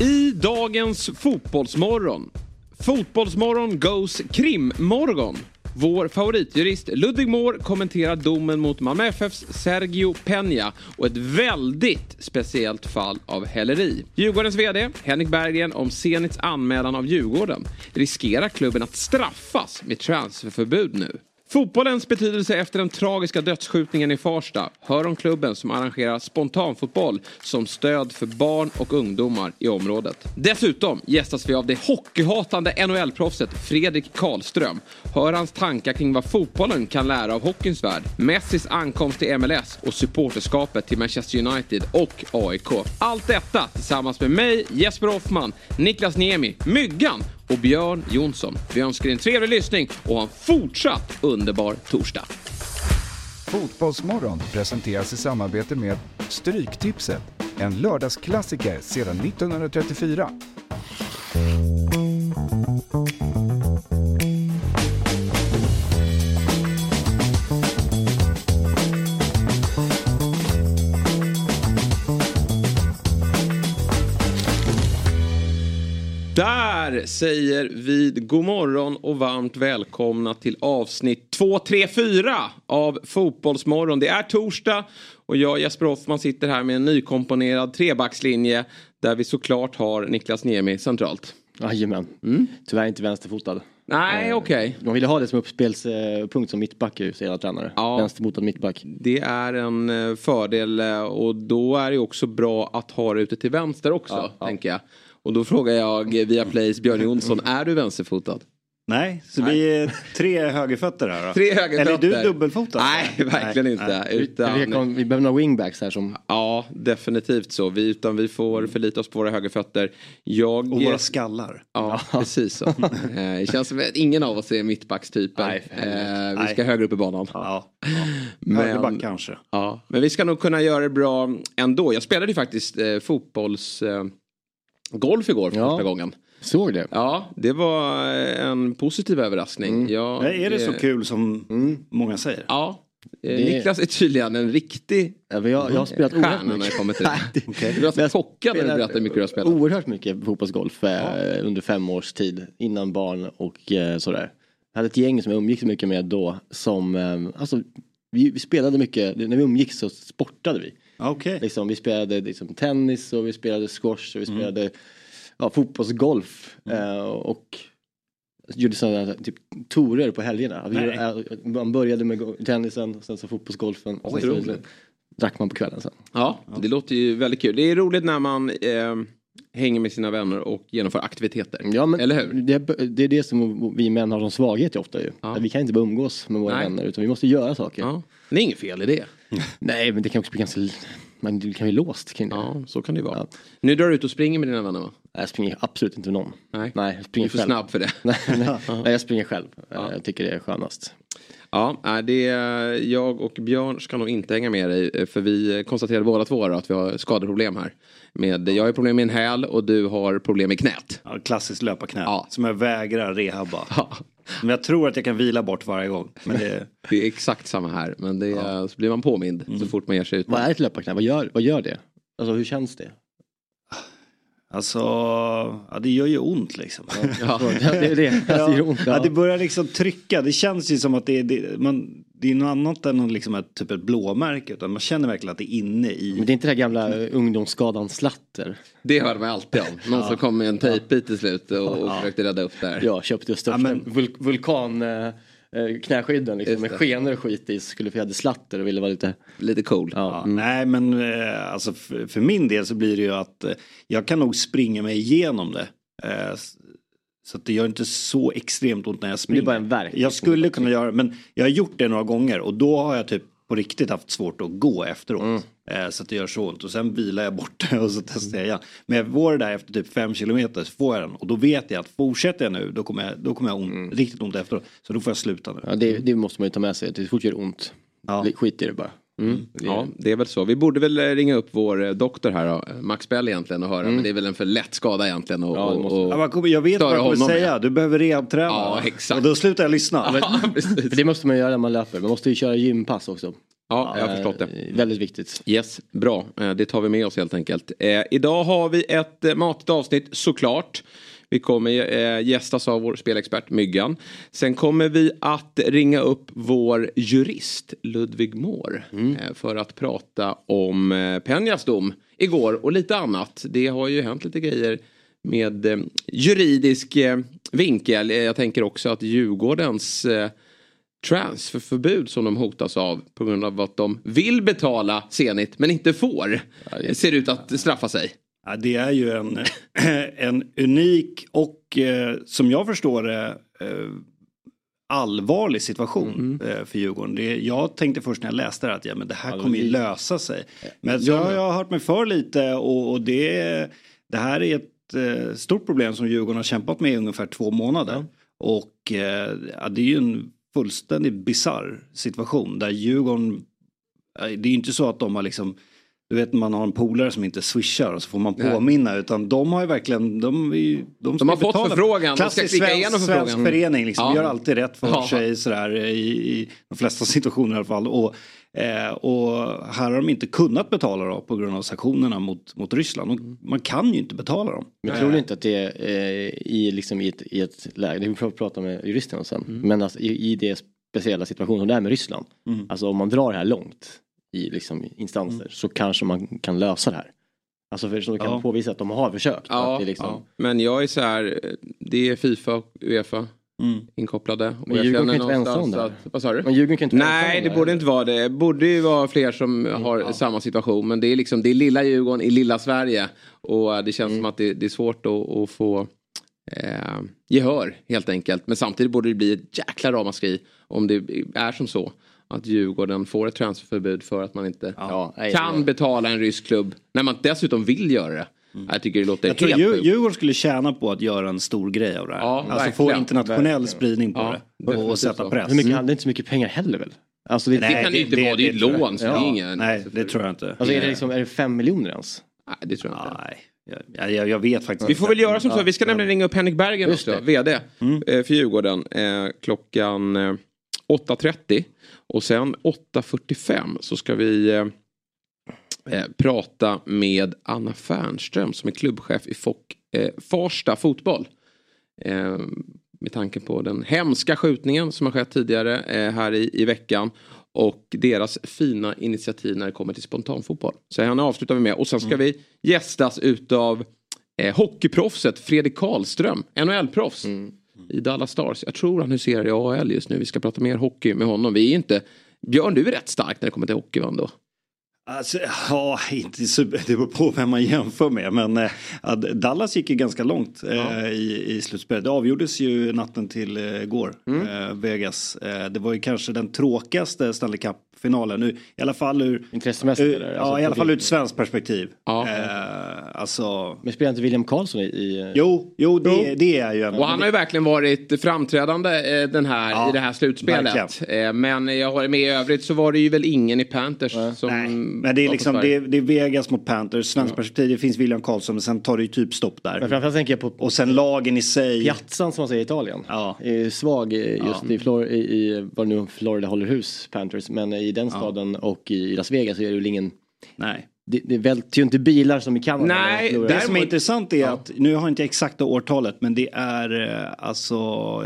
I dagens Fotbollsmorgon. Fotbollsmorgon goes krimmorgon. Vår favoritjurist Ludvig Moore kommenterar domen mot Malmö FFs Sergio Peña och ett väldigt speciellt fall av häleri. Djurgårdens VD Henrik Berggren om Zenits anmälan av Djurgården. Riskerar klubben att straffas med transferförbud nu? Fotbollens betydelse efter den tragiska dödsskjutningen i Farsta. Hör om klubben som arrangerar spontanfotboll som stöd för barn och ungdomar i området. Dessutom gästas vi av det hockeyhatande NHL-proffset Fredrik Karlström. Hör hans tankar kring vad fotbollen kan lära av hockeyns värld. Messis ankomst till MLS och supporterskapet till Manchester United och AIK. Allt detta tillsammans med mig, Jesper Hoffman, Niklas Niemi, Myggan och Björn Jonsson. Vi önskar er en trevlig lyssning och en fortsatt underbar torsdag. Fotbollsmorgon presenteras i samarbete med Stryktipset, en lördagsklassiker sedan 1934. Där säger vi god morgon och varmt välkomna till avsnitt 234 av Fotbollsmorgon. Det är torsdag och jag Jesper Hoffman sitter här med en nykomponerad trebackslinje där vi såklart har Niklas Niemi centralt. Jajamän. Mm. Tyvärr inte vänsterfotad. Nej, Eh, okej. Okay. De ville ha det som uppspelspunkt som mittback ju, säger alla tränare. Ja. Vänsterfotad mittback. Det är en eh, fördel eh, och då är det också bra att ha det ute till vänster också, Ja, ja. tänker jag. Och då frågar jag via Plays Björn Jonsson, är du vänsterfotad? Nej, så vi är tre högerfötter här då? Tre högerfötter. Eller är du dubbelfotad? Nej, verkligen inte. nej. Vi, Utan, vi, vi behöver några wingbacks här som... Ja, definitivt så. Vi, utan vi får förlita oss på våra högerfötter. Jag, Och våra skallar. Ja, precis så. Eh, Det känns som att ingen av oss är mittbackstypen. Nej, Eh, Vi Nej. ska högre upp i banan. Ja. Men- Högerback kanske. Ja, men vi ska nog kunna göra det bra ändå. Jag spelade ju faktiskt eh, fotbolls... Eh, golf igår för Ja. första gången. Såg det? Ja, det var eh, en positiv överraskning. Ja, Nej, är det så kul som många säger? Ja. Eh, Det- Niklas är tydligen en riktig Ja, men jag, jag har spelat oerhört stjärna när det kommer till det. det- Du Jag chockad när du berättade hur mycket du har spelat. Oerhört mycket fotbollsgolf eh, under fem års tid. Innan barn och eh, sådär. Jag hade ett gäng som jag umgicks mycket med då. Som, eh, alltså, vi, vi spelade mycket, när vi umgicks så sportade vi. Okej. Liksom, vi spelade liksom, tennis och vi spelade squash och vi spelade ja, fotbollsgolf. Eh, och gjorde sådana typ torer på helgerna. Vi, Nej. eh, man började med tennisen, sen så fotbollsgolfen. Och sen så, drack man på kvällen sen. Ja, det låter ju väldigt kul. Det är roligt när man eh, hänger med sina vänner och genomför aktiviteter. Ja, men Eller hur? Det, det är det som vi män har som svaghet ofta ju. Ja. Att Vi kan inte bara umgås med våra Nej. vänner utan vi måste göra saker. Ja. Det är inget fel i det. Nej men det kan också bli ganska, man det kan bli låst kring det. Ja, så kan det ju vara. Ja. Nu drar du ut och springer med dina vänner va? Nej, Jag springer absolut inte med någon. Nej. Nej jag Du springer är för själv. snabb för det. nej, nej, nej, jag springer själv. Eh, Jag tycker det är skönast. Ja, det är, jag och Björn ska nog inte hänga med dig eh, för vi konstaterade båda två att vi har skadeproblem här. Med, jag har problem med en häl och du har problem med knät. Ja, klassiskt löparknä. Ja. Som jag vägrar rehabba. Ja, Men jag tror att jag kan vila bort varje gång. Men det, det är exakt samma här men det är, så blir man påmind så fort man ger sig ut. Vad är ett löparknä? Vad gör, vad gör det? Alltså hur känns det? Alltså, ja, det gör ju ont liksom. Ja, det är det. Alltså, det gör ont. Ja, det börjar liksom trycka. Det känns ju som att det är, det, man, det är något annat än liksom ett, typ ett blåmärke. Utan man känner verkligen att det är inne i. Men det är inte det här gamla ungdomsskadan slatter? Det hör man alltid om. Någon som kom med en tejpbit till slut och, och försökte rädda upp där. Jag köpte just Ja, men- vul vulkan eh, knäskydden liksom, med det. skenor och skit i. Skulle vi hade slatter och ville vara lite... Lite cool. Ja. Ja, Nej men eh, alltså för, för min del så blir det ju att eh, jag kan nog springa mig igenom det. Eh, så att det gör inte så extremt ont när jag Men det springer. är bara en värk. Jag skulle kunna göra men jag har gjort det några gånger och då har jag typ på riktigt haft svårt att gå efteråt. Mm. Eh, så att det gör så ont och sen vilar jag bort det och så testar jag igen. Men jag får det där efter typ fem kilometer så får jag den och då vet jag att fortsätter jag nu då kommer jag, då kommer jag ont, Mm. riktigt ont efteråt. Så då får jag sluta nu. Ja, det, det måste man ju ta med sig. Det fort gör ont. Ja. Skit i det bara. Mm. Ja, det är väl så. Vi borde väl eh, ringa upp vår eh, doktor här då, eh, Max Bell egentligen och höra. Men det är väl en för lätt skada egentligen. Och, Ja, måste- och, kommer, jag vet vad jag kommer säga, du behöver rehabträna. Ja, exakt. Och då slutar jag lyssna. Ja, det måste man göra när man löper. Man måste ju köra gympass också. Ja, jag har förstått det. Väldigt viktigt. Yes, bra. Det tar vi med oss helt enkelt. Eh, idag har vi ett matigt avsnitt såklart. Vi kommer eh, gästas av vår spelexpert Myggan. Sen kommer vi att ringa upp vår jurist Ludvig Moore eh, för att prata om eh, Penjas dom igår och lite annat. Det har ju hänt lite grejer med eh, juridisk eh, vinkel. Eh, Jag tänker också att Djurgårdens eh, transferförbud som de hotas av på grund av att de vill betala Zenit men inte får. ser ut att straffa sig. Ja, det är ju en, en unik och eh, som jag förstår det eh, allvarlig situation eh, för Djurgården. Det, jag tänkte först när jag läste det att ja, men det här Ja, kommer ju lösa sig. Men så har jag hört mig för lite och, och det, det här är ett eh, stort problem som Djurgården har kämpat med i ungefär två månader. Och eh, ja, det är ju en fullständigt bizarr situation där Djurgården, det är ju inte så att de har liksom du vet man har en polare som inte swishar och så får man Nej. påminna utan de har ju verkligen de, ju- de, ska De har ju fått betala. förfrågan, de ska Klassisk klicka svensk- igenom förfrågan. Svensk förening liksom, Ja. gör alltid rätt för Ja. sig sådär i, i de flesta situationer i alla fall. Och, eh, och här har de inte kunnat betala då på grund av sanktionerna mot, mot Ryssland. Och man kan ju inte betala dem. Men jag tror inte att det är eh, i, liksom, i, ett, i ett läge, det vi får prata med juristerna sen, men alltså, i, i det speciella situationen som det är med Ryssland. Mm. Alltså om man drar det här långt i liksom, instanser så kanske man kan lösa det här. Alltså för de kan Ja. påvisa att de har försökt. Ja, liksom, ja. Men jag är så här, eh, det är Fifa och Uefa Mm. inkopplade. Och Men Djurgården kan inte vara ensam där. Att, vad sa du? Men Djurgården kan inte vara Nej, det där. borde inte vara det. Det borde ju vara fler som har samma situation. Men det är liksom, det är lilla Djurgården i lilla Sverige. Och det känns som att det, det är svårt att, att få eh, gehör helt enkelt. Men samtidigt borde det bli ett jäkla ramaskri om det är som så. Att Djurgården får ett transferförbud för att man inte Ja, nej, kan det- betala en rysk klubb. När man dessutom vill göra det. Jag tycker det låter Jag tror helt sjukt. Djurgården skulle tjäna på att göra en stor grej av det här. Ja, alltså få verkligen. internationell Verkligen. spridning på Ja, det. definitivt Och sätta så. press. Hur mycket, det är inte så mycket pengar heller väl? Alltså, det, Det kan det inte vara, det är ju tror jag. lån så det är Ja, ingen- Nej, det tror jag inte. alltså är det liksom, är det fem miljoner ens? Nej, det tror jag inte. Nej, jag, jag, jag vet faktiskt Vi får väl göra som så, vi ska nämligen ringa upp Henrik Bergen också, det. VD eh, för Djurgården eh, klockan eh, 8.30 och sen 8.45 så ska vi eh, eh, prata med Anna Fernström som är klubbchef i Fock, eh, Farsta fotboll. Eh, med tanke på den hemska skjutningen som har skett tidigare eh, här i, i veckan. Och deras fina initiativ när det kommer till spontanfotboll. Så henne avslutar vi med. Och sen ska vi gästas utav eh, hockeyproffset Fredrik Karlström, NHL-proffs. I Dallas Stars. Jag tror han huserar i AHL just nu. Vi ska prata mer hockey med honom. Vi är inte... Björn, du är rätt stark när det kommer till hockey va, ändå? Alltså, ja, inte super, det beror på vem man jämför med. Men eh, Dallas gick ju ganska långt eh, i, i slutspelet. Det avgjordes ju natten till eh, igår, eh, Vegas. Eh, det var ju kanske den tråkigaste Stanley Cup-finalen. Nu, I alla fall ur, Intressemässigt ur, ja, Alltså, i alla fall ur ett svenskt perspektiv. Ja. Eh, alltså, Men spelar inte William Karlsson i... i jo, jo, det, det är ju en... Och han har ju verkligen varit framträdande eh, den här, Ja, i det här slutspelet. Eh, men jag har med i övrigt så var det ju väl ingen i Panthers som... Nej, men det är liksom det, det är Vegas mot Panthers, svenskt perspektiv, det finns William Karlsson men sen tar det ju typ stopp Men där. framförallt tänker jag på Och sen lagen i sig. Piazzan som man säger i Italien. Ja. Är svag eh, just i, Flor- i, i var nu Florida håller hus, Panthers. Men i den staden och i Las Vegas så är det väl ingen... Nej. Det, det välter ju inte bilar som i Kanada. Nej. Det som är intressant är att, nu har jag inte exakta årtalet, men det är eh, alltså,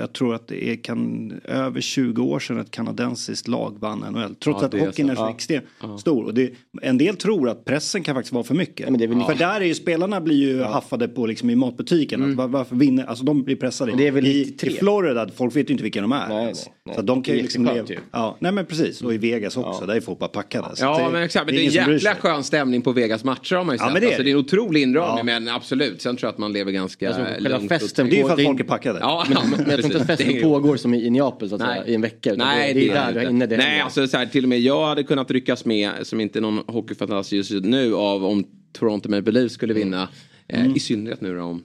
jag tror att det är kan, över 20 år sedan ett kanadensiskt lag vann NHL. Trots Ja, att det är hockeyn så. är så Ja. extremt stor. Och det, en del tror att pressen kan faktiskt vara för mycket. men det är väl För där är ju spelarna blir ju haffade på liksom i matbutiken. Att var, varför vinner, alltså de blir pressade. Det är väl I, 93. I Florida, folk vet ju inte vilka de är. Nej, nej, nej. Så att de kan ju liksom leva. Ja, nej men precis. Och i Vegas också, där är folk bara packade. Ja att men exakt, men det är en jäkla skön stämning på Vegas matcher har man ju Ja, sett. men det är alltså, det. är en otrolig indragning Ja. men absolut. Sen tror jag att man lever ganska Alltså, lugnt. festen och Det är ju för att är- folk är packade. Ja, Men, ja, men, jag tror inte att festen är- pågår som i, i Neapel så att Nej. säga, i en vecka. Nej, det, det är där inte. du inne det Nej, händer. alltså så här, till och med jag hade kunnat ryckas med, som inte är någon hockeyfantast just nu, av om Toronto Maple Leafs skulle vinna. Eh, I synnerhet nu då om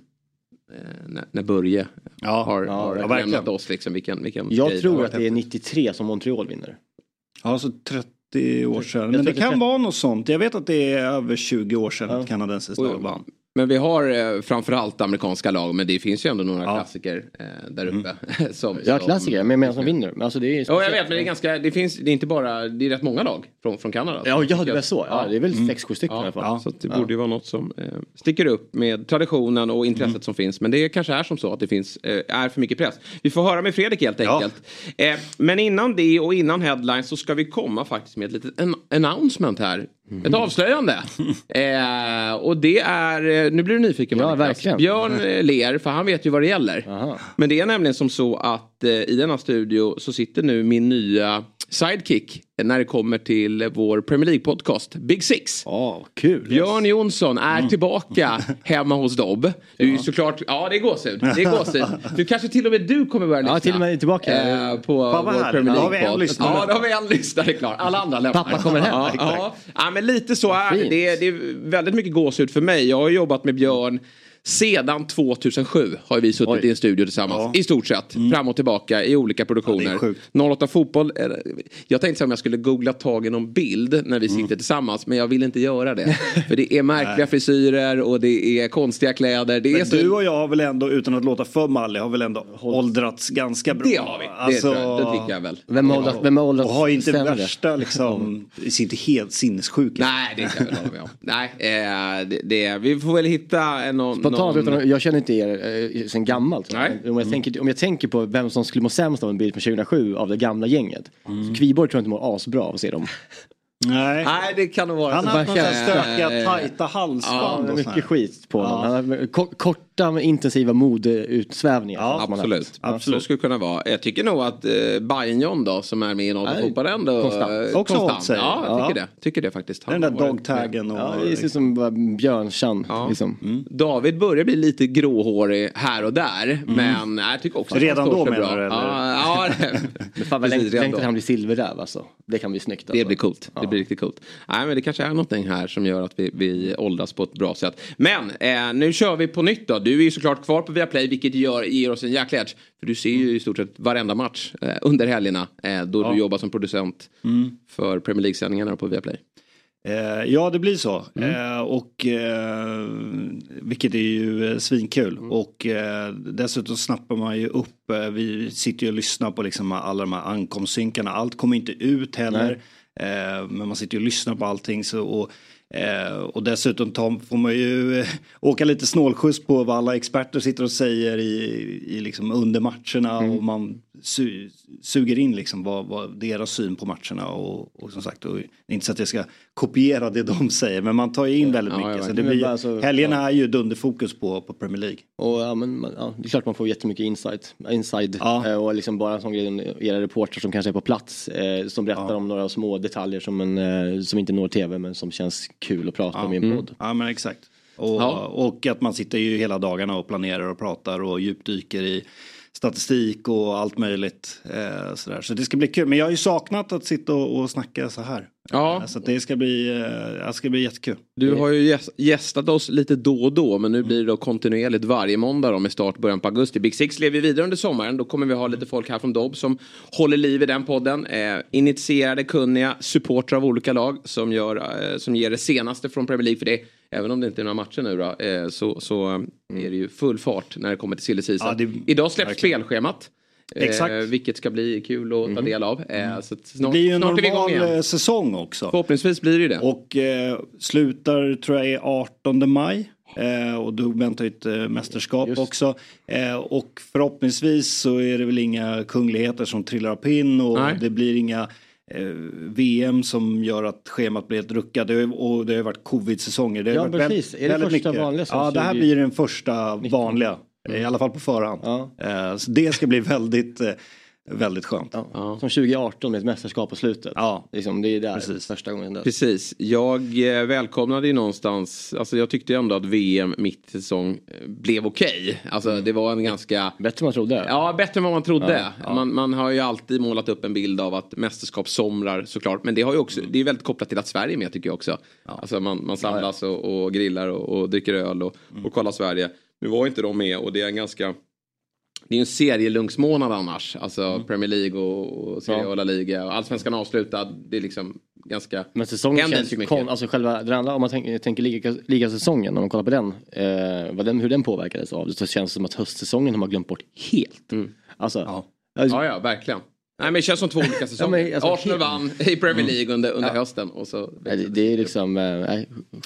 eh, när, när Börje Ja, har, ja, har ja, lämnat oss. Liksom, vilken, vilken Jag tror att det är 93 som Montreal vinner. Ja, så 30 år sedan. Men det kan 30. vara något sånt. Jag vet att det är över 20 år sedan Ja. kanadensiskt lag vann. Men vi har eh, framförallt amerikanska lag, men det finns ju ändå några ja. klassiker eh, där uppe. Mm. som, ja, klassiker, men medan som vinner. Alltså, det är ja, jag vet, men det är ganska, det finns, det är inte bara, det är rätt många lag från, från Kanada. Ja, ja det är väl så. Ja, det är väl mm. sex, sju stycken ja, i alla fall. Ja, så det borde ju vara något som eh, sticker upp med traditionen och intresset mm. som finns. Men det kanske är som så att det finns, eh, är för mycket press. Vi får höra med Fredrik helt enkelt. Eh, men innan det och innan headlines så ska vi komma faktiskt med ett litet announcement här Mm. Ett avslöjande. eh, och det är, eh, nu blir du nyfiken Ja, verkligen. Björn eh, ler för han vet ju vad det gäller. Aha. Men det är nämligen som så att eh, i denna studio så sitter nu min nya sidekick när det kommer till vår Premier League-podcast Big Six. Oh, kul. Björn Jonsson är mm. tillbaka hemma hos Dobb. Du är såklart, ja det är gåshud. Det är gåshud. Du kanske till och med du kommer börja lyssna. Ja, till och med tillbaka. Eh, på vår Premier League-podd. Ja, då har vi en lyssnare klar. Alla andra lämnar. Pappa kommer hem. Ja, ja. ja, men lite så är det. Det är väldigt mycket gåshud för mig. Jag har jobbat med Björn sedan 2007 har vi suttit Oj. i en studio tillsammans. Ja. I stort sett. Mm. Fram och tillbaka i olika produktioner. Ja, 08 Fotboll. Jag tänkte om jag skulle googla tag i någon bild när vi mm. sitter tillsammans. Men jag vill inte göra det. För det är märkliga frisyrer och det är konstiga kläder. Det men är så... du och jag har väl ändå, utan att låta för mallig, har väl ändå åldrats ganska bra. Det har vi. Alltså... Det, jag, det tycker jag väl. Vem har åldrats, vem har åldrats Och har inte sämre? värsta liksom, inte helt sinnessjuka. Nej, det kan jag väl hålla med om. Nej, eh, det, det, vi får väl hitta någon... Spontant, någon... utan jag känner inte er eh, sen gammalt. Nej. Om, jag mm. tänker, om jag tänker på vem som skulle må sämst av en bild från 2007 av det gamla gänget. Mm. Så Kviborg tror jag inte mår asbra av att se dem. Nej. Nej, det kan nog vara Han har haft några stökiga, tajta halsband. Ja, mycket skit på honom. Ja. Korta men intensiva modeutsvävningar. Ja, absolut. absolut. Så skulle det kunna vara. Jag tycker nog att eh, Bayern John då som är med i Norra fotboll ändå. Konstant. Eh, Också konstant. Sig. Ja, jag tycker det. Tycker det faktiskt. Han Den där dogtaggen. Och... Ja, det ser ut som Björnchan. Ja. Liksom. Mm. David börjar bli lite gråhårig här och där. Mm. Men jag tycker också Redan då menar du? Ja, ja. men fan vad längtar han blir silverräv alltså. Det kan bli snyggt. Alltså. Det blir coolt. Det blir riktigt coolt. Nej men det kanske är någonting här som gör att vi, vi åldras på ett bra sätt. Men eh, nu kör vi på nytt då. Du är ju såklart kvar på Viaplay vilket gör, ger oss en jäkla edge. För du ser ju i stort sett varenda match eh, under helgerna eh, då ja. du jobbar som producent mm. för Premier League-sändningarna på Viaplay. Eh, ja det blir så. Mm. Eh, och, eh, vilket är ju eh, svinkul. Mm. Och eh, dessutom snappar man ju upp, eh, vi sitter ju och lyssnar på liksom alla de här ankomstsynkarna. Allt kommer inte ut heller. Men man sitter ju och lyssnar på allting. Så, och, eh, och dessutom Tom, får man ju eh, åka lite snålskjuts på vad alla experter sitter och säger i, i liksom under matcherna. Mm. Och man su suger in liksom vad, vad, deras syn på matcherna. Och, och som sagt, och, inte så att jag ska kopiera det de säger. Men man tar ju in väldigt mycket. Ja, så det blir, alltså, helgerna ja. är ju dunderfokus på, på Premier League. Och, ja, men, ja, det är klart man får jättemycket insight. inside. Ja. Eh, och liksom bara sån grej, era reportrar som kanske är på plats. Eh, som berättar om några små detaljer som, en, eh, som inte når tv men som känns kul att prata om i en mm. podd. Ja men exakt. Och, och att man sitter ju hela dagarna och planerar och pratar och djupdyker i statistik och allt möjligt. Eh, sådär. Så det ska bli kul. Men jag har ju saknat att sitta och, och snacka så här. Ja. Eh, så det ska bli, eh, det ska bli jättekul. Du har ju gästat oss lite då och då men nu blir det då kontinuerligt varje måndag då med start början på augusti. Big Six lever vidare under sommaren. Då kommer vi ha lite folk här från Dobb som håller liv i den podden. Eh, initierade, kunniga supportrar av olika lag som, gör, eh, som ger det senaste från Premier League för det. Även om det inte är några matcher nu då, eh, så, så mm. är det ju full fart när det kommer till silly. Ja, det... Idag släpps verkligen. spelschemat. Exakt. Eh, vilket ska bli kul att ta mhm. del av. Eh, mm. så snart, det blir ju en normal eh, säsong också. Förhoppningsvis blir det ju det. Och eh, slutar tror jag är 18 maj. Eh, och då väntar ett eh, mästerskap Just. också. Eh, och förhoppningsvis så är det väl inga kungligheter som trillar upp in och Nej. det blir inga eh, VM som gör att schemat blir ett ruckat och det har varit covid-säsonger. Det ja precis, är det första mycket. vanliga? Ja det här blir den första vanliga. I alla fall på förhand. Ja. Eh, så det ska bli väldigt eh, Väldigt skönt. Ja. Ja. Som 2018 med ett mästerskap på slutet. Ja. Liksom, det är där Precis. första gången. Där. Precis. Jag eh, välkomnade ju någonstans, alltså jag tyckte ändå att VM mitt i säsong eh, blev okej. Okay. Alltså mm. det var en ganska... Bättre än man trodde. Ja, bättre än vad man trodde. Ja. Man, man, har ju alltid målat upp en bild av att mästerskap somrar såklart. Men det, har ju också, mm. det är väldigt kopplat till att Sverige är med tycker jag också. Alltså man, man samlas och, och, grillar och, och dricker öl och, mm. och kollar Sverige. Nu var inte de med och det är en ganska det är ju en serielungsmånad annars. Alltså mm. Premier League och, och Serie A, La Liga och Allsvenskan avslutad. Det är liksom ganska... Men säsongen känns ju kon, alltså själva den andra, om man tänker, tänker liga, ligasäsongen, om man kollar på den, eh, vad den, hur den påverkades av det så känns det som att höstsäsongen har man glömt bort helt. Mm. Alltså, ja. Alltså, ja, ja, verkligen. Nej men det känns som två olika säsonger. ja, men, alltså, Arsenal vann i Premier mm. League under, under ja. hösten. Och så, det, det är liksom äh,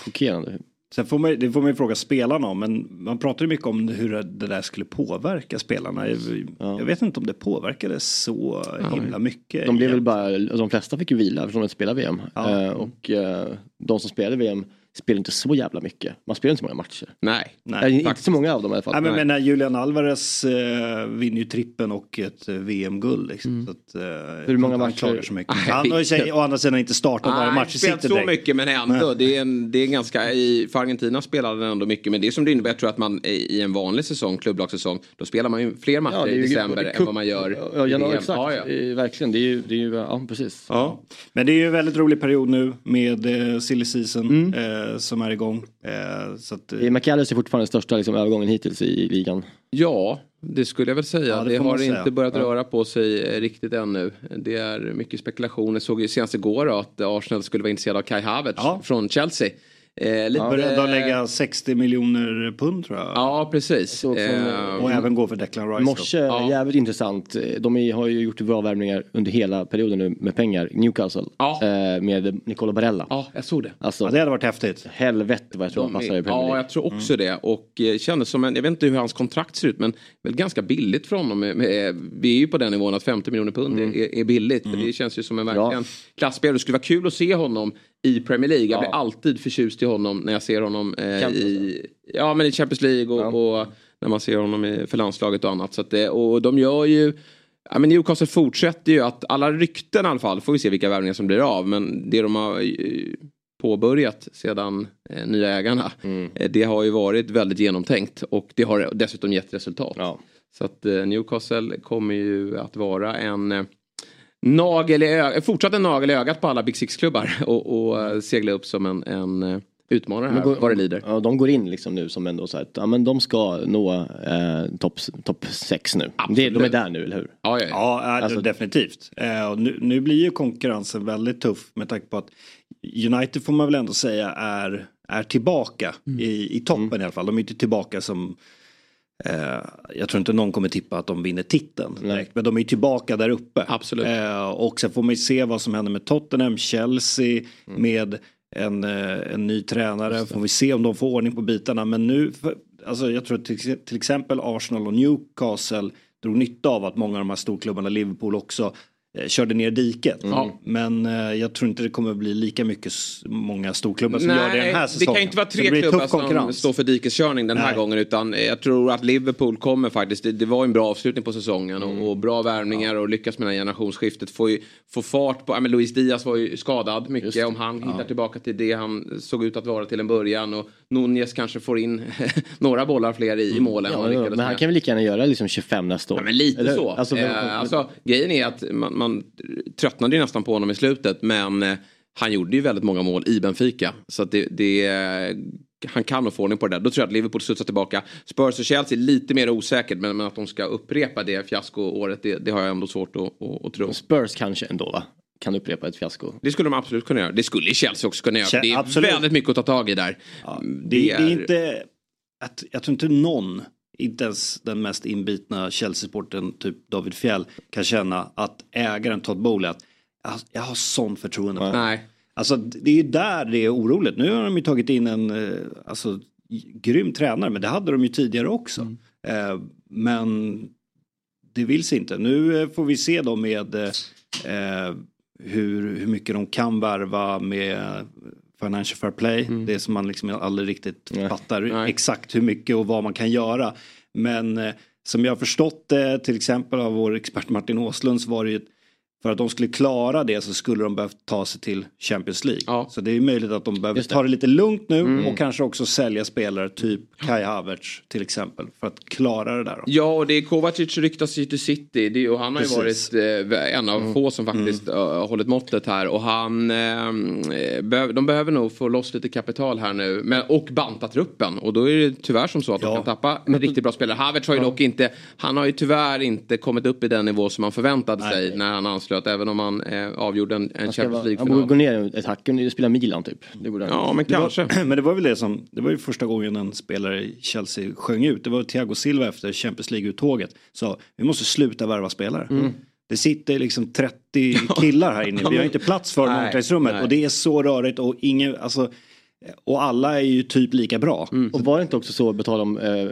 chockerande. Sen får man, det får man ju fråga spelarna om, men man pratar ju mycket om hur det där skulle påverka spelarna. Jag, ja. jag vet inte om det påverkade så himla mycket. De blev väl bara, de flesta fick ju vila eftersom de inte spelade VM. Ja. Uh, och uh, de som spelade VM spelar inte så jävla mycket. Man spelar inte så många matcher. Nej. Nej inte faktiskt. så många av dem i alla fall. Nej, men, men när Julian Alvarez eh, vinner ju trippen och ett eh, VM-guld. Liksom, mm. så att, eh, Hur många matcher? Så mycket. Han har ju å andra sidan inte startat varje match i City så mycket men ändå. Det är, en, det är ganska, i, för Argentina spelade han ändå mycket. Men det som det innebär tror jag att man i en vanlig säsong, klubblagssäsong, då spelar man ju fler matcher ja, i december än vad man gör ja, ja, exakt. Ja, ja. Verkligen, det är ju, det är ju ja precis. Ja. Men det är ju en väldigt rolig period nu med eh, silly season. Mm. Eh, som är igång. Eh, så att, eh. McAllister är fortfarande den största liksom, övergången hittills i, i ligan. Ja, det skulle jag väl säga. Ja, det, det har inte börjat ja. röra på sig eh, riktigt ännu. Det är mycket spekulationer. Jag såg ju senast igår att Arsenal skulle vara intresserade av Kai Havertz ja. från Chelsea. Eh, lite, Började de lägga 60 miljoner pund tror jag. Ja precis. Eh, och även gå för Declan Rice. Morse, ja. jävligt intressant. De är, har ju gjort bra värvningar under hela perioden nu med pengar. Newcastle. Ja. Eh, med Nicola Barella. Ja, jag såg det. Alltså, ja, det hade varit häftigt. Helvete vad jag tror han passar i Premier League. Ja, jag tror också mm. det. Och eh, kändes som en, jag vet inte hur hans kontrakt ser ut men väl ganska billigt för honom. Med, med, vi är ju på den nivån att 50 miljoner pund mm. är, är, billigt. Mm. Det känns ju som en verkligen klasspelare. Det skulle vara kul att se honom i Premier League. Jag blir alltid förtjust i honom när jag ser honom eh, i, ja, men i Champions League och, ja. och, när man ser honom i, för landslaget och annat. Så att det, och de gör ju Ja, men Newcastle fortsätter ju att alla rykten i alla fall får vi se vilka värvningar som blir av. Men det de har eh, påbörjat sedan eh, nya ägarna. Mm. Eh, det har ju varit väldigt genomtänkt och det har dessutom gett resultat. Ja. Så att eh, Newcastle kommer ju att vara en eh, nagel i ögat, fortsatt en nagel i ögat på alla Big Six-klubbar och, och eh, segla upp som en, en eh, utmanare här, vad det lider. Ja, de går in liksom nu som ändå så att ja, men de ska nå eh, topp top 6 nu. Det, de är där nu, eller hur? Ja, ja, ja. ja alltså, definitivt. Eh, nu, nu, blir ju konkurrensen väldigt tuff med tanke på att United får man väl ändå säga är, är tillbaka mm. i, i toppen mm. i alla fall. De är inte tillbaka som Eh, jag tror inte någon kommer tippa att de vinner titeln direkt, men de är tillbaka där uppe. Absolut. Eh, och sen får man ju se vad som händer med Tottenham, Chelsea, mm. med en, eh, en ny tränare. Får vi se om de får ordning på bitarna. Men nu, alltså jag tror till, till exempel Arsenal och Newcastle drog nytta av att många av de här storklubbarna, Liverpool också, Eh, körde ner diket. Mm. Men eh, jag tror inte det kommer bli lika mycket många storklubbar som Nej, gör det den här säsongen. Det kan inte vara tre klubbar som står för dikeskörning den här Nej. gången utan jag tror att Liverpool kommer faktiskt, det, det var en bra avslutning på säsongen mm. och, och, bra värvningar ja. och lyckas med det här generationsskiftet. Få, få fart på, ja, men Luis Diaz var ju skadad mycket om han ja. hittar tillbaka till det han såg ut att vara till en början och Nunez kanske får in några bollar fler i mm. målen. Ja, men han kan väl lika gärna göra liksom 25 nästa år? Ja, men lite Eller, så. Alltså, eh, alltså, grejen är att man, man tröttnade ju nästan på honom i slutet men eh, han gjorde ju väldigt många mål i Benfica. Så det, det han kan nog få ordning på det där. Då tror jag att Liverpool studsar tillbaka. Spurs och Chelsea är lite mer osäkert men, men att de ska upprepa det fiaskoåret det, det har jag ändå svårt att, att, att tro. Spurs kanske ändå va? kan upprepa ett fiasko. Det skulle de absolut kunna göra. Det skulle Chelsea också kunna göra. det är absolut. väldigt mycket att ta tag i där. Ja, det, det, är... det, är... inte... Jag tror inte någon, inte ens den mest inbitna Chelsea-sporten, typ David Fjell, kan känna att ägaren Todd Bowley, att jag, har sån förtroende för Nej. Alltså det är ju där det är oroligt. Nu har de ju tagit in en eh, alltså, grym tränare, men det hade de ju tidigare också. Mm. Eh, men det vill sig inte. Nu eh, får vi se då med eh, hur, hur mycket de kan värva med Financial Fair Play. Mm. Det som man liksom aldrig riktigt Nej. fattar Nej. exakt hur mycket och vad man kan göra. Men eh, som jag har förstått det till exempel av vår expert Martin Åslund så var det ju ett för att de skulle klara det så skulle de behövt ta sig till Champions League. Ja. Så det är möjligt att de behöver det. ta det lite lugnt nu Mm. och kanske också sälja spelare typ Kai Havertz till exempel. För att klara det där. Då. Ja, och det är Kovacic ryktas ju till City det, och han har ju Precis. varit eh, en av få som faktiskt eh, hållit måttet här. Och han, eh, behöv, de behöver nog få loss lite kapital här nu men, och banta truppen. Och då är det tyvärr som så att de Ja. kan tappa en riktigt bra spelare. Havertz har ju dock inte, han har ju tyvärr inte kommit upp i den nivå som man förväntade sig när han anslöt. Även om han eh, avgjorde en, en Champions vara, han borde gå League-final. ner ett hack och spela Milan typ. Det borde. Ja, men Det var- kanske. Men det var väl det som, det var ju första gången en spelare i Chelsea sjöng ut. Det var Thiago Silva efter Champions League-uttåget. Sa vi måste sluta värva spelare. Mm. Det sitter liksom 30 killar här inne. Vi har inte plats för dem i omklädningsrummet. Och det är så rörigt och ingen, alltså, och alla är ju typ lika bra. Mm. Och var det inte också så, betala om eh,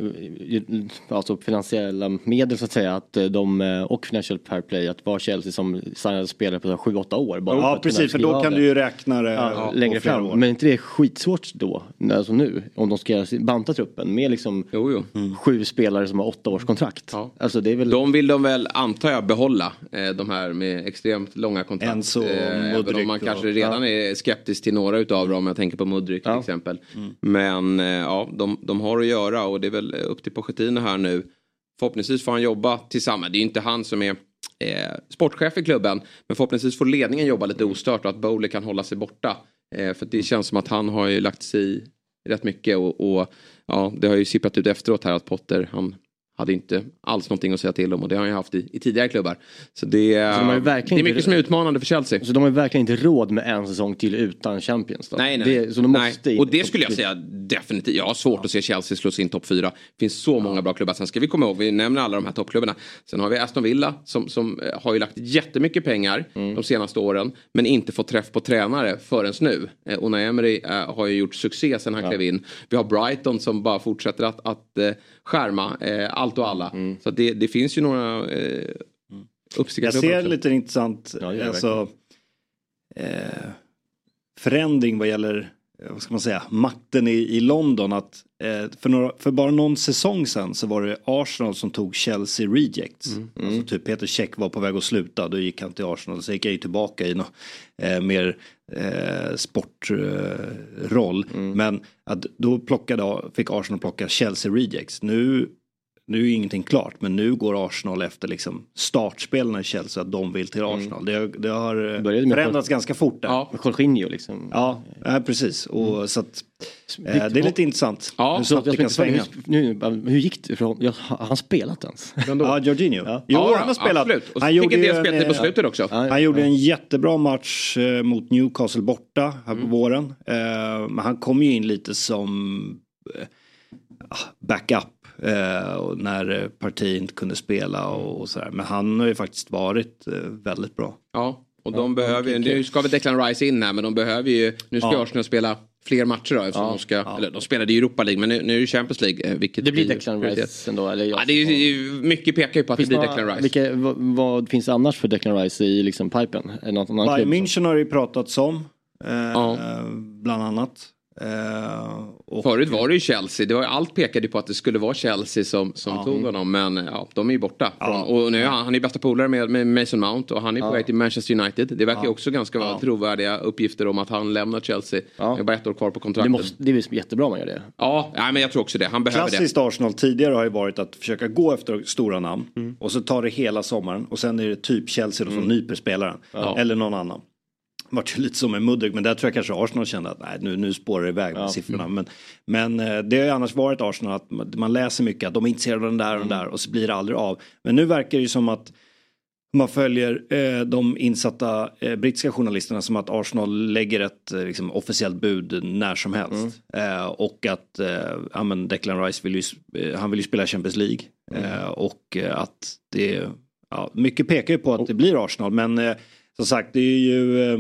alltså finansiella medel så att säga, att eh, de, eh, och Financial Fair Play, att var Chelsea som signade spelare på 7-8 år. Bara Ja precis, för då kan det. du ju räkna det Ja, på längre fram. år. Men är inte det skitsvårt då, alltså nu, om de ska banta truppen med liksom Jo, jo. Mm. sju spelare som har åtta års kontrakt. Ja. Alltså det är väl... De vill de väl, antar jag, behålla. Eh, de här med extremt långa kontrakt. Enzo och även om man kanske redan är skeptisk till några utav dem. Jag tänker på Mudryk till Ja. exempel. Men eh, ja, de, de har att göra och det är väl upp till Pochettino här nu. Förhoppningsvis får han jobba tillsammans. Det är ju inte han som är eh, sportchef i klubben. Men förhoppningsvis får ledningen jobba lite ostört och att Bowley kan hålla sig borta. Eh, för det känns som att han har ju lagt sig i rätt mycket och, och ja, det har ju sipprat ut efteråt här att Potter han hade inte alls någonting att säga till om och det har han ju haft i, i tidigare klubbar. Så det, Så de det är mycket som är utmanande för Chelsea. Så de har ju verkligen inte råd med en säsong till utan Champions då. Nej, nej. Det, så de måste nej. Och det skulle jag säga definitivt. Jag har svårt att se Chelsea slå sin topp fyra. Det finns så många bra klubbar. Sen ska vi komma ihåg, vi nämner alla de här toppklubbarna. Sen har vi Aston Villa som, som eh, har ju lagt jättemycket pengar Mm. de senaste åren. Men inte fått träff på tränare förrän nu. Eh, Unai Emery eh, har ju gjort succé sen han klev in. Vi har Brighton som bara fortsätter att, att eh, skärma eh, allt och alla. Mm. Så det, det finns ju några eh, Jag ser också. lite intressant Ja, jag alltså, eh, förändring vad gäller eh, vad ska man säga, makten i, i London. Att, eh, för, några, för bara någon säsong sedan så var det Arsenal som tog Chelsea Rejects. Mm. Alltså typ Peter Cech var på väg att sluta, då gick han till Arsenal. Så gick jag ju tillbaka i någon eh, mer eh, sportroll. Mm. Men att då plockade, fick Arsenal plocka Chelsea Rejects. Nu nu är ju ingenting klart men nu går Arsenal efter liksom startspelarna i Chelsea att de vill till Arsenal. Det, det har Började med- förändrats ganska fort där. Ja. Med Jorginho liksom. Ja, ja precis. Och, så att, eh, det är lite intressant. Ja, hur Så snabbt det kan svänga. nu, hur gick det? För, jag, har han spelat ens? Ja, Jorginho. Ja. Jo, Ja, han har spelat. Absolut. Och Han fick gjorde en del speltid på eh, slutet också. Ja, Han gjorde en jättebra match eh, mot Newcastle borta här på våren. Eh, men han kom ju in lite som eh, ah, backup eh, och när partiet inte kunde spela och, och sådär. Men han har ju faktiskt varit eh, väldigt bra. Ja, och de behöver ju, nu ska väl Declan Rice in här men de behöver ju, nu ska Ja. Arsenal spela fler matcher då eftersom Ja, de ska, eller de spelade i Europa League men nu, nu är det Champions League. eh, Vilket Det blir blir Declan. Rice ändå? Eller Ja, det är ju, mycket pekar ju på att det Finns blir några- Declan Rice. Vilka, vad, vad finns det annars för Declan Rice i liksom pipen? Det något annan Bayern? München har det ju pratats om. Eh, Ja. Bland annat. Eh, och, Förut var det ju Chelsea, det var, allt pekade ju på att det skulle vara Chelsea som, som tog honom men ja, de är ju borta. Från, och nu är han, han är bästa polare med, med Mason Mount och han är på väg till Manchester United. Det verkar ju också ganska vara trovärdiga uppgifter om att han lämnar Chelsea. Ja. Det är bara ett år kvar på Det, kontraktet. måste, det är jättebra om man gör det. Ja, nej, men jag tror också det. Han behöver det. Klassiskt Arsenal tidigare har ju varit att försöka gå efter stora namn och så tar det hela sommaren och sen är det typ Chelsea då som nyper spelaren. Eller någon annan. Vart ju lite som med Mudryk men där tror jag kanske Arsenal kände att nej, nu, nu spårar det iväg med siffrorna. Men, men eh, det har ju annars varit Arsenal att man- läser mycket att de är intresserade av den där och den där och så blir det aldrig av. Men nu verkar det ju som att man följer eh, de insatta eh, brittiska journalisterna som att Arsenal lägger ett eh, liksom, officiellt bud när som helst. Eh, och att eh, ja, men Declan Rice vill ju, han vill ju spela Champions League. Eh, och att det, ja, mycket pekar ju på att det blir Arsenal men som sagt det är ju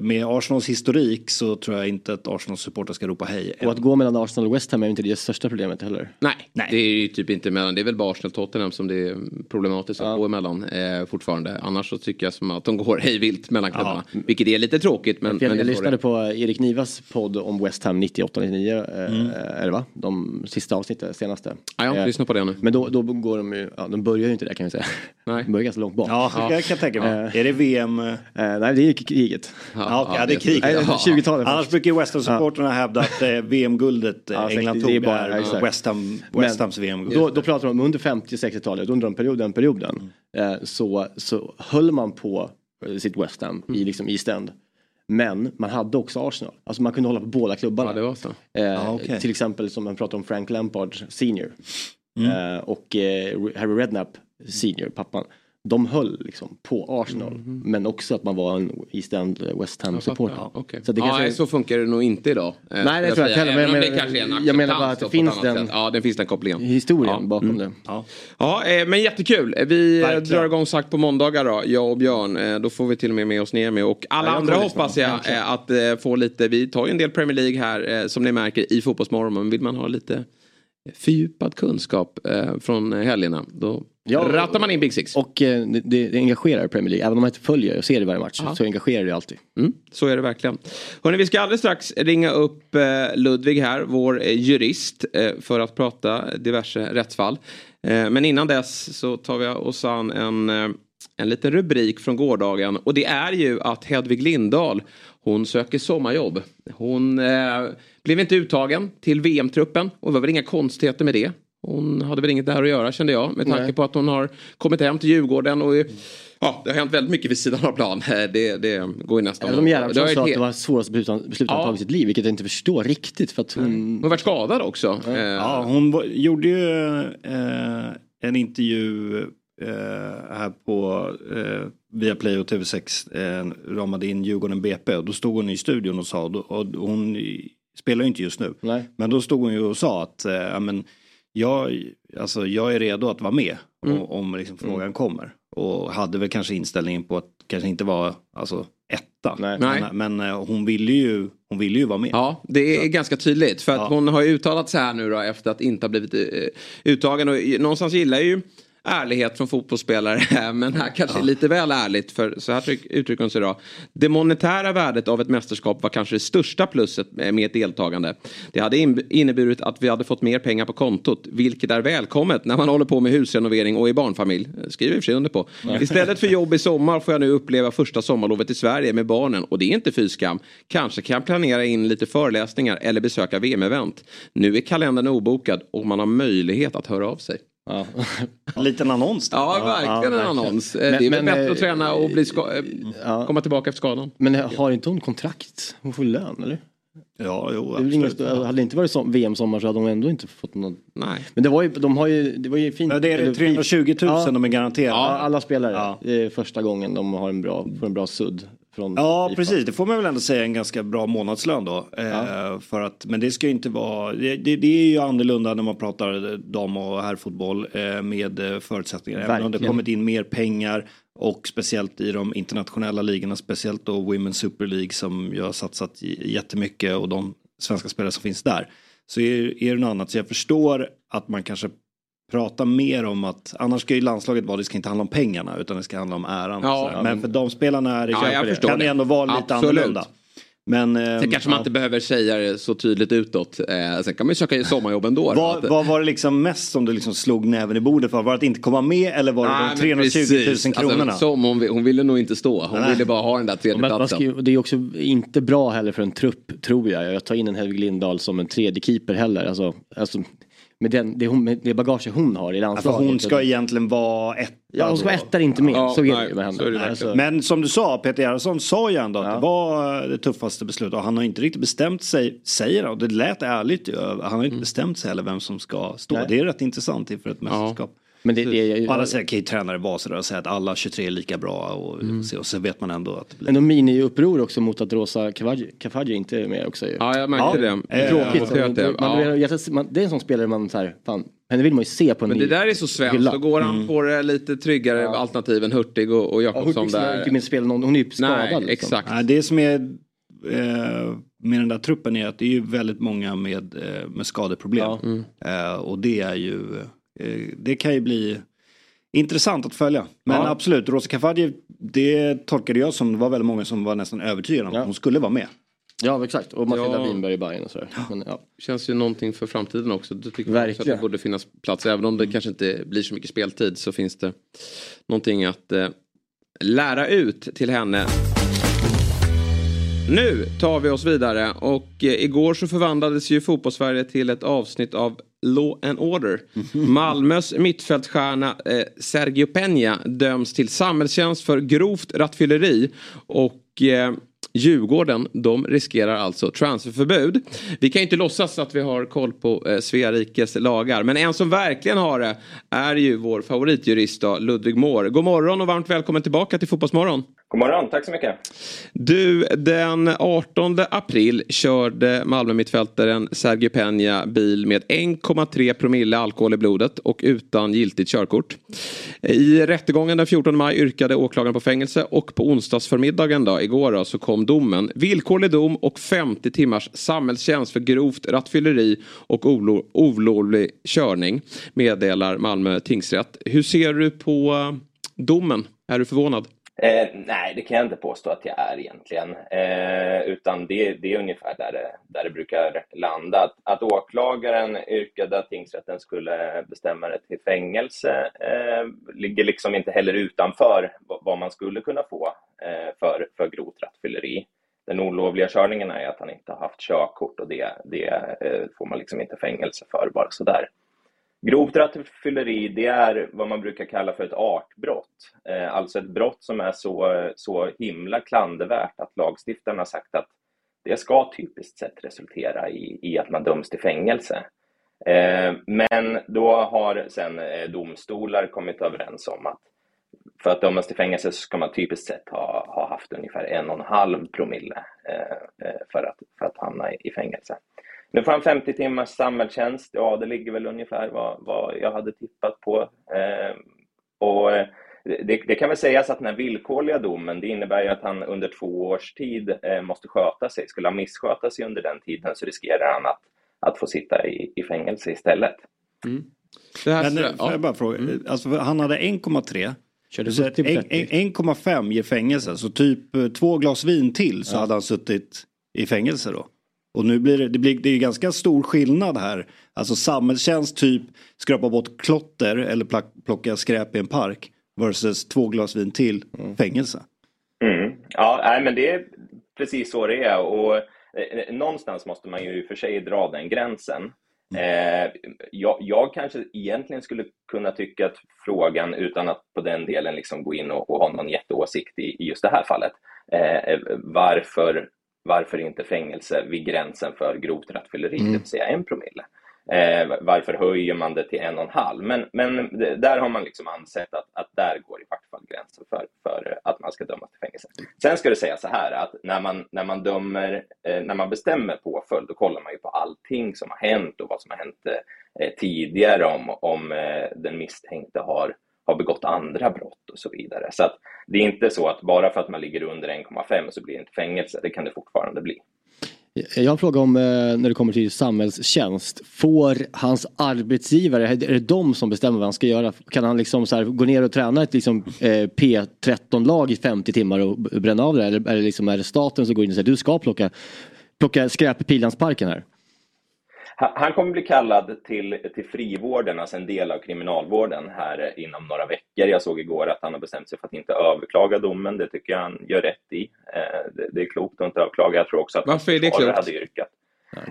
med Arsenals historik så tror jag inte att Arsenals supportrar ska ropa hej. Och att gå mellan Arsenal och West Ham är inte det största problemet heller. Nej, Nej. det är ju typ inte mellan. Det är väl bara Arsenal och Tottenham som det är problematiskt att ja. gå emellan eh, fortfarande. Annars så tycker jag som att de går hej vilt mellan klubbarna. Ja. Vilket är lite tråkigt. Men, jag, men jag lyssnade på Erik Nivas podd om West Ham 98-99. Eh, mm. Är det va? De sista avsnittet, senaste. Ja, jag eh, lyssnar på det nu. Men då, då går de ju, ja, de börjar ju inte där kan vi säga. Nej. De börjar ganska långt bak. Ja, ja. jag kan tänka mig. Eh, är det VM? Eh, nej, det är kriget. Ja, okay, ja, det är kriget. 20-talet. Annars brukar ju West Ham-supportrarna hävda att eh, VM-guldet eh, England tog är, är West, Ham, West Hams VM-guld. Då, då pratar de om under 50-60-talet, under den perioden, perioden mm. så, så höll man på sitt West Ham mm. i liksom East End. Men man hade också Arsenal. Alltså man kunde hålla på båda klubbarna. Ja, det var så. Eh, ah, okay. Till exempel som man pratar om Frank Lampard senior. Mm. Eh, och eh, Harry Redknapp senior, pappan de höll liksom på Arsenal. Mm. Men också att man var en East End eh, West Ham supporter. Ja, okay. så, ja, kanske... så funkar det nog inte idag. Eh, Nej det tror jag inte heller. Men, det kanske är en jag menar bara att det finns den, ja, det finns den kopplingen. Historien ja. bakom mm. det. Ja. ja eh, men jättekul. Vi Verkligen. drar igång sagt på måndagar då, jag och Björn. Då får vi till och med med oss ner med och alla andra hoppas jag att få lite. Vi tar ju en del Premier League här som ni märker i Fotbollsmorgon. Men vill man ha lite fördjupad kunskap från helgerna då Ja, rattar man in Big Six. Och eh, det, det, engagerar Premier League. Även om man inte följer och ser det varje match Aha. så engagerar det alltid. Mm, så är det verkligen. Hörrni, vi ska alldeles strax ringa upp eh, Ludvig här, vår eh, jurist, eh, för att prata diverse rättsfall. Men innan dess så tar vi oss an en, en liten rubrik från gårdagen. Och det är ju att Hedvig Lindahl, hon söker sommarjobb. Hon blev inte uttagen till VM-truppen och det var väl inga konstigheter med det. Hon hade väl inget där att göra kände jag med tanke Nej. på att hon har kommit hem till Djurgården och Ja, det har hänt väldigt mycket vid sidan av plan. Det, det går ju nästan... Även om Gerhardsson sa att det var svåraste beslutet beslut han ja. tagit i sitt liv, vilket jag inte förstår riktigt. För att hon... hon har varit skadad också. Ja, eh. ja hon gjorde ju eh, en intervju eh, här på eh, via Play och TV6 eh, ramade in Djurgården BP och då stod hon i studion och sa, och, och hon spelar ju inte just nu, Nej. men då stod hon ju och sa att eh, men, jag, alltså, jag är redo att vara med mm. och, om liksom, frågan mm. kommer. Och hade väl kanske inställningen på att kanske inte vara alltså, etta. Nej. Men, men eh, hon, ville ju, hon ville ju vara med. Ja, det är Så. ganska tydligt. För att ja. hon har ju uttalat sig här nu då efter att inte ha blivit uh, uttagen. Och någonstans gillar ju ärlighet från fotbollsspelare. Men här kanske ja. lite väl ärligt. För så här uttrycker hon sig då. Det monetära värdet av ett mästerskap var kanske det största plusset med ett deltagande. Det hade inneburit att vi hade fått mer pengar på kontot. Vilket är välkommet när man håller på med husrenovering och är barnfamilj. Skriver i och för sig under på. Istället för jobb i sommar får jag nu uppleva första sommarlovet i Sverige med barnen. Och det är inte fy skam. Kanske kan jag planera in lite föreläsningar eller besöka VM-event. Nu är kalendern obokad och man har möjlighet att höra av sig. Ja. En liten annons. Då. Ja, verkligen ja, en annons. Men, det är men, bättre att träna och bli ja. komma tillbaka efter skadan. Men har inte hon kontrakt? Hon får lön eller? Ja, jo, det ingen, Hade det inte varit som VM-sommar så hade de ändå inte fått någon. Nej. Men det var ju, de har ju, det var ju fint. Ja, det är 320 000 ja. de är garanterade. Ja, alla spelare. Ja. Det är första gången de har en bra, får en bra sudd. Från ja, IFA. precis. Det får man väl ändå säga en ganska bra månadslön då. Eh, ja. för att, men det ska ju inte vara, det, det, det, är ju annorlunda när man pratar dam och herrfotboll eh, med eh, förutsättningar. Verkligen. Även om det kommit in mer pengar och speciellt i de internationella ligorna, speciellt då Women's Super League som jag har satsat jättemycket och de svenska spelare som finns där. Så är, är det något annat. Så jag förstår att man kanske prata mer om att annars ska ju landslaget vara, det ska inte handla om pengarna utan det ska handla om äran. Ja, men för de spelarna är, ja, det, kan det ändå vara lite Absolut. annorlunda. Men, eh, Sen kanske man ja. inte behöver säga det så tydligt utåt. Eh, sen kan man ju söka sommarjobb ändå. Vad, vad var det liksom mest som du liksom slog näven i bordet för? Var det att inte komma med eller var det Nej, de 320 000 alltså, kronorna? Alltså, som hon, hon ville nog inte stå. Hon Nej. ville bara ha den där tredjeplatsen. Det är också inte bra heller för en trupp tror jag. Jag tar in en Hedvig Lindahl som en tredje keeper heller. Alltså, alltså med, den, det, hon, med det bagage hon har i landslaget. Alltså hon ska egentligen vara etta. Ja hon ska vara etta inte med. Ja, så är det med henne. Det alltså. Men som du sa, Peter Gerhardsson sa ju ändå att ja. det var det tuffaste beslutet. Och han har inte riktigt bestämt sig, säger han. Och det lät ärligt Han har inte mm. bestämt sig heller vem som ska stå. Nej. Det är rätt intressant inför ett mästerskap. Men det, det, alla säger, kan ju tränare vara sådär och säga att alla 23 är lika bra och, mm. och så vet man ändå att det blir... Men de miniuppror också mot att Rosa Kafaji inte är med också Ja, jag märkte ja. det. Tråkigt. Ja, det. Man, ja. man, det är en sån spelare man så här, fan, henne vill man ju se på en Men det där är så svenskt, då går han mm. på det lite tryggare ja. alternativ än Hurtig och, och Jakobsson ja, där. Inte minst spela någon, hon är ju skadad. Nej, liksom. exakt. Ja, det som är eh, med den där truppen är att det är ju väldigt många med, eh, med skadeproblem. Ja. Mm. Eh, och det är ju, eh, det kan ju bli intressant att följa. Men ja. absolut, Rosa Kafaji, det tolkade jag som, det var väldigt många som var nästan övertygade om att hon skulle vara med. Ja exakt och Matilda ja. Winberg i Bayern och sådär. Men, ja. Känns ju någonting för framtiden också. Du tycker Verkligen. att det borde finnas plats. Även om det kanske inte blir så mycket speltid så finns det någonting att eh, lära ut till henne. Nu tar vi oss vidare och eh, igår så förvandlades ju fotbollssverige till ett avsnitt av Law and Order. Mhm. Malmös mittfältstjärna eh, Sergio Peña döms till samhällstjänst för grovt rattfylleri och eh, Djurgården, de riskerar alltså transferförbud. Vi kan inte låtsas att vi har koll på eh, Svea rikes lagar. Men en som verkligen har det är ju vår favoritjurist då, Ludvig Moore. God morgon och varmt välkommen tillbaka till Fotbollsmorgon. God morgon, tack så mycket. Du, den 18 april körde Malmö-mittfältaren Sergio Peña bil med 1,3 promille alkohol i blodet och utan giltigt körkort. I rättegången den 14 maj yrkade åklagaren på fängelse och på onsdagsförmiddagen då, igår då, så kom domen. Villkorlig dom och 50 timmars samhällstjänst för grovt rattfylleri och olovlig körning meddelar Malmö tingsrätt. Hur ser du på eh, domen? Är du förvånad? Eh, nej, det kan jag inte påstå att jag är egentligen. Eh, utan det, det, är ungefär där det, där det brukar landa. Att, att åklagaren yrkade att tingsrätten skulle bestämma det till fängelse eh, ligger liksom inte heller utanför vad man skulle kunna få eh, för, för grovt rattfylleri. Den olovliga körningen är att han inte har haft körkort och det, det eh, får man liksom inte fängelse för bara sådär. Grovt rattfylleri, det är vad man brukar kalla för ett artbrott. Eh, alltså ett brott som är så, så himla klandervärt att lagstiftarna har sagt att det ska typiskt sett resultera i, i att man döms till fängelse. Eh, men då har sen eh, domstolar kommit överens om att för att dömas till fängelse så ska man typiskt sett ha, ha haft ungefär en och en halv promille för, att, för att hamna i, i fängelse. Nu får han 50 timmars samhällstjänst. Ja, det ligger väl ungefär vad, vad jag hade tippat på. Eh, och det, det, kan väl sägas att den här villkorliga domen, det innebär ju att han under två års tid eh, måste sköta sig. Skulle han missköta sig under den tiden så riskerar han att, att få sitta i, i fängelse istället. Mm. Men ja. får jag bara fråga, mm. alltså, han hade 1,3 1,5 ger fängelse, så typ eh, två glas vin till så ja. hade han suttit i fängelse då? Och nu blir det, det, blir, det är ganska stor skillnad här. Alltså samhällstjänst typ skrapa bort klotter eller plocka skräp i en park versus två glas vin till mm. fängelse. Mm. Ja, nej, men det är precis så det är och eh, någonstans måste man ju för sig dra den gränsen. Mm. Eh, jag, jag, kanske egentligen skulle kunna tycka att frågan, utan att på den delen liksom gå in och, och ha någon jätteåsikt i, i just det här fallet, eh, varför varför inte fängelse vid gränsen för grovt rattfylleri, mm. det vill säga en promille? Eh, varför höjer man det till en och en halv? Men, men där har man liksom ansett att, att där går i vart fall gränsen för, för att man ska dömas till fängelse. Sen ska det säga så här att när man, när man dömer, eh, när man bestämmer påföljd, då kollar man ju på allting som har hänt och vad som har hänt eh, tidigare om, om eh, den misstänkte har har begått andra brott och så vidare. Så att det är inte så att bara för att man ligger under 1,5 så blir det inte fängelse, det kan det fortfarande bli. Jag har en fråga om eh, när det kommer till samhällstjänst. Får hans arbetsgivare, är det de som bestämmer vad han ska göra? Kan han liksom så här, gå ner och träna ett liksom, eh, P13-lag i 50 timmar och bränna av det? Eller är det, liksom, är det staten som går in och säger du ska plocka, plocka skräp i Pildammsparken här? Han kommer bli kallad till, till frivården, alltså en del av kriminalvården här inom några veckor. Jag såg igår att han har bestämt sig för att inte överklaga domen. Det tycker jag han gör rätt i. Eh, det, det är klokt att inte överklaga. Jag tror också att Varför är det klokt? hade yrkat.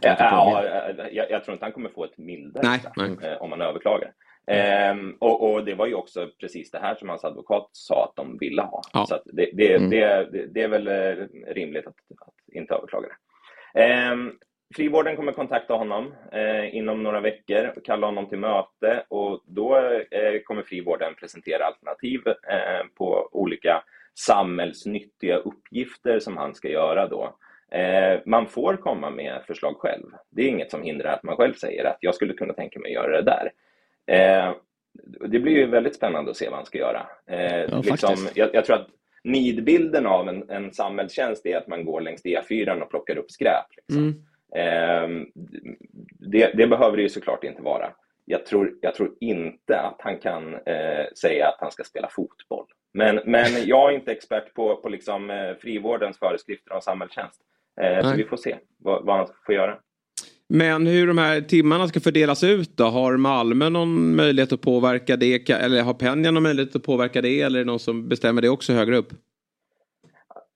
Ja, ja, jag, jag, tror inte han kommer få ett mildare nej, nej. Eh, om man överklagar. Ehm, och, och, det var ju också precis det här som hans advokat sa att de ville ha. Ja. Så det, det, mm. det, det, är väl eh, rimligt att, att inte överklaga det. Ehm, frivården kommer kontakta honom eh, inom några veckor och kalla honom till möte och då eh, kommer frivården presentera alternativ eh, på olika samhällsnyttiga uppgifter som han ska göra då. Eh, man får komma med förslag själv. Det är inget som hindrar att man själv säger att jag skulle kunna tänka mig att göra det där. Eh, det blir ju väldigt spännande att se vad han ska göra. Eh, ja, liksom, jag, jag, tror att nidbilden av en, en samhällstjänst är att man går längs E4 och plockar upp skräp. Liksom. Mm. Eh, det, det, behöver det ju såklart inte vara. Jag tror, jag tror inte att han kan eh, säga att han ska spela fotboll. Men, men jag är inte expert på, på liksom, eh, frivårdens föreskrifter om samhällstjänst. Eh, så vi får se vad, vad han får göra. Men hur de här timmarna ska fördelas ut då? Har Malmö någon möjlighet att påverka det? Eller har Penja någon möjlighet att påverka det? Eller är det någon som bestämmer det också högre upp?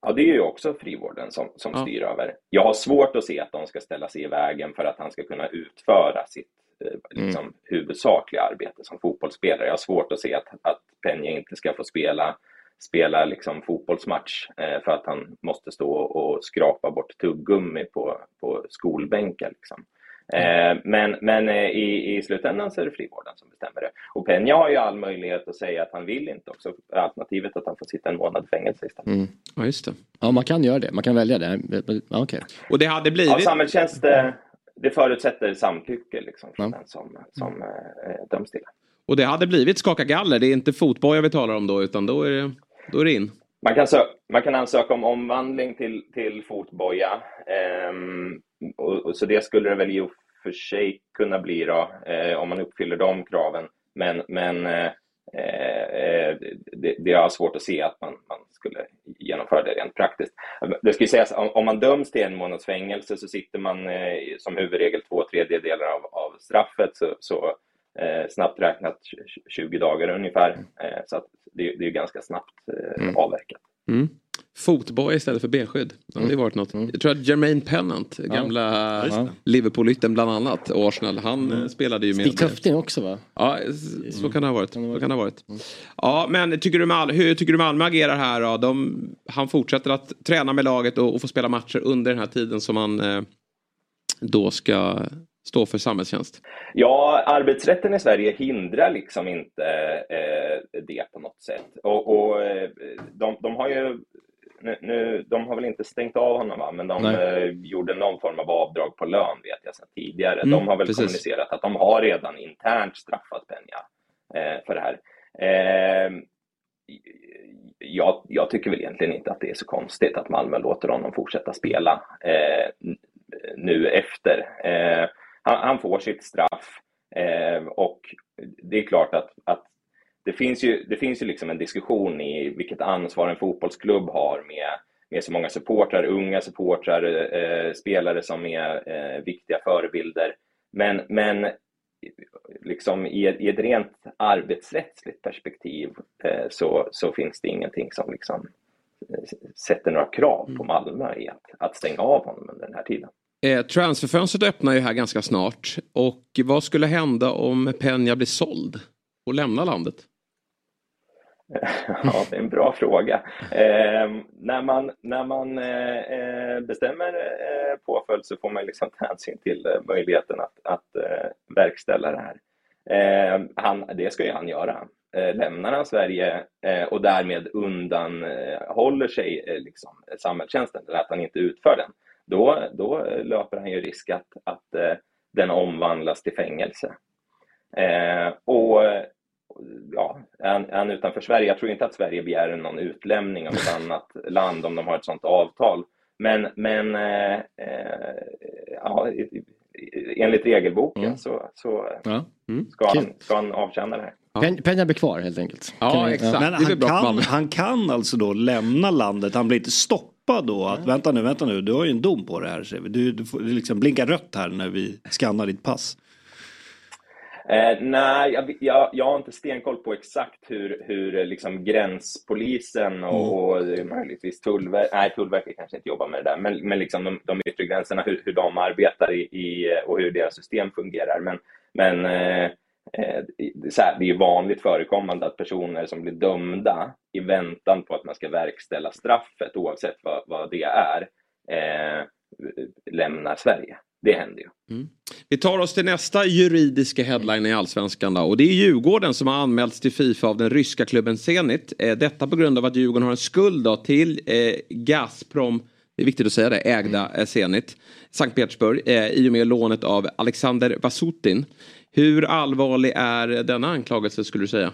Ja, det är ju också frivården som, som ja. styr över. Jag har svårt att se att de ska ställa sig i vägen för att han ska kunna utföra sitt eh, liksom, mm. huvudsakliga arbete som fotbollsspelare. Jag har svårt att se att, att Penja inte ska få spela, spela liksom fotbollsmatch eh, för att han måste stå och skrapa bort tuggummi på, på skolbänkar. Liksom. Eh, men men eh, i, i slutändan så är det frivården som bestämmer det. Och Peña har ju all möjlighet att säga att han vill inte också. Alternativet att han får sitta en månad i fängelse istället. Mm. Ja, just det. Ja, man kan göra det. Man kan välja det. Ja, okay. Och det hade blivit... Ja, samhällstjänst, eh, det förutsätter samtycke liksom, från ja. den som, som äh, döms till Och det hade blivit skaka galler. Det är inte fotboja vi talar om då, utan då är det, då är det in. Man kan, man kan ansöka om omvandling till, till fotboja. Ehm, och, och, så det skulle det väl i och för sig kunna bli då, eh, om man uppfyller de kraven. Men, men eh, eh det, det är svårt att se att man, man, skulle genomföra det rent praktiskt. Det ska sägas, om, om man döms till en månads fängelse så sitter man eh, som huvudregel två tredjedelar av, av straffet. Så, så eh, snabbt räknat 20 dagar ungefär. Eh, så det, det, är ganska snabbt mm. avverkat. Mm. Fotboja istället för benskydd. Det hade mm. varit något. Mm. Jag tror att Jermaine Pennant, gamla ja. Liverpool-ytten bland annat, och Arsenal, han mm. spelade ju med. Stig Tufting också va? Ja, så kan det ha varit. Så kan det ha varit. Mm. Ja, men tycker du Mal hur tycker du Malmö agerar här då? De, han fortsätter att träna med laget och, och få spela matcher under den här tiden som han eh, då ska stå för samhällstjänst? Ja, arbetsrätten i Sverige hindrar liksom inte eh, det på något sätt. Och, och eh, de, de, har ju nu, nu, de har väl inte stängt av honom, va? men de eh, gjorde någon form av avdrag på lön vet jag sedan tidigare. Mm, de har väl precis. kommunicerat att de har redan internt straffat Peña eh, för det här. Eh, jag, jag, tycker väl egentligen inte att det är så konstigt att Malmö låter honom fortsätta spela eh, nu efter. Han, han, får sitt straff eh, och det är klart att, att det finns ju, det finns ju liksom en diskussion i vilket ansvar en fotbollsklubb har med, med så många supportrar, unga supportrar, eh, spelare som är eh, viktiga förebilder. Men, men liksom i, i ett rent arbetsrättsligt perspektiv eh, så, så finns det ingenting som liksom eh, sätter några krav på mm. Malmö i att, att stänga av honom under den här tiden. Eh, transferfönstret öppnar ju här ganska snart. Och vad skulle hända om Penja blir såld och lämnar landet? Ja, det är en bra fråga. Eh, när man, när man eh, bestämmer eh, påföljd så får man liksom ta hänsyn till eh, möjligheten att, att eh, verkställa det här. Ehm, han, det ska ju han göra. Eh, lämnar han Sverige eh, och därmed undanhåller sig eh, liksom, samhällstjänsten, eller att han inte utför den, då, då löper han ju risk att, att den omvandlas till fängelse. och ja, är han utanför Sverige, jag tror inte att Sverige begär någon utlämning av ett annat land om de har ett sådant avtal. Men, men eh, eh ja, enligt regelboken mm. så, så ja. mm. ska, han, ska han avtjäna det här. Ja. Penja blir kvar helt enkelt. Ja, exakt. Men han kan, han kan alltså då lämna landet, han blir inte stoppad då att ja. vänta nu, vänta nu, du har ju en dom på det här. Du, du får liksom blinka rött här när vi skannar ditt pass. Eh, nej, jag, jag, jag, har inte stenkoll på exakt hur, hur liksom gränspolisen och, mm. och möjligtvis Tullverket, nej Tullverket kanske inte jobbar med det där, men, men liksom de, de yttre gränserna, hur, hur de arbetar i, i, och hur deras system fungerar. Men, men eh, eh Eh, så här, det är vanligt förekommande att personer som blir dömda i väntan på att man ska verkställa straffet, oavsett vad, vad det är, eh, lämnar Sverige. det händer ju. Mm. Vi tar oss till nästa juridiska headline i Allsvenskan då. Och det är Djurgården som har anmälts till Fifa av den ryska klubben Zenit. Eh, detta på grund av att Djurgården har en skuld då till eh, Gazprom, det är viktigt att säga det, ägda eh, Zenit, Sankt Petersburg, eh, i och med lånet av Alexander Vasutin. Hur allvarlig är denna anklagelse skulle du säga?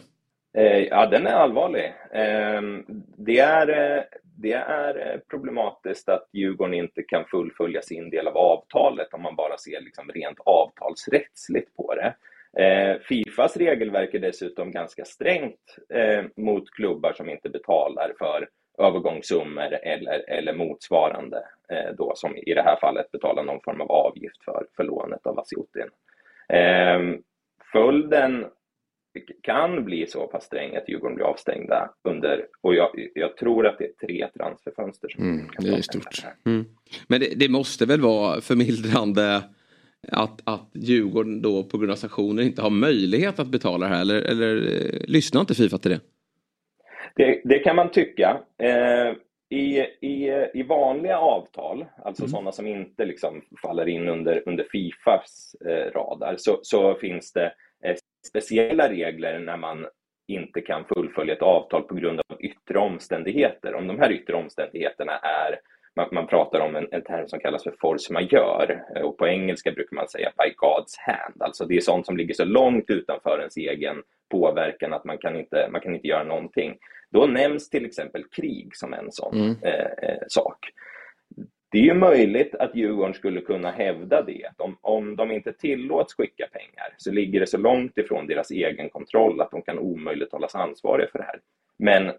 Eh, ja, den är allvarlig. Ehm, det är, eh, det är eh, problematiskt att Djurgården inte kan fullfölja sin del av avtalet om man bara ser liksom rent avtalsrättsligt på det. Fifas regelverk är dessutom ganska strängt mot klubbar som inte betalar för övergångssummor eller, eller motsvarande, då, som i det här fallet betalar någon form av avgift för, för lånet av Vasiutin. Ehm, följden kan bli så pass sträng att Djurgården blir avstängda under, och jag, jag tror att det är tre transferfönster som mm, det är stort. Mm. Men det, det, måste väl vara förmildrande att, att Djurgården då på grund av sanktioner inte har möjlighet att betala det här eller, eller eh, lyssnar inte Fifa till det? Det, det kan man tycka. Eh, i, i, I vanliga avtal, alltså mm. sådana som inte liksom faller in under, under Fifas eh, radar, så, så finns det eh, speciella regler när man inte kan fullfölja ett avtal på grund av yttre omständigheter. Om de här yttre omständigheterna är, man, man pratar om en, en, term som kallas för force majeure eh, och på engelska brukar man säga by God's hand. Alltså det är sånt som ligger så långt utanför ens egen påverkan att man kan inte, man kan inte göra någonting. Då nämns till exempel krig som en sån mm. eh, eh sak. Det är ju möjligt att Djurgården skulle kunna hävda det. Om, om de inte tillåts skicka pengar så ligger det så långt ifrån deras egen kontroll att de kan omöjligt hållas ansvariga för det här. Men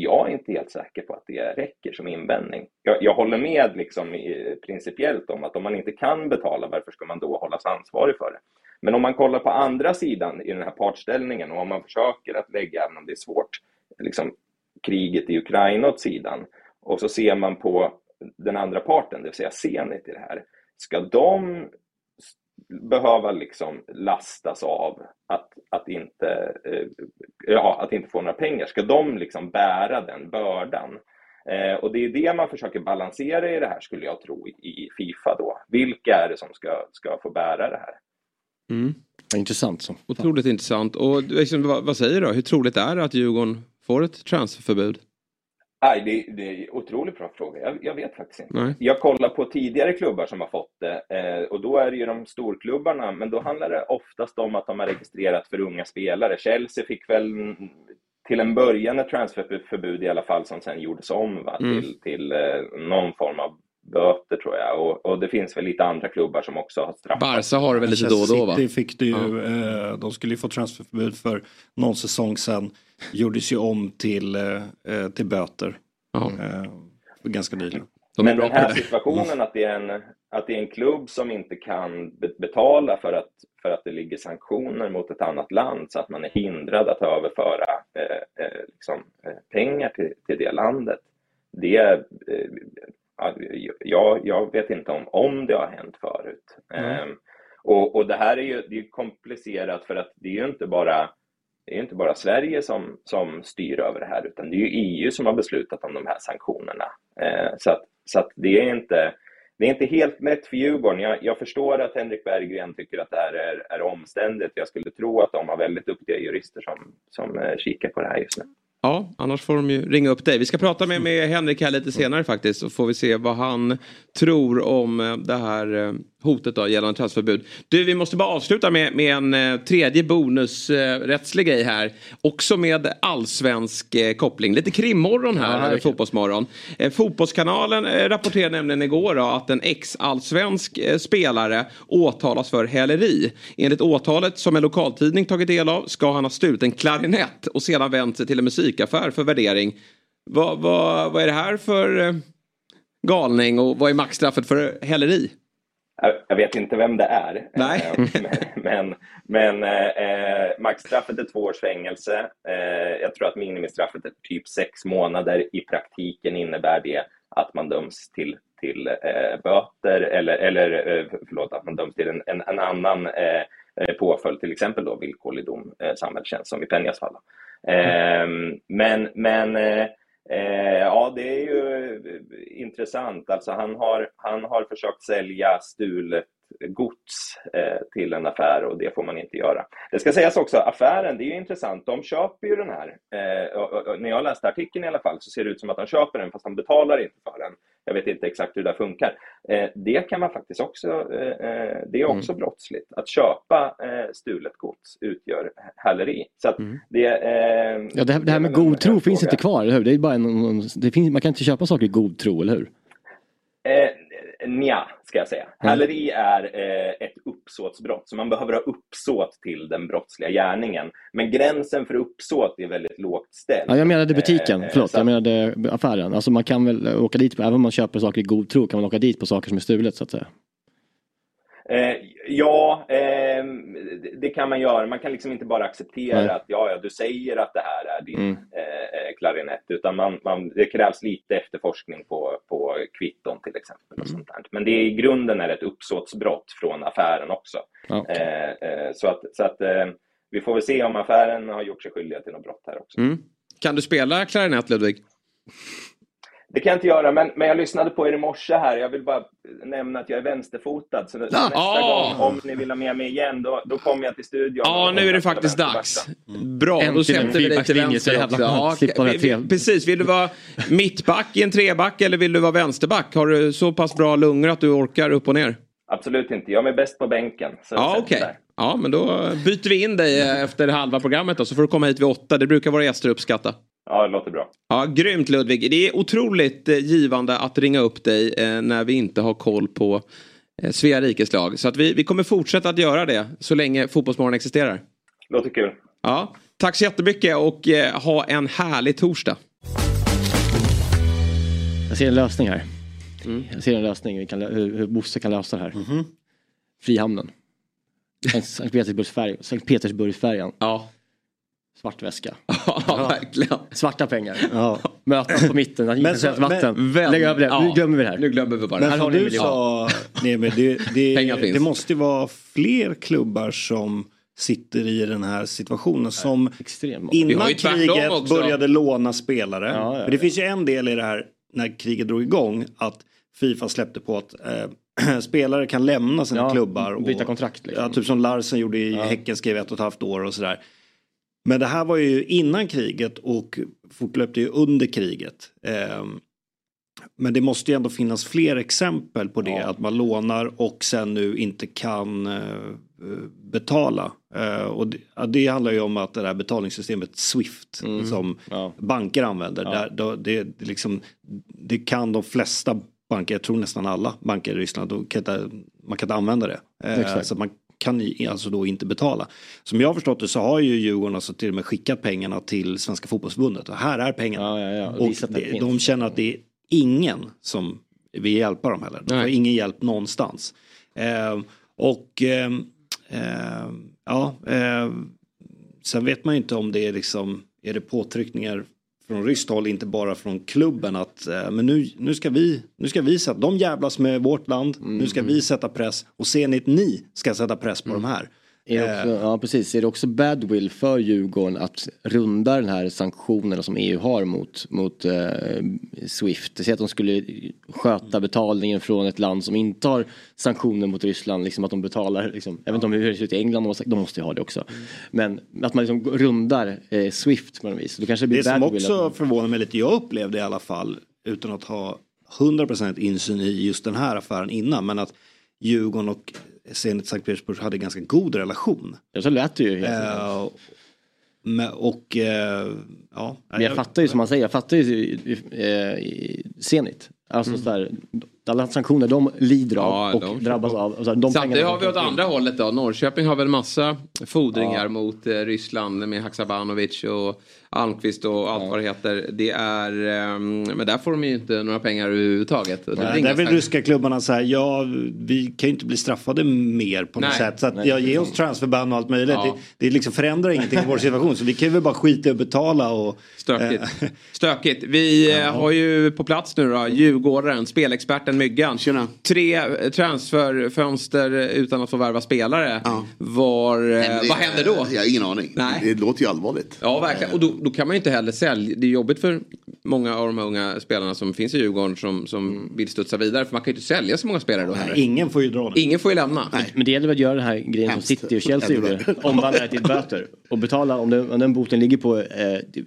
jag är inte helt säker på att det räcker som invändning. Jag, jag håller med liksom i, principiellt om att om man inte kan betala, varför ska man då hållas ansvarig för det? Men om man kollar på andra sidan i den här partställningen och om man försöker att lägga, även om det är svårt, liksom kriget i Ukraina åt sidan och så ser man på den andra parten, det vill säga Zenit i det här, ska de behöva liksom lastas av att, att, inte, eh, ja, att inte få några pengar? Ska de liksom bära den bördan? Eh, och det är det man försöker balansera i det här, skulle jag tro, i Fifa då. Vilka är det som ska, ska få bära det här? Mm. Intressant. Så. Otroligt intressant. Och liksom, vad, vad säger du? Hur troligt är det att Djurgården får ett transferförbud? Nej, det, det är en otroligt bra fråga. Jag, jag vet faktiskt inte. Nej. Jag kollar på tidigare klubbar som har fått det eh, och då är det ju de storklubbarna, men då handlar det oftast om att de har registrerat för unga spelare. Chelsea fick väl till en början ett transferförbud i alla fall som sen gjordes om va, mm. till, till eh, någon form av böter tror jag. Och, och, det finns väl lite andra klubbar som också har straffat. Barca har det väl lite då och då va? City fick det ju, ja. eh, de skulle ju få transferförbud för någon säsong sedan. Gjordes ju om till, eh, till böter. Ja. Eh, ganska nyligen. De Men den här situationen att det, är en, att det är en klubb som inte kan betala för att, för att det ligger sanktioner mot ett annat land så att man är hindrad att överföra eh, eh liksom, eh, pengar till, till det landet. Det, eh, jag, jag vet inte om, om det har hänt förut. Mm. Um, och, och det här är ju det är komplicerat för att det är ju inte bara det är inte bara Sverige som, som styr över det här utan det är ju EU som har beslutat om de här sanktionerna. Eh, så att, så att det, är inte, det är inte helt mätt för Djurgården. Jag, jag förstår att Henrik Berggren tycker att det här är, är omständigt. Jag skulle tro att de har väldigt duktiga jurister som, som eh, kikar på det här just nu. Ja, annars får de ju ringa upp dig. Vi ska prata med, med Henrik här lite senare faktiskt. Så får vi se vad han tror om eh, det här eh, hotet då gällande transferförbud. Du, vi måste bara avsluta med, med en eh, tredje bonusrättslig grej här. Också med allsvensk koppling. Lite krimmorgon här, ja, eller fotbollsmorgon. Fotbollskanalen rapporterade nämligen igår då, att en ex-allsvensk spelare åtalas för häleri. Enligt åtalet som en lokaltidning tagit del av ska han ha stulit en klarinett och sedan vänt sig till en musik musikaffär för värdering. Vad, vad, vad är det här för eh, galning och vad är maxstraffet för häleri? Jag vet inte vem det är. Nej. Eh, men men eh, maxstraffet är två års fängelse. Eh, jag tror att minimistraffet är typ sex månader. I praktiken innebär det att man döms till, till eh, böter eller, eller eh, förlåt, att man döms till en, en, en annan eh, påföljd, till exempel då villkorlig dom, eh, samhällstjänst som i Penjas fall. Mm. Men, men eh, ja, det är ju eh, intressant. Alltså han har, han har försökt sälja stulet gods eh, till en affär och det får man inte göra. Det ska sägas också, affären, det är ju intressant, de köper ju den här. Eh, när jag läste artikeln i alla fall så ser det ut som att de köper den fast de betalar inte för den. Jag vet inte exakt hur det funkar. Eh, det kan man faktiskt också, det är också mm. brottsligt. Att köpa stulet gods utgör häleri. Så mm. det, ja, det, här, det här med god tro finns inte kvar, eller hur? Det är bara en, det finns, man kan inte köpa saker i god tro, eller hur? Eh, nja, ska jag säga. Mm. Häleri är eh, ett uppsåtsbrott, så man behöver ha uppsåt till den brottsliga gärningen. Men gränsen för uppsåt är väldigt lågt ställd. Ja, jag menade butiken, eh, förlåt, så... jag menade affären. Alltså man kan väl åka dit, även om man köper saker i god tro, kan man åka dit på saker som är stulet så att säga. Eh, ja, det kan man göra. Man kan liksom inte bara acceptera Nej. att ja, ja, du säger att det här är din mm. eh, klarinett, utan man, man, det krävs lite efterforskning på, på kvitton till exempel. Och mm. sånt där. Men det är, i grunden är ett uppsåtsbrott från affären också. Okay. Eh, eh, så att, så att eh, vi får väl se om affären har gjort sig skyldiga till något brott här också. Mm. Kan du spela klarinett, Ludvig? Det kan jag inte göra, men, men jag lyssnade på er i morse här. Jag vill bara nämna att jag är vänsterfotad. Så nästa ah. gång, om ni vill ha med mig igen, då, då kommer jag till studion. Ja, nu är det faktiskt dags. Mm. Bra, Äntligen då sätter vi dig till vänster också. Ja, precis, vill du vara mittback i en treback eller vill du vara vänsterback? Har du så pass bra lungor att du orkar upp och ner? Absolut inte. Jag är bäst på bänken. ja, okej. Okay. Ja, men då byter vi in dig efter halva programmet då, så får du komma hit vid åtta. Det brukar våra gäster uppskatta. Ja, det låter bra. Ja, grymt Ludvig. Det är otroligt eh, givande att ringa upp dig eh, när vi inte har koll på eh, Svea rikes lag. Så att vi, vi kommer fortsätta att göra det så länge Fotbollsmorgon existerar. Låter kul. Ja, tack så jättemycket och ha en härlig torsdag. Jag ser en lösning här. Mm. Jag ser en lösning vi kan, hur, hur Bosse kan lösa det här. Mm -hmm. Frihamnen. Sankt Petersburgsfärjan. Sankt Petersburgsfärjan. Ja. Svart väska. ja, verkligen. Svarta pengar. Ja. Mötas på mitten, men, så, vatten. Men, Lägg över det, ja. nu glömmer vi det här. Nu glömmer vi bara Men som du sa, nej, men det, det, det måste vara fler klubbar som sitter i den här situationen som innan kriget började låna spelare. Ja, ja, För det finns ju en del i det här när kriget drog igång att Fifa släppte på att eh, spelare kan lämna sina klubbar. Och, byta kontrakt. Liksom. Ja, typ som Larsen gjorde i Häcken, skrev ett och ett halvt år och sådär. Men det här var ju innan kriget och fortlöpte ju under kriget. Eh, men det måste ju ändå finnas fler exempel på det, ja. att man lånar och sen nu inte kan eh, betala. Eh, och det, ja, det, handlar ju om att det här betalningssystemet Swift mm. som ja. banker använder, där, då, det, det, liksom, det kan de flesta banker, jag tror nästan alla banker i Ryssland, kan inte, man kan inte använda det. Eh, så man kan ni alltså då inte betala. Som jag har förstått det så har ju Djurgården alltså till och med skickat pengarna till Svenska fotbollsförbundet och här är pengarna. Ja, ja, ja. Och det, de känner att det är ingen som vill hjälpa dem heller. De har ingen hjälp någonstans. Eh, och eh, eh, ja, eh, sen vet man ju inte om det är liksom, är det påtryckningar från ryskt håll, inte bara från klubben att eh, men nu, nu, ska vi, nu ska vi sätta, de jävlas med vårt land, mm. nu ska vi mm. sätta press och ser ni att ni ska sätta press på mm. de här. Är också, ja precis, är det också badwill för Djurgården att runda den här sanktionerna som EU har mot, mot uh, Swift? Säg att de skulle sköta betalningen från ett land som inte har sanktioner mot Ryssland, liksom att de betalar, liksom, jag vet inte om hur det ser ut i England, de måste ju ha det också. Men att man liksom rundar uh, Swift på något vis. Då kanske det blir det som också att... förvånar mig lite, jag upplevde i alla fall, utan att ha 100% insyn i just den här affären innan, men att Djurgården och Zenit Sankt Petersburg hade ganska god relation. Ja, så lät det ju. Uh, och uh, ja. Men jag fattar ju som man säger, jag fattar ju uh, Zenit. Alltså mm. sådär, alla sanktioner de lider av ja, och de drabbas av. Och så de Samtidigt har vi åt andra hållet då. Norrköping har väl massa fordringar ja. mot eh, Ryssland med Haksabanovic och Almqvist och allt ja. vad det heter. Det är, um, men där får de ju inte några pengar överhuvudtaget. Det Nej, där vill ryska klubbarna säga, ja vi kan ju inte bli straffade mer på något Nej. sätt. Så att, ja, ge oss transferban och allt möjligt. Ja. Det, det liksom förändrar ingenting i vår situation. Så vi kan ju väl bara skita i att betala och... Stökigt. Äh. Stökigt. Vi ja. har ju på plats nu då, Djurgårdaren, spelexperten Myggan. Tjena. Tre transferfönster utan att få värva spelare. Ja. Var, det, vad händer då? Jag har ingen aning. Nej. Det låter ju allvarligt. Ja, verkligen. Och då, då kan man ju inte heller sälja. Det är jobbigt för många av de här unga spelarna som finns i Djurgården som, som Mm. vill studsa vidare. För man kan ju inte sälja så många spelare då heller. Ingen får ju dra det. Ingen får ju lämna. Men det gäller väl att göra den här grejen Hemskt. som City och Chelsea gjorde. Omvandla det till böter. Och betala, om den, om den boten ligger på eh,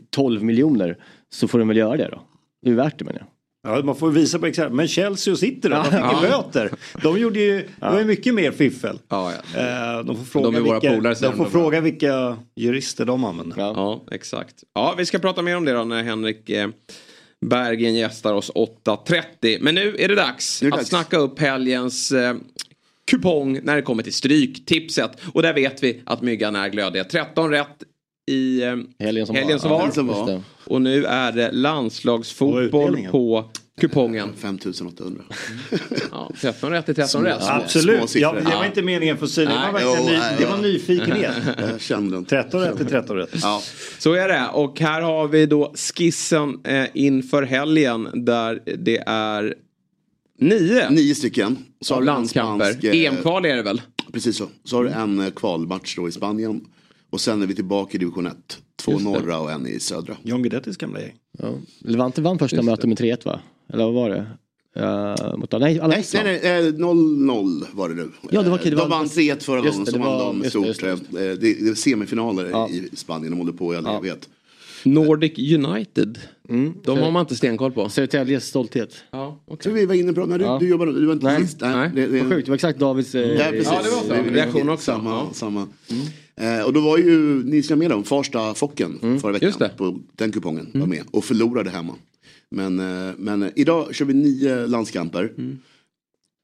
12 miljoner så får de väl göra det då. Det är värt det menar jag. Ja, man får visa på exakt. Men Chelsea och City då? De fick Ja. ju böter. De gjorde ju, det var mycket mer fiffel. Ja, ja. Eh, De får fråga, De vilka, de får de fråga vilka jurister de använder. Ja. Ja, exakt. Ja, vi ska prata mer om det då när Henrik eh, Bergen gästar oss 8.30. Men nu är det dags är det att dags. snacka upp helgens eh, kupong när det kommer till Stryktipset. Och där vet vi att Myggan är glödiga. 13 rätt i eh, Helgen som helgen som var. som var. Och nu är det landslagsfotboll på kupongen. 5800. Ja, 13 rätt är 13 rätt. Små Absolut. Ja, det var inte meningen för Siri. Det var, Jo, ny, nej, det var nyfikenhet. Jag kände den. 13 rätt är 13 rätt. Ja. Så är det. Och här har vi då skissen eh, inför helgen där det är nio Nio stycken. Så har av landskamper. spansk, eh, EM-kval är det väl? Precis så. Så har du en eh, kvalmatch då i Spanien. Och sen är vi tillbaka i division 1. Två Just det. norra och en i södra. John Guidettis gamla gäng. Ja. Levante vann första mötet med 3-1 va? Eller vad var det? Uh, mot, nej, Nej, nej, nej, eh, 0-0 var det nu. Ja, det var okej, det de var- vann 3-1 förra gången, det, så vann var- de stort. det, eh, Det, är semifinaler Ja. i Spanien, de håller på i all Ja. evighet. Nordic United. Mm. De har man inte stenkoll på. Södertäljes stolthet. Ja, Så okej. vi var inne på, när du, Ja. du jobbade, du var inte Nej. sist. Nej. det, det, Vad sjukt, det var exakt Davids... Eh, Ja, precis. Ja, det var så. är- Reaktion också. Samma, Ja. samma. Eh, och då var ju, ni ska med om Farsta Focken förra veckan. På den kupongen var med och förlorade hemma. Men, eh, men idag kör vi nio landskamper.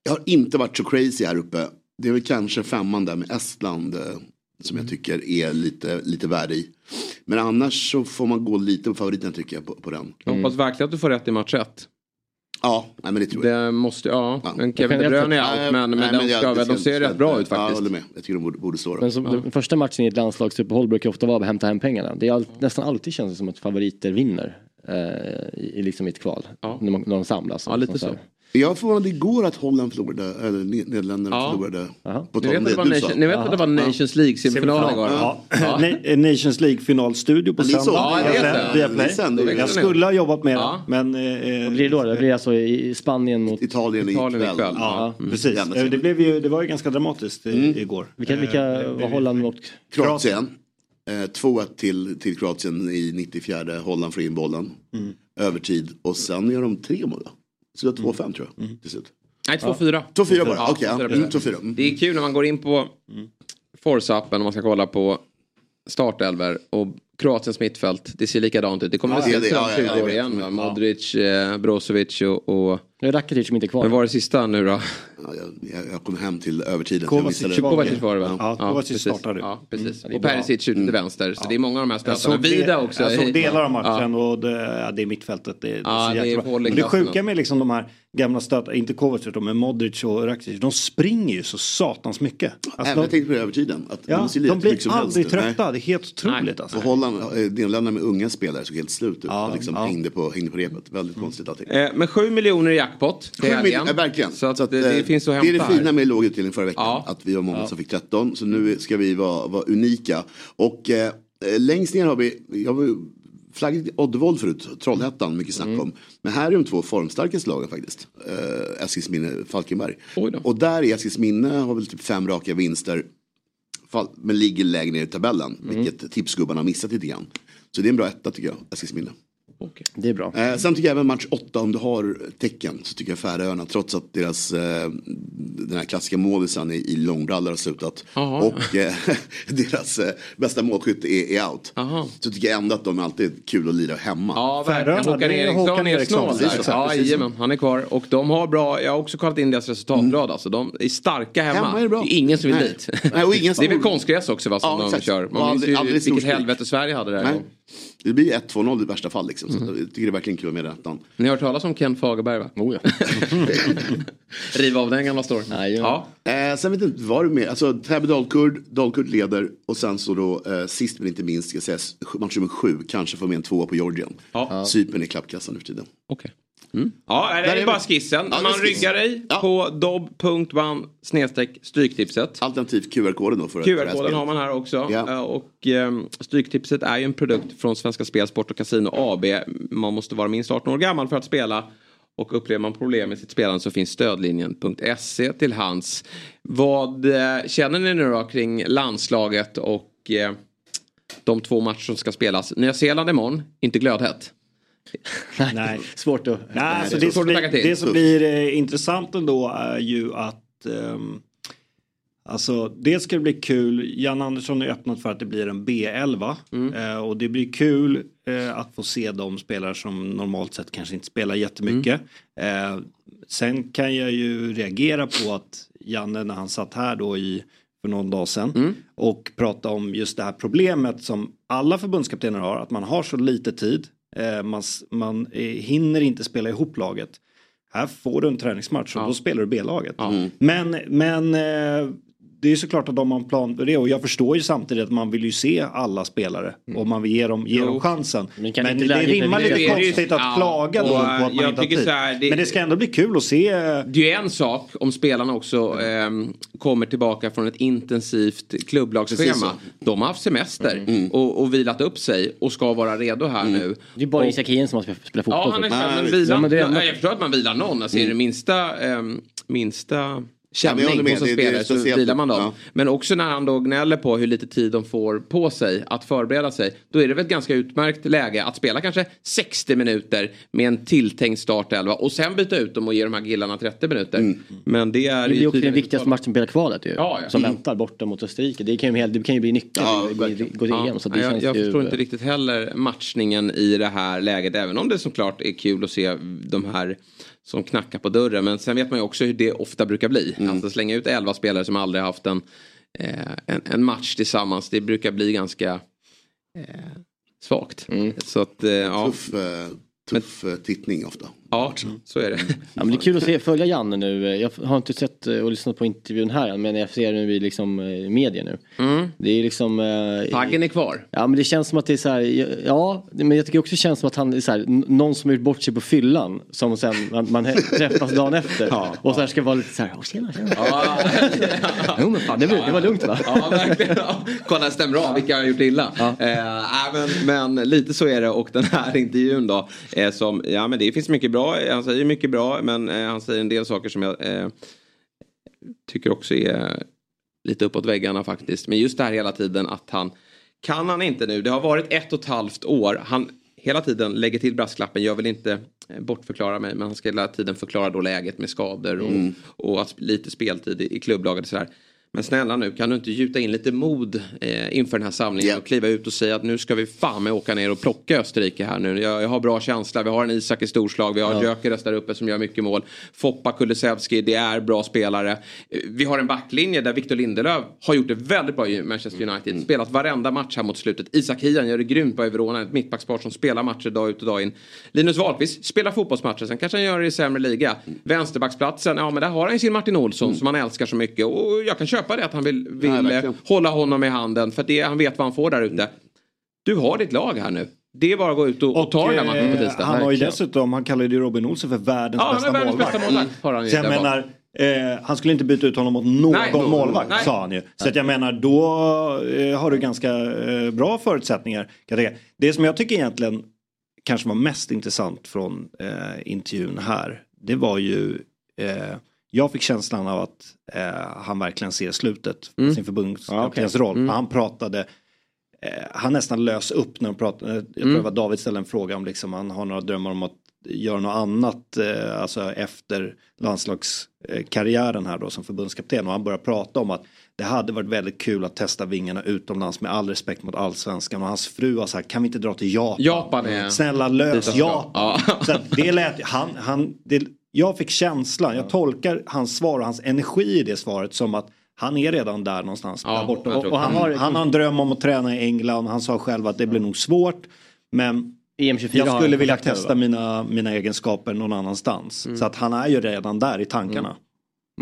Jag har inte varit så crazy här uppe. Det är väl kanske femman där med Estland eh, som jag tycker är lite, lite värde i. Men annars så får man gå lite på favoriten tycker jag på, på den. Jag hoppas verkligen att du får rätt i match 1. Ja, nej, men det tror jag. Det måste, ja. Ja. Men Kevin De Bruyne är out. Men, men, nej, de, jag- ska, de ser rätt bra ut Ja, jag faktiskt. håller med. Jag tycker de borde, borde slå Men som, Den första matchen i ett landslagsuppehåll brukar ofta vara att hämta hem pengarna. Det är all, nästan alltid känns det som att favoriter vinner. Eh, i, liksom i ett kval. Ja. När, man, när de samlas. Ja, lite Och så. Jag var förvånad igår att Holland förlorade, eller Ne- Nederländerna Ja. förlorade. På Ni vet det det nation, ni vet att det var Nations League-semifinal igår? Ja. Na- Nations League-finalstudio på Ja, söndag. det. Ja, det är det. Jag skulle ha jobbat med Ja. det. Men, eh, Vad blir det då? Det blir alltså i, Spanien mot... Italien Italien ikväll. ikväll. Ja, Mm. precis. Eh. Det, blev ju, det var ju ganska dramatiskt i, igår. Vilka, vilka Eh, var Holland mot? Kroatien. Eh, 2-1 till, till Kroatien i 94. Holland får in bollen. Mm. Övertid. Och sen gör de tre mål. Så det var 2-5 tror jag. Till slut. Nej, 2-4. 2-4 bara. Ja, Okej, ja. 2-4. Mm, 2-4. Mm. Det är kul när man går in på Forza-appen och man ska kolla på startelver och Kroatiens mittfält. Det ser likadant ut. Det kommer Ja, att se ut som ja, ja, 20 ja, jag år vet. igen. Ja. Modric, eh, Brozovic och, och... Det är Rakitic som inte är kvar. Men var det sista nu då? Ja, jag, jag, kom hem till övertiden. Kovacic var det väl? Ja, Kovacic precis. startade. Ja, precis. är Och. Perisic ute till vänster. Så det är många av de här såg, Vida också. jag såg i- delar av matchen och det, ja, det är mittfältet. Det, det är så det är det sjuka med liksom de här gamla stötarna, inte Kovacic men Modric och Rakitic, de springer ju så satans mycket. Alltså, Även de, jag på övertiden. Att ja, de mycket blir aldrig helst. Nej. trötta, det är helt otroligt alltså. Och Holland, eh, Nederländerna med unga spelare såg helt slut ut. Ja, liksom ja. hängde, på, hängde på repet. Väldigt konstigt allting. Eh, Men 7 miljoner i jackpot till Sju helgen. ja, verkligen. Så att Så att, det, det eh, finns att Det är hämta det fina här. med låg utdelning förra veckan. Ja. Att vi var många som fick 13. Så nu ska vi vara, vara unika. Och eh, längst ner har vi, jag i Oddevold förut, Trollhättan, mycket snack Mm. om. Men här är de två formstarkaste lagen faktiskt. Eh, Eskilsminne, Falkenberg. Och där är Eskilsminne, har väl typ fem raka vinster. Men ligger lägre ner i tabellen. Mm. Vilket tipsgubbarna har missat lite grann. Så det är en bra etta tycker jag, Eskilsminne. Okej. Det är bra. Eh, sen tycker jag även match 8 om du har tecken så tycker jag Färöarna trots att deras eh, den här klassiska målisen i, i långbrallor har slutat Jaha. och eh, deras eh, bästa målskytt är, är out. Jaha. Så tycker jag ändå att de är alltid kul att lira hemma. Ja, Färöarna. Håkan det är Eriksson är snål. Ja, jajamän, han är kvar. Och de har bra, jag har också kollat in deras resultatblad. Alltså, de är starka hemma. Hemma är det bra. är ingen som vill Nej. dit. Nej, och ingen det är väl konstgräs också va, som Ja, de exakt. kör. Man minns ju vilket helvete Sverige hade där. Det blir 1-2-0 i värsta fall liksom. Så jag tycker det är verkligen kul att med i ettan. Ni har hört talas om Ken Fagerberg va? Oh, ja. Riva av den gamla storyn. Nej, ja. ja. Eh, sen vet jag inte vad du med. Alltså Täby Dalkurd, Dalkurd leder och sen så då eh, sist men inte minst ska jag säga match nummer sju. Kanske får med en tvåa på Georgien. Ja. Cypern är klappkassa nu för tiden. Okej. Mm. Ja, det är, är bara skissen. Ja, Man ryggar dig ja. på snedstreck stryktipset. Alternativt QR-koden då. QR-koden har man här också. Ja. Eh, och um, Stryktipset är ju en produkt från Svenska Spel, Sport och Casino AB. Man måste vara minst 18 år gammal för att spela. Och upplever man problem med sitt spelande så finns stödlinjen.se till hands. Vad eh, känner ni nu då kring landslaget och eh, de två matcher som ska spelas? Nya Zeeland imorgon, inte glödhett. Nej. Svårt att... Nej, alltså det, som blir, det som blir eh, intressant ändå är ju att um, Alltså dels ska det bli kul. Jan Andersson är öppnat för att det blir en B11. Mm. Eh, och det blir kul eh, att få se de spelare som normalt sett kanske inte spelar jättemycket. Mm. Eh, sen kan jag ju reagera på att Janne när han satt här då i för någon dag sedan mm. och prata om just det här problemet som alla förbundskaptener har. Att man har så lite tid. Eh, man, man eh, hinner inte spela ihop laget. Här får du en träningsmatch och ja. då spelar du B-laget. Ja. Men, men eh, det är såklart att de har en plan för det och jag förstår ju samtidigt att man vill ju se alla spelare mm. och man vill ge dem, ge dem chansen. Men, men det rimmar lite konstigt att ja, klaga då på att man inte har tid. Här, det, men det ska ändå bli kul att se. Det är ju en sak om spelarna också eh, kommer tillbaka från ett intensivt klubblagsschema. De har haft semester mm. och, och vilat upp sig och ska vara redo här mm. nu. Det är bara Isak Hien som har spelat fotboll. Ja, han är, men, vila, ja, jag förstår att man vilar någon. Alltså, mm. är det minsta, eh, minsta känning ja, på som spelare så vilar man dem. Ja. Men också när han då gnäller på hur lite tid de får på sig att förbereda sig. Då är det väl ett ganska utmärkt läge att spela kanske 60 minuter med en tilltänkt startelva och sen byta ut dem och ge de här gillarna 30 minuter. Mm. Men det är det blir också den viktigaste matchen på kvalet ju. Ja, ja. Som mm. väntar borta mot Österrike. Det kan ju, det kan ju bli nyckeln ja, gå till EM. Så det jag, känns jag ju... förstår inte riktigt heller matchningen i det här läget. Även om det såklart är kul att se de här som knackar på dörren. Men sen vet man ju också hur det ofta brukar bli. Mm. Alltså slänga ut elva spelare som aldrig haft en, eh, en, en, match tillsammans. Det brukar bli ganska eh, svagt. Mm. Så att, eh, ja. Tuff, tuff men, tittning ofta. Ja, så är det. Ja, men det är kul att se, följa Janne nu. Jag har inte sett och lyssnat på intervjun här men jag ser nu i liksom, media nu. Mm. Det är liksom... Eh, Taggen är kvar. Ja men det känns som att det är så här, ja men jag tycker också det känns som att han är så här, någon som har gjort bort sig på fyllan. Som sen man, man träffas dagen efter. Ja, och så här ska vara lite så här, tjena tjena. Ja, jo men fan det var, det var lugnt va? Ja verkligen. Ja. Kolla stämmer av vilka har gjort illa. Ja. Eh, men, men lite så är det och den här intervjun då. Eh, som, ja men det finns mycket bra bra, han säger mycket bra men eh, han säger en del saker som jag eh, tycker också är lite uppåt väggarna faktiskt. Men just det här hela tiden att han kan han inte nu. Det har varit ett och ett halvt år. Han hela tiden lägger till brasklappen. Jag vill inte eh, bortförklara mig men han ska hela tiden förklara då läget med skador och, mm. och att lite speltid i, i klubblaget. Och så här. Men snälla nu, kan du inte gjuta in lite mod eh, inför den här samlingen yeah. och kliva ut och säga att nu ska vi fan med åka ner och plocka Österrike här nu. Jag, jag har bra känsla, vi har en Isak i storslag, vi har ja. Gyökeres där uppe som gör mycket mål. Foppa Kulusevski, det är bra spelare. Eh, vi har en backlinje där Victor Lindelöf har gjort det väldigt bra i Manchester United. Mm. Spelat varenda match här mot slutet. Isak Hien gör det grymt bra i Verona, ett mittbackspar som spelar matcher dag ut och dag in. Linus Wahlqvist spelar fotbollsmatcher, sen kanske han gör det i sämre liga. Mm. Vänsterbacksplatsen, ja men där har han sin Martin Olsson mm. som han älskar så mycket och jag kan köpa det att han vill vill Nej, hålla honom i handen för det, han vet vad han får där ute. Du har ditt lag här nu. Det är bara att gå ut och, och, och ta den här matchen på tisdag. Han har ju dessutom, han kallar ju Robin Olsen för världens ja, bästa världens målvakt. Bästa målvakt har han Så jag menar, eh, han skulle inte byta ut honom mot någon nej, målvakt nej. sa han ju. Så att jag menar då eh, har du ganska eh, bra förutsättningar. Det som jag tycker egentligen kanske var mest intressant från eh, intervjun här. Det var ju eh, jag fick känslan av att eh, han verkligen ser slutet på mm. sin förbundskaptens okay. roll. Mm. Han pratade, eh, han nästan lös upp när han pratade, jag tror mm. det var David ställde en fråga om liksom han har några drömmar om att göra något annat, eh, alltså efter landslagskarriären här då som förbundskapten och han börjar prata om att det hade varit väldigt kul att testa vingarna utomlands med all respekt mot allsvenskan och hans fru har sagt kan vi inte dra till Japan? Japan är... Snälla lös Japan. Ja. Så det lät, han, han, det, jag fick känslan, jag tolkar hans svar och hans energi i det svaret som att han är redan där någonstans. Ja, där borta. Och, och han, har, han har en dröm om att träna i England. Han sa själv att det blir nog svårt. Men EM24 jag skulle vilja testa mina, mina egenskaper någon annanstans. Mm. Så att han är ju redan där i tankarna. Mm.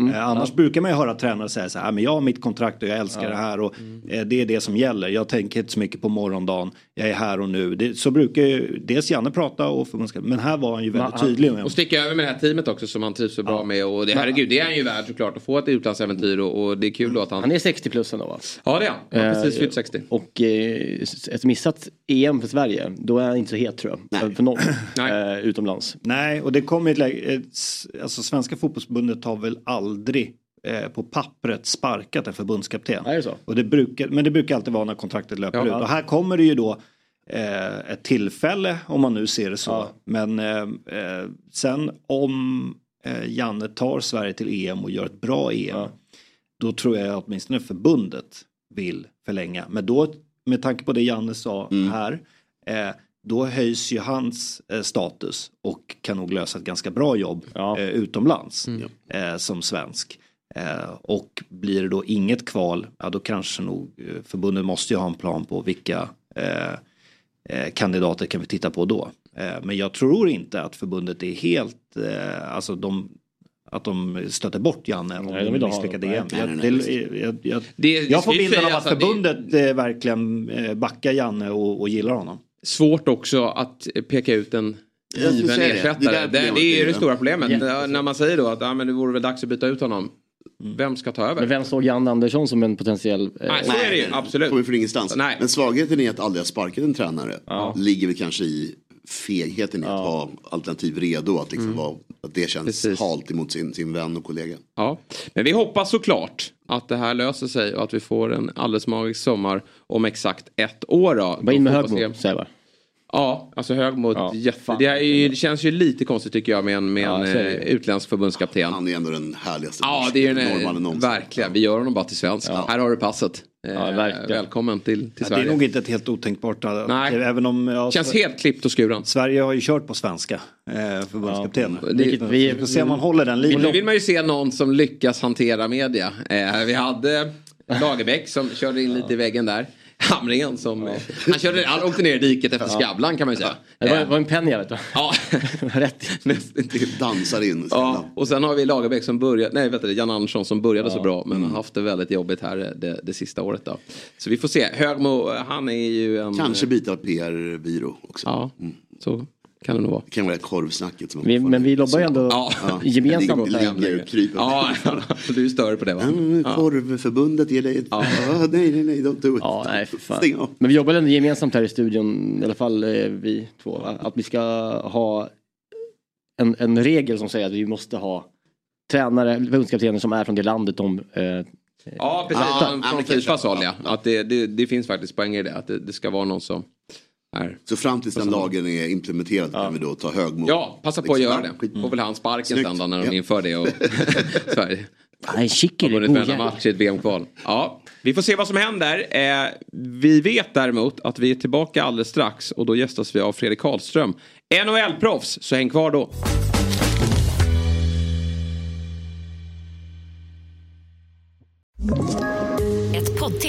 Eh, annars ja. brukar man ju höra tränare säga så här, men jag har mitt kontrakt och jag älskar ja. det här och mm. eh, det är det som gäller. Jag tänker inte så mycket på morgondagen, jag är här och nu. Det, så brukar ju dels Janne prata och men här var han ju väldigt tydlig. Med. Och sticka över med det här teamet också som han trivs så bra med. Och det, herregud, det är han ju värd såklart att få ett utlandsäventyr och, och det är kul då att han... Han är 60 plus ändå va? Ja det är han, han precis fyllt 60. Och eh, ett missat EM för Sverige, då är han inte så het tror jag. Nej. För någon eh, utomlands. Nej, och det kommer ett läge, alltså svenska fotbollsförbundet har väl aldrig eh, på pappret sparkat en förbundskapten. Är det? Och det brukar, men det brukar alltid vara när kontraktet löper ja, ut. Och här kommer det ju då eh, ett tillfälle om man nu ser det så. Ja. Men eh, eh sen om eh, Janne tar Sverige till EM och gör ett bra EM. Ja. Då tror jag åtminstone förbundet vill förlänga. Men då med tanke på det Janne sa mm. här. Då höjs ju hans eh, status och kan nog lösa ett ganska bra jobb ja. eh, utomlands mm. eh, som svensk. Eh, och blir det då inget kval, ja då kanske nog eh, förbundet måste ju ha en plan på vilka eh, kandidater kan vi titta på då. men jag tror inte att förbundet är helt, alltså de att de stöter bort Janne om nej, de misslyckade EM. Jag, får bilden av att förbundet det... verkligen backar Janne och, och gillar honom svårt också att peka ut en given ersättare. Det, det, det, är det stora problemet. När man säger då att ah, men det vore väl dags att byta ut honom. Mm. Vem ska ta över? Men vem såg Jan Andersson som en potentiell... Eh, Nej, så är det ju. Absolut. Kommer från ingenstans. Nej. Men svagheten i att aldrig ha sparkat en tränare ja. ligger väl kanske i fegheten i att ha alternativ redo. Att, liksom mm. vara, att det känns Precis. halt emot sin, sin vän och kollega. Ja, men vi hoppas såklart att det här löser sig och att vi får en alldeles magisk sommar om exakt ett år. Då. Bara in med Högmo, säger Ja, alltså Högmo. Ja, jätte, det, det känns ju lite konstigt tycker jag med en, med ja, en eh, utländsk förbundskapten. Han är ändå den härligaste ja, det är en, Verkligen, vi gör honom bara till svensk. Ja. Här har du passet. Ja, eh, välkommen till, till Sverige. Det är nog inte ett helt otänkbart. Eh, Nej. Även om, ja, Känns helt klippt och skuren. Sverige har ju kört på svenska eh, förbundskapten. Ja, vi, vi, vi se om man håller den linjen. Nu vill man ju se någon som lyckas hantera media. Eh, vi hade Lagerbäck som körde in lite i väggen där. Hamringen som... Ja. Han, körde, han åkte ner i diket efter ja. Skavlan kan man ju säga. Det var, var en Penja vet du. Ja. Rätt. Dansar in. Ja. Och sen har vi Lagerbäck som började, nej vet du, Jan Andersson som började ja. så bra men mm. har haft det väldigt jobbigt här det, det sista året då. Så vi får se. Högmo, han är ju en... Kanske byta PR-byrå också. Ja, mm. så kan det nog vara. Det kan vara korvsnacket. Som vi, men vi jobbar ju ändå ja. gemensamt. Ligger, ligger ja, du är större på det va? Ja, korvförbundet ger dig ett... Ja. nej, nej, nej, don't do it. Ja, nej, Men vi jobbar ändå gemensamt här i studion, i alla fall eh, vi två. Att vi ska ha en, en regel som säger att vi måste ha tränare, förbundskaptener som är från det landet de eh, Ja, precis. Ah, från Fifas håll ja. Att det, det, det, finns faktiskt poäng i det. Att det, det ska vara någon som är. Så fram tills den lagen är implementerad ja. kan vi då ta högmod? Ja, passa på att liksom. göra det. Får väl han sparken sen då när de ja. inför det. Och Sverige. Nej, Chicken är god match i ett VM-kval. Ja, vi får se vad som händer. Eh, vi vet däremot att vi är tillbaka alldeles strax och då gästas vi av Fredrik Karlström. NHL-proffs, så häng kvar då.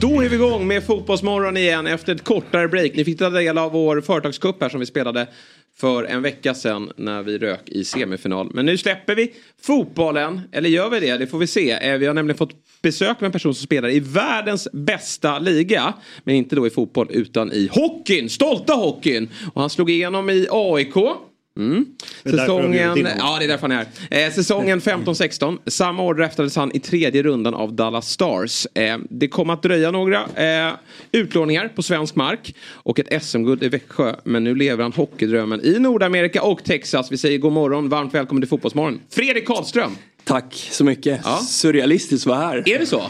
Då är vi igång med Fotbollsmorgon igen efter ett kortare break. Ni fick ta del av vår företagscup här som vi spelade för en vecka sedan när vi rök i semifinal. Men nu släpper vi fotbollen, eller gör vi det? Det får vi se. Eh, vi har nämligen fått besök med en person som spelar i världens bästa liga. Men inte då i fotboll utan i hockeyn, stolta hockeyn. Och han slog igenom i AIK. Mm. Säsongen, ja det är därför han är här. Eh, säsongen 15-16. Samma år draftades han i tredje rundan av Dallas Stars. Eh, det kom att dröja några eh, utlåningar på svensk mark och ett SM-guld i Växjö. Men nu lever han hockeydrömmen i Nordamerika och Texas. Vi säger god morgon, varmt välkommen till Fotbollsmorgon. Fredrik Karlström. Tack så mycket. Ja. Surrealistiskt att vara här. Är det så?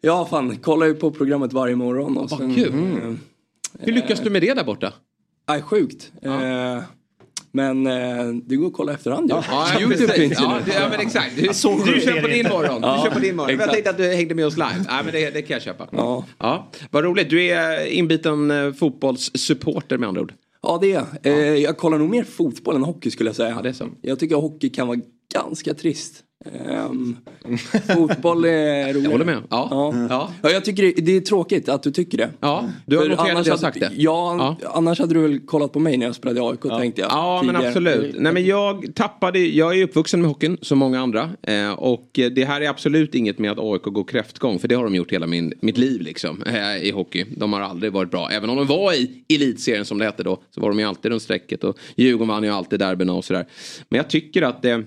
Ja, fan. Kollar ju på programmet varje morgon. Och Vad sen, kul. Mm. Hur lyckas du med det där borta? Nej, sjukt. Ja. Eh, Men eh, det går att kolla efterhand ju. Ja, ja, Youtube finns ju ja, nu. ja men exakt. Du, du på det din morgon. Du Ja, kör på din morgon. Men jag exakt. tänkte att du hängde med oss live. Ja, men det, det kan jag köpa. Ja. Ja, vad roligt. Du är inbiten eh, fotbollssupporter med andra ord. Ja det är jag. Eh, jag kollar nog mer fotboll än hockey skulle jag säga. Ja, det är så. Jag tycker att hockey kan vara ganska trist. Ehm, fotboll är roligare. Jag håller med. Ja. Ja. Ja. Ja, jag tycker det, det är tråkigt att du tycker det. Ja, du har För noterat annars att jag sagt det. Ja, Ja. annars hade du väl kollat på mig när jag spelade i AIK tänkte jag. Ja men tidigare. absolut. Nej men jag tappade, jag är uppvuxen med hockeyn som många andra. Eh, och eh, det här är absolut inget med att AIK går kräftgång. För det har de gjort hela min, mitt liv liksom. Eh, I hockey. De har aldrig varit bra. Även om de var i elitserien som det hette då. Så var de ju alltid runt strecket. Och Djurgården vann ju alltid derbyna och sådär. Men jag tycker att det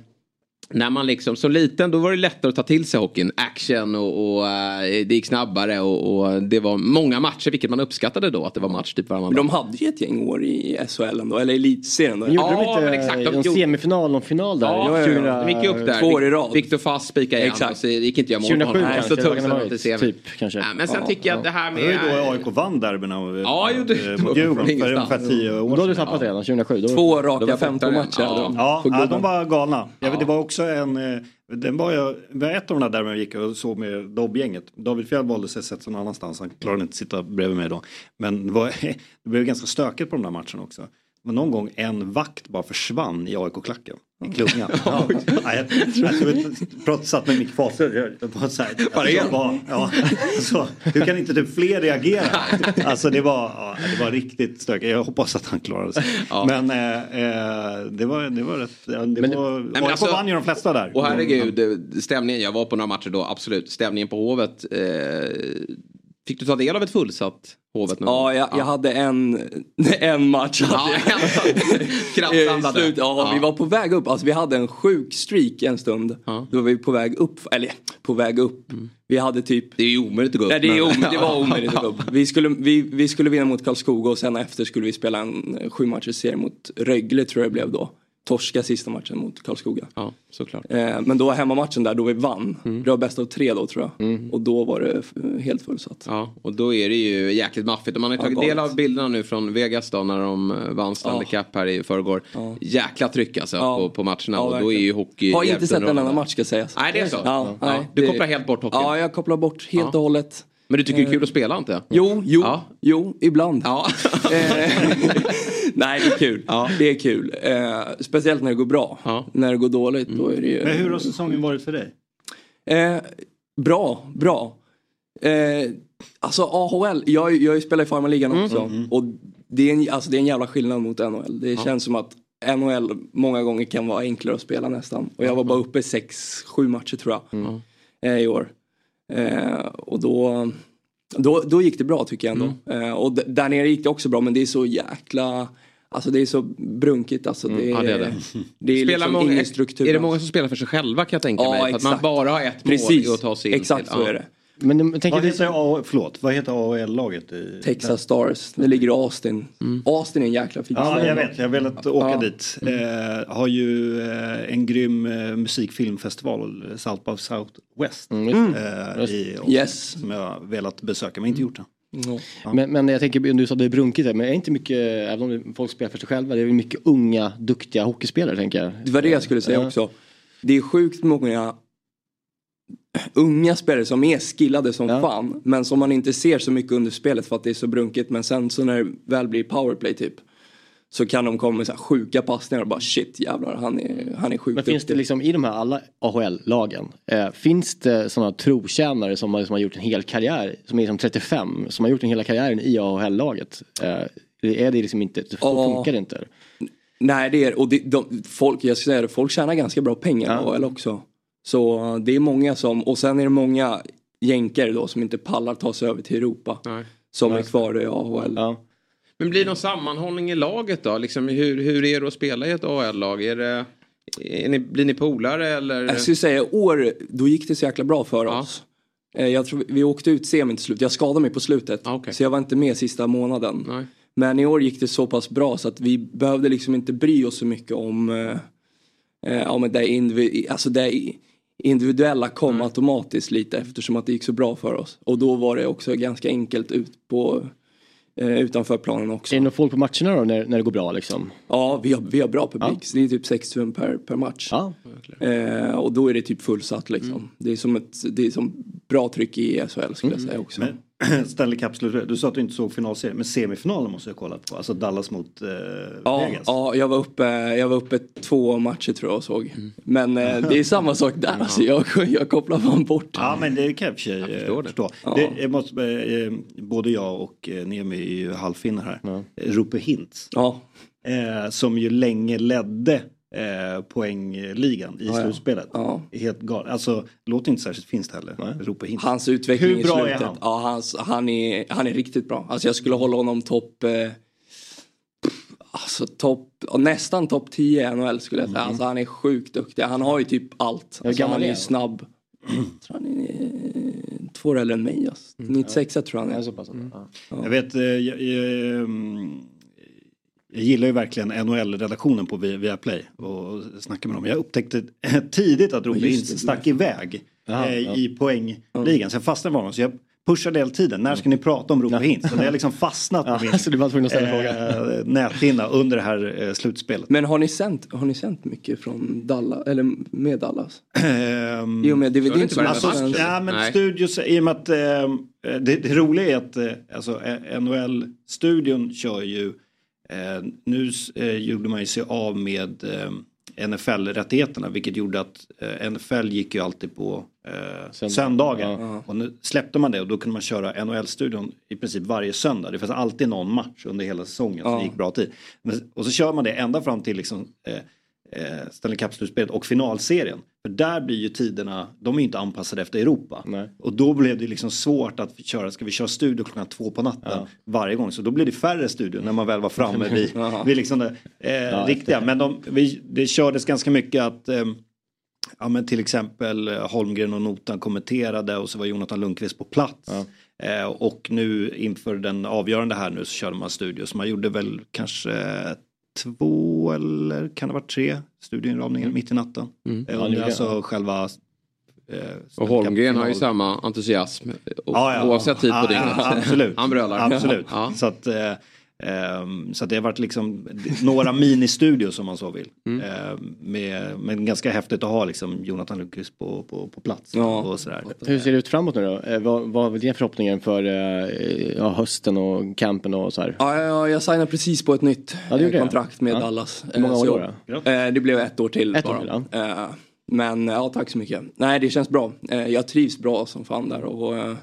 när man liksom som liten då var det lättare att ta till sig hockeyn. Action och, och eh, det gick snabbare och, och det var många matcher vilket man uppskattade då att det var match typ varannan Men de hade ju ett gäng år i SHL ändå, eller elitserien då. Gjorde Ja, de inte men exakt, de en gjorde- semifinal en final där? Ja, ja, ja. 2000 De gick upp där. Två år i rad. Viktor Fast spikade igen. Exakt. Så gick inte jag mål på 2007 honom. kanske, Så det tog ha till typ, kanske. Ja, men sen Ja, tycker jag ja. att det här Det var ju med... då AIK vann derbyna av- Ja, det. eh, mot Djurgården för ungefär tio år Då hade du sedan. tappat redan, 2007. Då... Två De raka var 15 borta. matcher. Ja. de. De var galna. Det var också en, eh, den var jag, var ett av de där man jag gick och såg med Dobb-gänget. David Fjäll valde sig sätta någon annanstans, han klarade inte att sitta bredvid mig då. Men det, var, det blev ganska stökigt på de där matcherna också. Men någon gång en vakt bara försvann i AIK-klacken. I klungan. Ja. Ja, jag, jag, jag satt med Micke Fahlström. Jag bara så här, alltså, jag bara, ja, alltså, hur kan inte typ fler reagera? Alltså det var, ja, det var riktigt stökigt. Jag hoppas att han klarade sig. Ja. Men eh, eh, det, var, det var rätt, det Men- var, men AIK alltså- vann ju de flesta där. Och herregud, eh, stämningen, jag var på några matcher då, absolut. Stämningen på Hovet. Eh, fick du ta del av ett fullsatt Hovet? Ja, jag, jag hade en, en match. Ja, Hade Kraftsamlade. slut, ja, vi var på väg upp. Alltså vi hade en sjuk streak en stund. Ja. Då var vi på väg upp, eller på väg upp. Vi hade typ Det är ju omöjligt att gå upp. Nej, det, är om, det var omöjligt att gå upp. Vi skulle, vi, vi skulle vinna mot Karlskoga och sen efter skulle vi spela en eh, sju matchers serie mot Rögle tror jag det blev då. Torska sista matchen mot Karlskoga. Ja, såklart. Eh, men då hemmamatchen där då vi vann. Det var bäst av tre då tror jag. Och då var det helt fullsatt. Ja, och då är det ju jäkligt maffigt. Och man har ju Ja, tagit galet. del av bilderna nu från Vegas då när de eh, vann Stanley Ja. Cup här i förrgår. Ja. Jäkla tryck alltså Ja. på, på matcherna. Ja, och då är ju hockey Har inte sett en enda match ska sägas. Nej, det är så? Ja, Ja. nej, Du kopplar helt bort hockeyn? Ja, jag kopplar bort helt Ja. och hållet. Men du tycker det är kul att spela inte? Jo, jo, Ja. jo, ibland. Ja. Eh, Nej, det är kul. Ja. Det är kul. Eh, speciellt när det går bra. Ja. När det går dåligt då är det ju... Men hur har säsongen varit för dig? Eh, bra, bra. Eh, alltså AHL, jag, jag spelar i farmarligan också. Och det är, en, alltså, det är en jävla skillnad mot NHL. Det känns som att NHL många gånger kan vara enklare att spela nästan. Och jag var bara uppe i sex, sju matcher tror jag. Eh, I år. Eh, och då, då, då gick det bra tycker jag ändå. Eh, och där nere gick det också bra men det är så jäkla Alltså det är så brunkigt alltså. Det är, ja, det är det. det är liksom många, ingen struktur. Är det många som spelar för sig själva kan jag tänka Ja, mig? För att man bara har ett mål Precis, att ta sig in exakt till. så Ja. är det. Men Vad du... heter, A- förlåt, vad heter AHL-laget? I... Texas Stars, det ligger i Austin. Austin är en jäkla fin Ja, jag vet. Jag har velat åka Ja. dit. Eh, har ju eh, en grym eh, musikfilmfestival, South by Southwest. Mm. Eh, i Austin, Yes. Som jag har velat besöka, men inte gjort det. Ja. Men, men jag tänker, du sa det är brunkigt här, men är inte mycket, även om det- folk spelar för sig själva, det är väl mycket unga, duktiga hockeyspelare tänker jag. Det var det jag skulle säga Ja. också. Det är sjukt många unga spelare som är skillade som Ja. fan. Men som man inte ser så mycket under spelet för att det är så brunkigt. Men sen så när det väl blir powerplay typ. Så kan de komma med så här sjuka passningar och bara shit jävlar han är, han är sjukt Men finns det liksom i de här alla AHL-lagen, eh, finns det sådana trotjänare som har, som har gjort en hel karriär, som är liksom 35, som har gjort en hela karriären i AHL-laget? Eh, är det liksom inte, så Ja. funkar det inte? Nej det är och det, de, folk, jag ska säga det, folk tjänar ganska bra pengar i Ja. AHL också. Så det är många som, och sen är det många jänkare då som inte pallar ta sig över till Europa. Nej. Som är kvar i AHL. Ja. Men blir det någon sammanhållning i laget då? Liksom, hur, hur är det att spela i ett AHL-lag? Är det, är ni, blir ni polare eller? Jag skulle säga år, då gick det så jäkla bra för Ja. oss. Eh, Jag tror vi åkte ut semin till slut. Jag skadade mig på slutet. Ah, okej. Så jag var inte med sista månaden. Nej. Men i år gick det så pass bra så att vi behövde liksom inte bry oss så mycket om, eh, eh, om det, individ, alltså det individuella kom automatiskt lite eftersom att det gick så bra för oss. Och då var det också ganska enkelt ut på Eh, utanför planen också. Är det någon folk på matcherna då när, när det går bra liksom? Ja, vi har, vi har bra publik. Så det är typ 6000 per, per match. Eh, och då är det typ fullsatt liksom. Det, är som ett, det är som bra tryck i SHL skulle jag säga också. Men Stanley Cup du sa att du inte såg finalserien, men semifinalen måste jag kolla på. Alltså Dallas mot eh, Ja, Vegas. ja jag, var uppe, jag var uppe två matcher tror jag och såg. Men eh, det är samma sak där. Alltså, jag, jag kopplar fan bort. Ja men det kan jag i och för sig eh, förstår det. förstå. Ja. Det, jag måste, eh, både jag och eh, Nemi är ju halvfinnar här. Ja. Rupe Hintz. Ja. Eh, som ju länge ledde eh, poängligan i Ja, slutspelet. Ja. Helt galet. Alltså, låter inte särskilt finskt heller. Hintz. Hans utveckling Hur i bra slutet. är han? Ja, hans, han, är, han är riktigt bra. Alltså jag skulle hålla honom topp... Eh, alltså topp... ja, Nästan topp 10 i NHL skulle jag säga. Alltså han är sjukt duktig. Han har ju typ allt. Alltså, han är ju snabb. Jag tror han är två år äldre än mig. Alltså. 96 tror jag han är. pass. Ja. Jag vet, eh, jag, jag, mm, jag gillar ju verkligen NHL-redaktionen på Vi- Viaplay och snackar med dem. Jag upptäckte tidigt att det. stack iväg Jaha, eh, ja. i poängligan. Så jag fastnade med honom. Så jag pushade hela tiden. När ska ni prata om Rupe Hintz? Det har liksom fastnat på min så du var tvungen att ställa frågan. eh, näthinna under det här eh, slutspelet. Men har ni sänt, har ni sänt mycket från Dallas, eller med Dallas? Ehm, I och med DVD är det som bara Alltså, ja, men Nej. studios, i och med att eh, det, det roliga är att eh, alltså, NHL-studion kör ju, eh, nu eh, gjorde man ju sig av med eh, NFL-rättigheterna vilket gjorde att eh, NFL gick ju alltid på eh, Söndag. söndagar. Ja. Och nu släppte man det och då kunde man köra NHL-studion i princip varje söndag. Det fanns alltid någon match under hela säsongen som Ja. gick bra tid. Men, och så kör man det ända fram till liksom, eh, eh, Stanley Cup-slutspelet och finalserien. För där blir ju tiderna, de är ju inte anpassade efter Europa. Nej. Och då blev det liksom svårt att köra, ska vi köra studio klockan två på natten Ja. varje gång. Så då blev det färre studior när man väl var framme vid, vid liksom det eh, riktiga. Men de, vi, det kördes ganska mycket att eh, Ja men till exempel eh, Holmgren och Notan kommenterade och så var Jonathan Lundqvist på plats. Eh, och nu inför den avgörande här nu så körde man studio. Så man gjorde väl kanske två eller kan det vara tre studioinramningar mitt i natten. Mm. Eh, Ja, under det är- alltså själva eh, Och Holmgren har ju samma entusiasm Ja, ja. oavsett tid på Ja, dygnet. ja, absolut. Han brölar. Absolut. Ja. Så, att, eh, ehm, så att det har varit liksom några ministudios om man så vill. Mm. Eh, med, men ganska häftigt att ha liksom Jonathan Lundqvist på, på, på plats. Ja. Och sådär. Hur ser det ut framåt nu då? Eh, vad, vad är dina förhoppningar för eh, ja, hösten och campen och så här? Ja, jag, jag signade precis på ett nytt Ja, eh, det? kontrakt med Ja. Dallas. Hur många Eh, år då? Eh, det blev ett år till Ett år bara. till, Eh, Men ja, tack så mycket. Nej, det känns bra. Eh, Jag trivs bra som fan där. Och,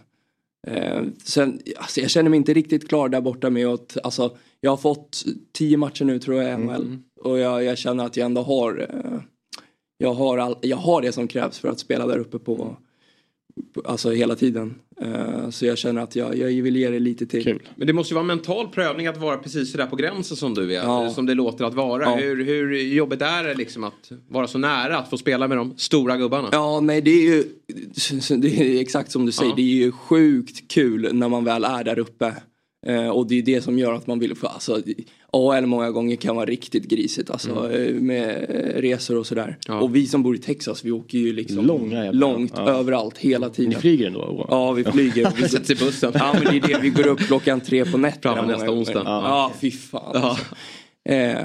eh, sen, alltså, jag känner mig inte riktigt klar där borta med att, alltså, jag har fått tio matcher nu tror jag i NHL. Mm. Och jag, jag känner att jag ändå har, eh, jag har, all, jag har det som krävs för att spela där uppe på alltså hela tiden. Eh, Så jag känner att jag, jag vill ge det lite till. Kul. Men det måste ju vara en mental prövning att vara precis sådär på gränsen som du är. Ja. Som det låter att vara. Ja. Hur, hur jobbigt är det liksom att vara så nära att få spela med de stora gubbarna? Ja, nej det är ju det är exakt som du säger. Ja. Det är ju sjukt kul när man väl är där uppe. Eh, och det är det som gör att man vill få, alltså AL många gånger kan vara riktigt grisigt alltså eh, med eh, resor och sådär. Mm. Ja. Och vi som bor i Texas vi åker ju liksom Långa långt ja. överallt hela tiden. Ni flyger ändå? Ja, vi flyger. Vi Sätts i bussen. Ja, men det är det. Vi går upp klockan tre på nätterna. Framme nästa onsdag. gånger. Ja. Ja, fy fan. Alltså. Eh,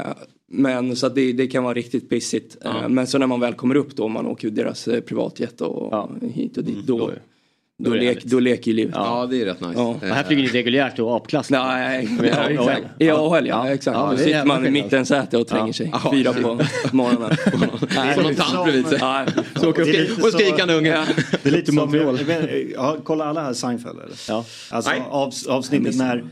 men så det, det kan vara riktigt pissigt. Eh, men så när man väl kommer upp då, man åker deras eh, privatjet och hit och dit. Då, Då- då, lek, då leker ju livet. Ja, det är rätt nice. Ja. Och här flyger ni reguljärt och apklass? Nej, Men- ja, exakt. ja. Ja, AHL, ja, exakt. Ja, då sitter man i mittensäte och tränger sig. Ja. Fyra på morgonen. Nej, Får någon tant bredvid sig. Så och skrikande unge. Det är lite som, ja, kolla alla här Seinfeld eller? Ja. Alltså avsnittet när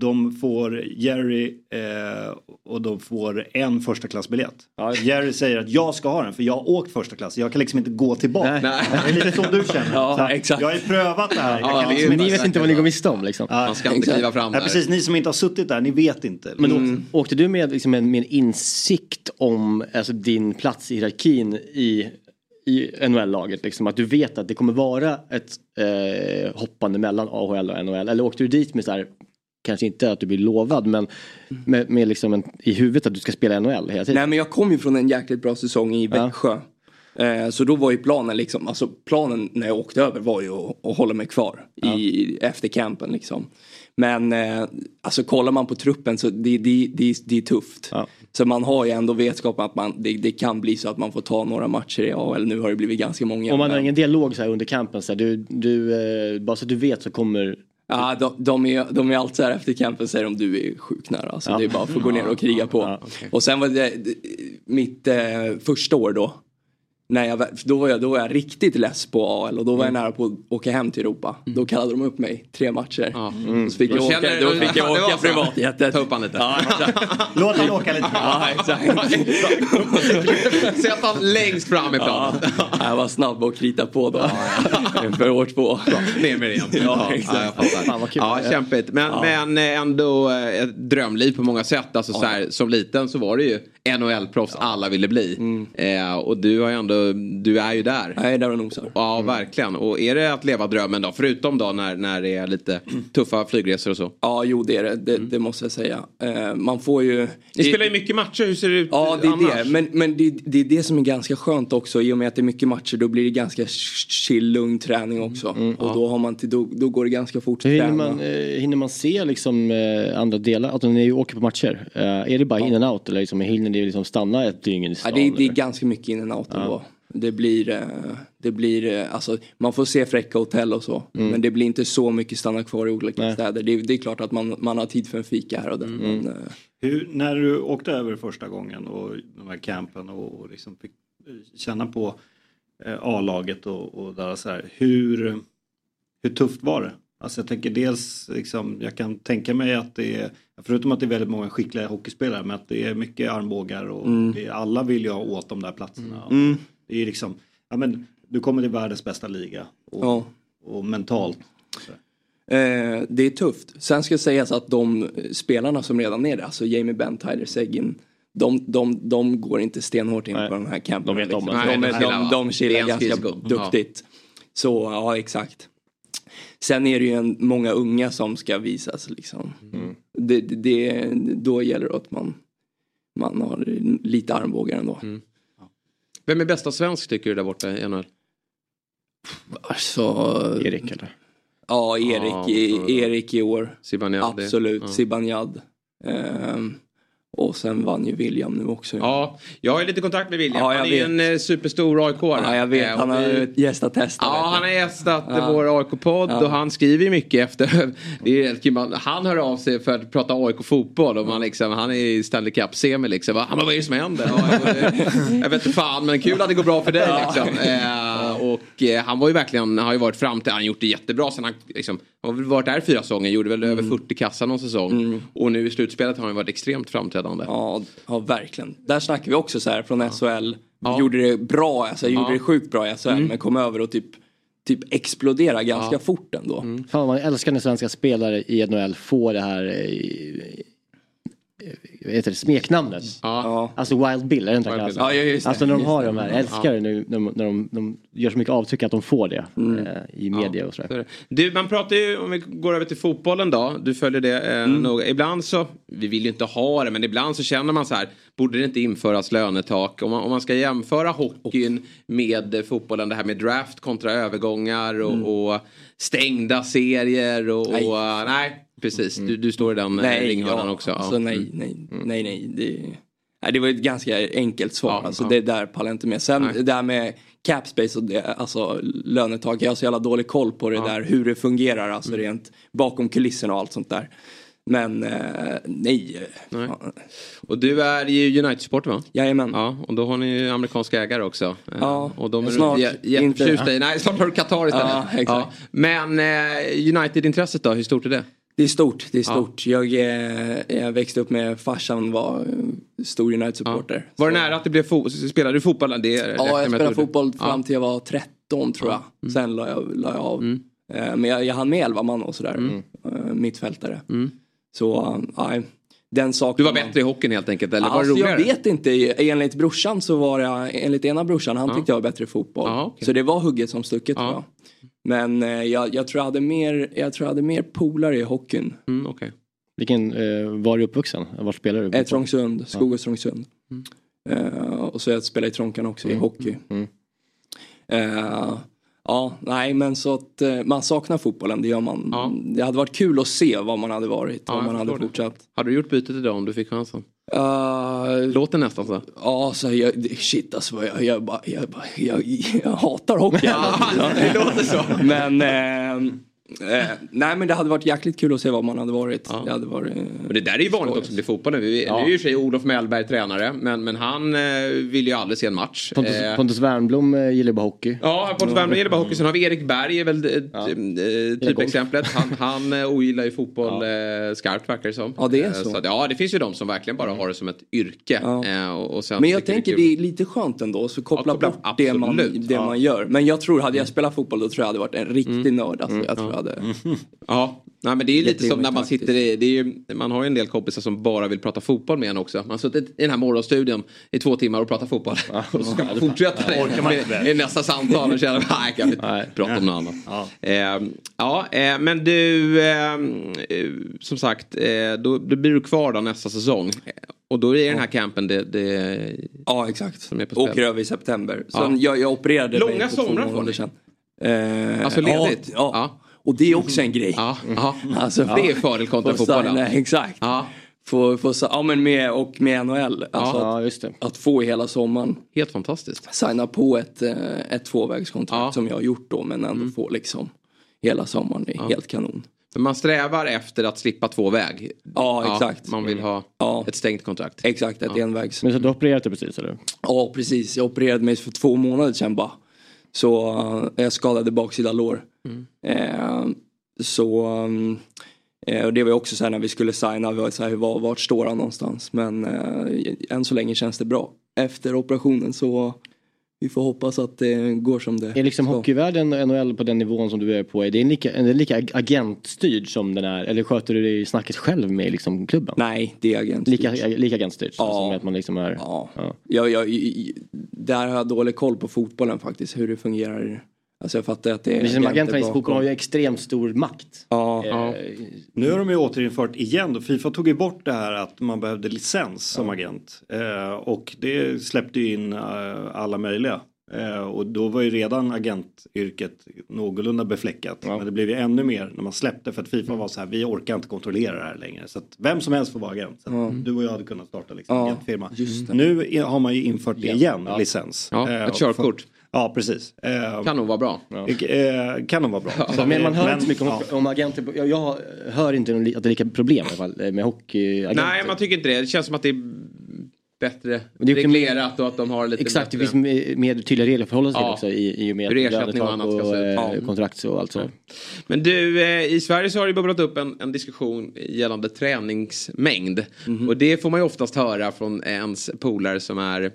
de får Jerry eh, och de får en första klassbiljett. Ja. Jerry säger att jag ska ha den för jag har åkt första klass. Jag kan liksom inte gå tillbaka. Nej. Det är lite som du känner. Ja, exakt. Jag har ju prövat det här. Ja, liksom Ni vet inte vad ni går miste om liksom? Man ska inte kliva fram där. precis, ni som inte har suttit där, ni vet inte. Men Mm. åkte, du med, liksom, med, med en insikt om alltså, din plats i hierarkin i, i NHL-laget? Liksom, att du vet att det kommer vara ett eh, hoppande mellan AHL och NHL? Eller åkte du dit med så här, kanske inte att du blir lovad, men med, med liksom en, i huvudet att du ska spela NHL hela tiden? Nej men jag kom ju från en jäkligt bra säsong i Ja. Växjö. Eh, så då var ju planen liksom, alltså planen när jag åkte över var ju att, att hålla mig kvar i, efter campen liksom. Men eh, alltså kollar man på truppen så det, det, det, det är tufft. Så man har ju ändå vetskap att man, det, det kan bli så att man får ta några matcher i AHL. Nu har det blivit ganska många. Om man har ingen dialog så här under campen, så här, du, du, eh, bara så att du vet så kommer Ja, de, de, är, de är alltid så här efter campen säger de du är sjukt nära. Alltså, Ja. Det är bara för att gå ner och kriga på. Och sen var det, det mitt eh, första år då. När jag, då, var jag, då var jag riktigt less på AL och då var jag nära på att åka hem till Europa. Då kallade de upp mig tre matcher. Så fick jag åka, då fick jag åka privatjetet. Ta upp han lite. Ja. Låt han åka lite. Ja, exakt. Sätt han längst fram i planen. Jag var snabb och krita på då. För år två. Ner med det igen. Ja, Ja, exakt. jag fattar. Fan, vad kul. Ja, kämpigt. Men, Ja. men eh, ändå eh, ett drömliv på många sätt. Alltså, så här, som liten så var det ju NHL-proffs alla ville bli. Mm. Eh, och du, har ju ändå, du är ju där. Jag är där och nosar. Ja, verkligen. Och är det att leva drömmen då? Förutom då när, när det är lite tuffa flygresor och så. Ja, jo det är det. Det, det måste jag säga. Eh, man får ju... Ni det- spelar ju mycket matcher. Hur ser det ut Ja, det är annars? det. Men, men det, det är det som är ganska skönt också. I och med att det är mycket matcher då blir det ganska chill, lugn träning också. och då, har man till, då, då går det ganska fort att hinner träna. man, eh, hinner man se liksom, eh, andra delar? Alltså när ni åker på matcher, eh, är det bara in and out eller liksom, hinner ni liksom stanna ett dygn i Ja, stan? det, är- det är ganska mycket in and out ändå. Det blir, eh, det blir eh, alltså, man får se fräcka hotell och så. Men det blir inte så mycket stanna kvar i olika Nej. städer. Det, är- det är klart att man, man har tid för en fika här och där. Men, eh, Hur, när du åkte över första gången och de här campen och, och liksom fick känna på eh, A-laget och, och där så här, hur, hur tufft var det? Alltså jag tänker dels, liksom, jag kan tänka mig att det är, förutom att det är väldigt många skickliga hockeyspelare, men att det är mycket armbågar och det är, alla vill ju ha åt de där platserna. Mm. Det är liksom, ja men du kommer till världens bästa liga och, ja. och mentalt. Eh, det är tufft. Sen ska sägas att de spelarna som redan är där, alltså Jamie Benn, Tyler Seguin, de, de, de går inte stenhårt in Nej. på de här campen. De vet om det. de, de, de de, chillar ganska duktigt. Så ja, exakt. Sen är det ju en, många unga som ska visas liksom. Mm. Det, det, det, då gäller det att man, man har lite armbågar ändå. Mm. Vem är bästa svensk tycker du där borta i NHL? Alltså, Erik eller? ja Erik, Ja, Erik i år. Zibanejad? Absolut, Ja. Zibanejad. Ehm, och sen vann ju William nu också. Ja, jag har ju lite kontakt med William. Ja, han är ju en eh, superstor aik Ja, jag vet. Han har gästat testet. Ja, vet han har gästat Ja. vår AIK-podd Ja. och han skriver ju mycket efter. Det är han hör av sig för att prata AIK-fotboll och man liksom, han är i Stanley Cup-semi liksom. Han bara, vad är det som händer? Ja, jag, vet inte fan, men kul att det går bra för dig liksom. Eh, och eh, han var ju verkligen, har ju varit fram till, han har gjort det jättebra sen han liksom, han har varit där fyra säsonger, gjorde väl över 40 kassar någon säsong. Och nu i slutspelet har han varit extremt framträdande. Ja, ja, verkligen. Där snackar vi också så här från SHL. Ja. Gjorde det bra, alltså, gjorde Ja. det sjukt bra i SHL. Men kom över och typ, typ explodera ganska fort ändå. Fan man älskar när svenska spelare i NHL får det här eh, heter det, smeknamnet. Ja. Alltså Wild Bill, är det inte Wild han Bill. Ja, just det, Alltså när de just har det. de här, jag älskar det nu när de, när de, de gör så mycket avtryck att de får det eh, i media och Så sådär. Du, man pratar ju, om vi går över till fotbollen då, du följer det eh, Mm. noga. Ibland så, vi vill ju inte ha det, men ibland så känner man så här, borde det inte införas lönetak? Om man, om man ska jämföra hockeyn med fotbollen, det här med draft kontra övergångar och, och stängda serier och, Mm. Nej. och eh, nej, precis. Du, du står i den nej, Nej, ringhörnan ja, också. Ja. Alltså, nej, Mm. nej, nej, nej. Det, nej, det var ett ganska enkelt svar. Ja, alltså, ja. Det där pallar jag inte med. Sen Nej. det där med capspace och det, alltså, lönetak. Jag har så jävla dålig koll på det där. Hur det fungerar. Alltså Mm. rent bakom kulisserna och allt sånt där. Men eh, nej. Nej. Och du är ju United-supporter va? Jajamän. Ja, och då har ni ju amerikanska ägare också. Eh, Ja, och de är snart inte. i. Nej, snart har du Qatar istället. Ja, exakt. Men eh, United-intresset då, hur stort är det? Det är stort, det är Ja. stort. Jag, eh, jag växte upp med farsan var stor United-supporter. Var det Så- nära att det blev fotboll? Spelade du fotboll? Det räknar Ja, jag spelade fotboll fram Ja. Mm. till jag var 13 tror jag. Sen la jag, la jag av. Eh, Men jag, jag hann med 11 man och sådär. Eh, Mittfältare. Så, eh, nej. Den saken. Mm. Du var bättre i hockeyn helt enkelt? Eller var det Alltså, jag roligare? vet inte. Enligt brorsan så var jag, enligt ena brorsan, han tyckte jag var bättre i fotboll. Ja, okej. Så det var hugget som stucket Ja. tror jag. Men eh, jag, jag, tror jag, hade mer, jag tror jag hade mer polare i hockeyn. Mm, okej. Vilken, eh, var du uppvuxen? Var spelar du? Eh, Trångsund, Skog och Trångsund. Eh, och så jag spelade i Trånkan också i hockey. Mm. Eh, ja, nej men så att man saknar fotbollen, det gör man. Ja. Det hade varit kul att se vad man hade varit, Ja, om man hade förstår det. fortsatt. Hade du gjort bytet idag om du fick chansen? Uh, Låter nästan så. Ja, så jag, shit alltså jag, jag, jag, jag, hatar hockey. Det låter så. Men, eh, eh, nej men det hade varit jäkligt kul att se vad man hade varit. Det hade varit eh, Men det där är ju vanligt också i fotbollen. Vi, Ja. Nu är ju och sig Olof Mellberg tränare, men, men han eh, vill ju aldrig se en match. Pontus, Eh, Pontus Wernbloom eh, gillar bara hockey. Ja, Pontus Wernbloom gillar bara hockey. Sen har vi Erik Berg, är väl ett eh, typexemplet. Han, han eh, ogillar ju fotboll eh, skarpt verkar det som. Ja, det är Eh, så. att, ja, det finns ju de som verkligen bara har det som ett yrke. Eh, och, och sen Men jag tycker tänker det är lite skönt ändå, så koppla, koppla- bort det, man, absolut. det Ja. man gör. Men jag tror, hade jag spelat fotboll då tror jag hade varit en riktig nörd. Alltså, jag tror hade... Ja, nej, men det är ju lite Det som när man sitter i, det är ju, man har ju en del kompisar som bara vill prata fotboll med en också. Man har suttit i den här morgonstudion i två timmar och pratat fotboll. och så ska man fortsätta det man inte med- det. i nästa samtal och känna nej, kan vi inte prata om något annat. Ja. Eh, ja, eh, men du, eh, eh, som sagt, eh, då, då blir du kvar då nästa säsong. Och då är den här campen det, det Ja, exakt. som är på spel. Åker över i september. Ja. Sen jag, jag opererade Långa somrar får ni. sedan. Eh, Alltså ledigt? Ja, ja. Och det är också en grej. Ja, ja. Alltså, Det är fördel kontra fotbollen. Exakt. Ja, Få, få, sa- ja men med, och med NHL. Alltså Ja, just det. att, att få hela sommaren helt fantastiskt. signa på ett, eh, ett tvåvägskontrakt Ja. som jag har gjort då men ändå få liksom hela sommaren. Det är helt kanon. Men man strävar efter att slippa två väg. Ja, exakt. Man vill ha Ja. ett stängt kontrakt. Exakt, ett envägs. Men så du har opererat det precis eller? Ja precis, jag opererade mig för två månader sedan bara. Så eh, jag skadade baksida lår. Eh, så eh, och det var ju också så här när vi skulle signa, vi var så här, var, vart står han någonstans? Men eh, än så länge känns det bra. Efter operationen så vi får hoppas att det går som det Är liksom ska. hockeyvärlden och NHL på den nivån som du är på, är det lika, är det lika ag- agentstyrd som den är? Eller sköter du det i snacket själv med liksom klubben? Nej, det är agent. Lika, lika agentstyrt? Ja. Som att man liksom är... Ja. Ja. Jag, jag, där har jag dålig koll på fotbollen faktiskt, hur det fungerar. Alltså jag fattar att det är Precis som agenter i bakom. fotboll har ju extremt stor makt. Ja. Eh, Nu har de ju återinfört igen då. Fifa tog ju bort det här att man behövde licens som agent. Eh, och det släppte ju in eh, alla möjliga. Eh, och då var ju redan agentyrket någorlunda befläckat. Men det blev ju ännu mer när man släppte för att Fifa var så här, vi orkar inte kontrollera det här längre. Så att vem som helst får vara agent. Så du och jag hade kunnat starta liksom Ja, agentfirma. just det. Nu har man ju infört det igen, licens. Ja, Eh, ett körkort. Ja, precis. Eh, Kan nog vara bra. eh, kan nog vara bra. Så men man hör men- inte så mycket om, ja. om agenter. Jag, jag hör inte att det är lika problem i alla fall eh, med hockeyagenter. Nej, man tycker inte det. Det känns som att det är bättre det är reglerat och att de har lite Exakt, det bättre... finns mer- tydliga regler att förhålla sig till Ja. också i, i och med Hur ersättning och annat och, Ja. kontrakt och allt sådär. Men du, i Sverige så har det bubblat upp en, en diskussion gällande träningsmängd. Mhm. Och det får man ju oftast höra från ens polare som är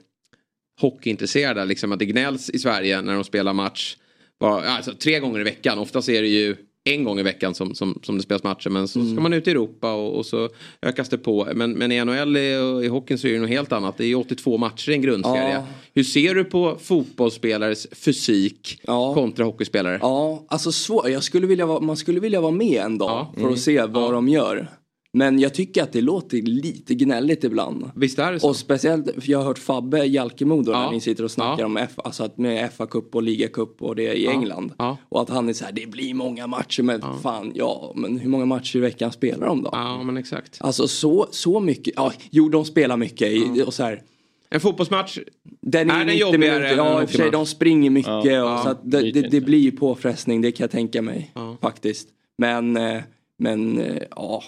hockeyintresserade. Liksom att det gnälls i Sverige när de spelar match. Bara, alltså, tre gånger i veckan. Oftast är det ju en gång i veckan som, som, som det spelas matcher. Men så Mm. ska man ut i Europa och, och så ökas det på. Men, men i NHL och i hockeyn så är det något helt annat. Det är 82 matcher i en grundserie. Ja. Hur ser du på fotbollsspelares fysik Ja. kontra hockeyspelare? Ja, alltså svår. Jag skulle vilja vara, man skulle vilja vara med en dag Ja. för Mm. att se vad de gör. Men jag tycker att det låter lite gnälligt ibland. Visst är det så? Och speciellt, för jag har hört Fabbe Jalkemo då Ja. när ni sitter och snackar Ja. om F, alltså att med FA-cup och ligacup och det i Ja. England. Ja. Och att han är så här, det blir många matcher men fan, ja, men hur många matcher i veckan spelar de då? Ja, men exakt. Alltså så, så mycket, ja, jo de spelar mycket i, och så här. En fotbollsmatch Den Är är, den 90 jobbigare minuter, än en ja i och för sig de springer mycket Ja. och så att det, det, det blir ju påfrestning, det kan jag tänka mig Ja. faktiskt. Men, eh, men eh, ja.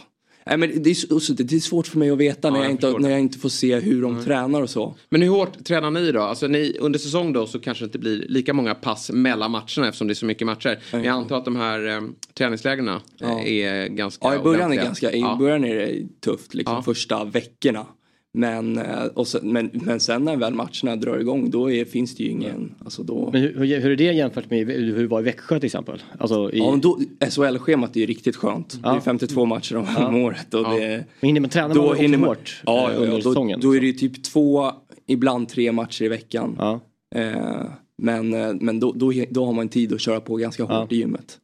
Nej, men det, är, det är svårt för mig att veta när, jag jag inte, när jag inte får se hur de tränar och så. Men hur hårt tränar ni då? Alltså ni, under säsong då så kanske det inte blir lika många pass mellan matcherna eftersom det är så mycket matcher. Men jag antar att de här eh, träningslägren eh, Ja. är ganska Ja i början är, ordentliga. ganska, i Ja. början är det tufft liksom Ja. första veckorna. Men, eh, och sen, men, men sen när väl matcherna drar igång då är, finns det ju ingen, alltså då. Men hur, hur, är det jämfört med hur det var i Växjö till exempel? Alltså i, Ja, då, SHL-schemat är ju riktigt skönt. Det är Ja. 52 matcher om, om året. Och Ja. det, men hinner man träna man också hinner man- hårt ja, ja, under ja, då, säsongen? Då är det ju typ två, ibland tre matcher i veckan. Ja. Eh, men eh, men då, då, då har man tid att köra på ganska hårt Ja. i gymmet.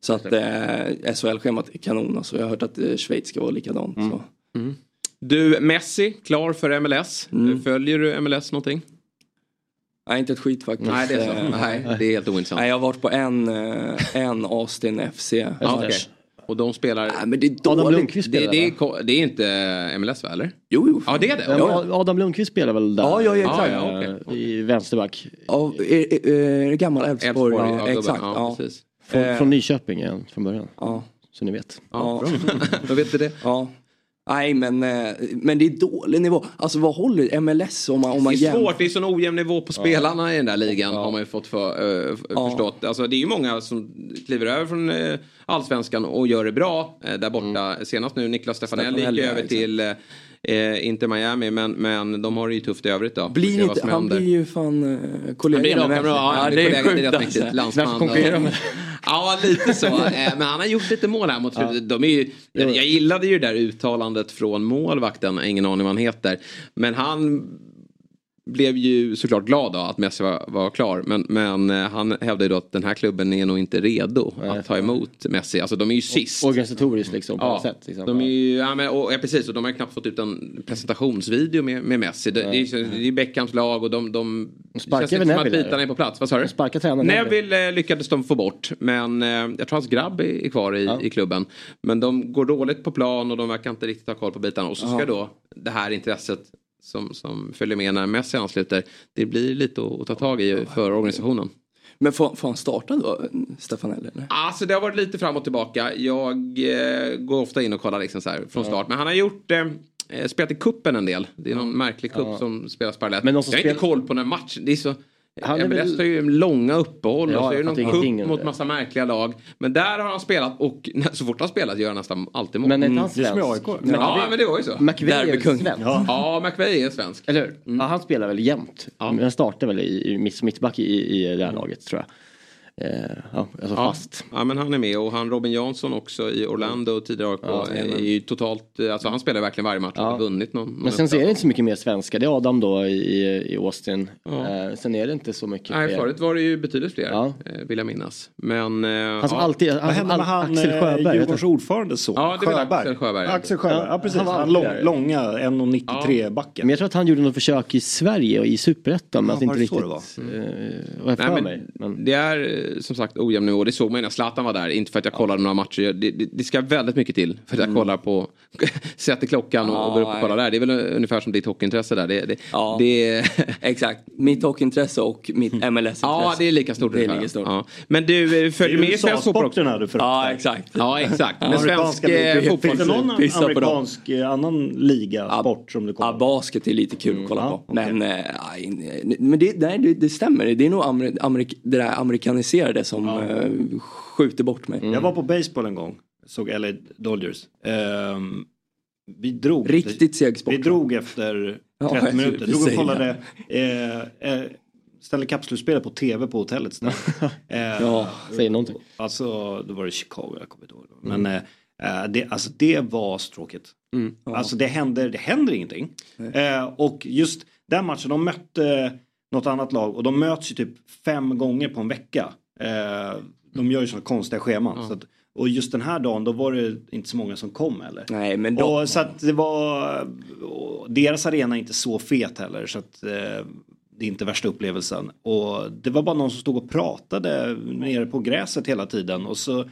Så att eh, SHL-schemat är kanon. Alltså. Jag har hört att eh, Schweiz ska vara likadant. Mm. Så. Du, Messi, klar för MLS. Mm. Följer du MLS någonting? Nej, inte ett skit faktiskt. Nej, det är så. Eh, Nej, det är helt ointressant. Nej, jag har varit på en, eh, en Austin FC. Ja, okej. Och de spelar... Nej, men det är Adam. Lundqvist Det, spelar det, är, va? ko- det är inte MLS va, eller? Jo, jo. Ja, det är det. Ja, Adam Lundqvist spelar väl där? Ja, ja, ja, exakt. Ja, ja, okej. I vänsterback. Ja, är, är, är, gammal Elfsborg. Ja, exakt. Ja. Från, Eh. från Nyköping är han från början. ja, Så ni vet. Ja, ja. bra. Då vet du det. ja. Nej, men, eh, men det är dålig nivå. Alltså vad håller MLS om man, om man Det är jämför? svårt, det är sån ojämn nivå på spelarna i den där ligan har man ju fått för, f- Ja. förstått. Alltså, det är ju många som kliver över från eh, allsvenskan och gör det bra där borta. Senast nu Niklas Stefanelli gick ja, över exakt. till eh, Inter Miami men, men de har det ju tufft i övrigt då. Blir inte, han händer. blir ju fan eh, Han kollega blir med ja, han blir är kollega, sjukt rätt mäktigt. alltså. Landsman. Med? Ja, lite så. Eh, Men han har gjort lite mål här mot slutet. De är ju, jag, jag gillade ju det där uttalandet från målvakten, ingen aning vad han heter. Men han blev ju såklart glad då att Messi var, var klar. Men, men eh, han hävdade ju då att den här klubben är nog inte redo att ta emot Messi. Alltså de är ju sist. Organisatoriskt liksom på Ja, något sätt. Liksom. de är ju, ja, men, och, ja, precis, och de har ju knappt fått ut en presentationsvideo med, med Messi. Det, det, är, ju- det är Beckhams lag och de, de sparkar känns inte som att bitarna är på plats. Vad sa du? De sparkar tränaren Neville. Eh, lyckades de få bort. Men eh, jag tror hans grabb är, är kvar i, i klubben. Men de går dåligt på plan och de verkar inte riktigt ha koll på bitarna. Och så ska då det här intresset som, som följer med när Messi ansluter. Det blir lite att, att ta tag i för organisationen. Men får, får han starta då, Stefanelli? Eller? Alltså det har varit lite fram och tillbaka. Jag eh, går ofta in och kollar liksom så här från start. Men han har gjort eh, eh, spelat i kuppen en del. Det är någon märklig kupp som spelas parallellt. Men jag har inte spel- koll på den matchen. Det är så... Han är MLS väl- har ju långa uppehåll Ja, och så är det någon ingenting. mot massa märkliga lag. Men där har han spelat och så fort han spelat gör han nästan alltid mål. Men är inte han Det är som i svensk? AIK. ja, men det var ju så. McVeigh är svensk. Ja, McVeigh är svensk. Eller hur? Ja, han spelar väl jämt. Men han startar väl i, i mitt, mittback i, i det här laget tror jag. Eh, ja, alltså Ja. fast. ja, men han är med och han Robin Jansson också i Orlando och tidigare AIK. Ja, är ju totalt, alltså han spelar verkligen varje match och har vunnit någon. någon Men sen så är det inte så mycket mer svenska. Det är Adam då i, i Austin. Eh, sen är det inte så mycket Nej, fler. förut var det ju betydligt fler, Ja. eh, vill jag minnas. Men... eh, Han som ja. alltid, han Vad hände med han, Axel eh, Sjöberg. Djurgårdens du? ordförandes son? Ja, det är väl Axel Sjöberg. Axel Sjöberg, Ja, precis. han var Han lång, långa 1,93 backen. Men jag tror att han gjorde något försök i Sverige och i Superettan. Men Ja, att inte var det så riktigt... det Eh, vad jag Nej, för men mig. Men, Det är eh, som sagt ojämn nivå. Det såg man ju när Zlatan var där. Inte för att jag kollade några matcher. Det, det, det ska väldigt mycket till för att jag kollar på, sätter klockan och, och går upp och Ja, kollar där. Det är väl ungefär som ditt hockeyintresse där. Det, det, Ja. det, Exakt. Mitt hockeyntresse och mitt MLS-intresse. ja, det är lika stort. Det är lika stort. Ja. Men du följer med i svensk fotboll också? Du föraktar. Ja, exakt. Ja, exakt. Men svensk eh, fotboll. Finns det någon amerikansk eh, annan liga, sport som du Ja, kollar på? basket är lite kul att kolla Ja, på. Men, eh, men det, nej, det, stämmer. Det är nog amer, amerik, det där amerikaniserade som eh, skjuter bort mig. Jag var på baseball en gång. Såg LA Dodgers. Ehm, vi drog. Riktigt seg sport. Vi drog efter Ja, 30 jag minuter. Drog och kollade. Eh, eh, ställde kapselspelet på tv på hotellet. Eh, Ja, säg någonting. Alltså, då var det Chicago, jag kommer inte ihåg. Men eh, eh, det, alltså, det var stråkigt. Mm. Alltså det händer, det händer ingenting. Eh, och just den matchen, de mötte något annat lag och de möts ju typ fem gånger på en vecka. Eh, de gör ju sådana konstiga scheman. Så att, och just den här dagen då var det inte så många som kom heller. Nej, men då, Och så att det var, deras arena är inte så fet heller så att eh, det är inte värsta upplevelsen. Och det var bara någon som stod och pratade nere på gräset hela tiden och så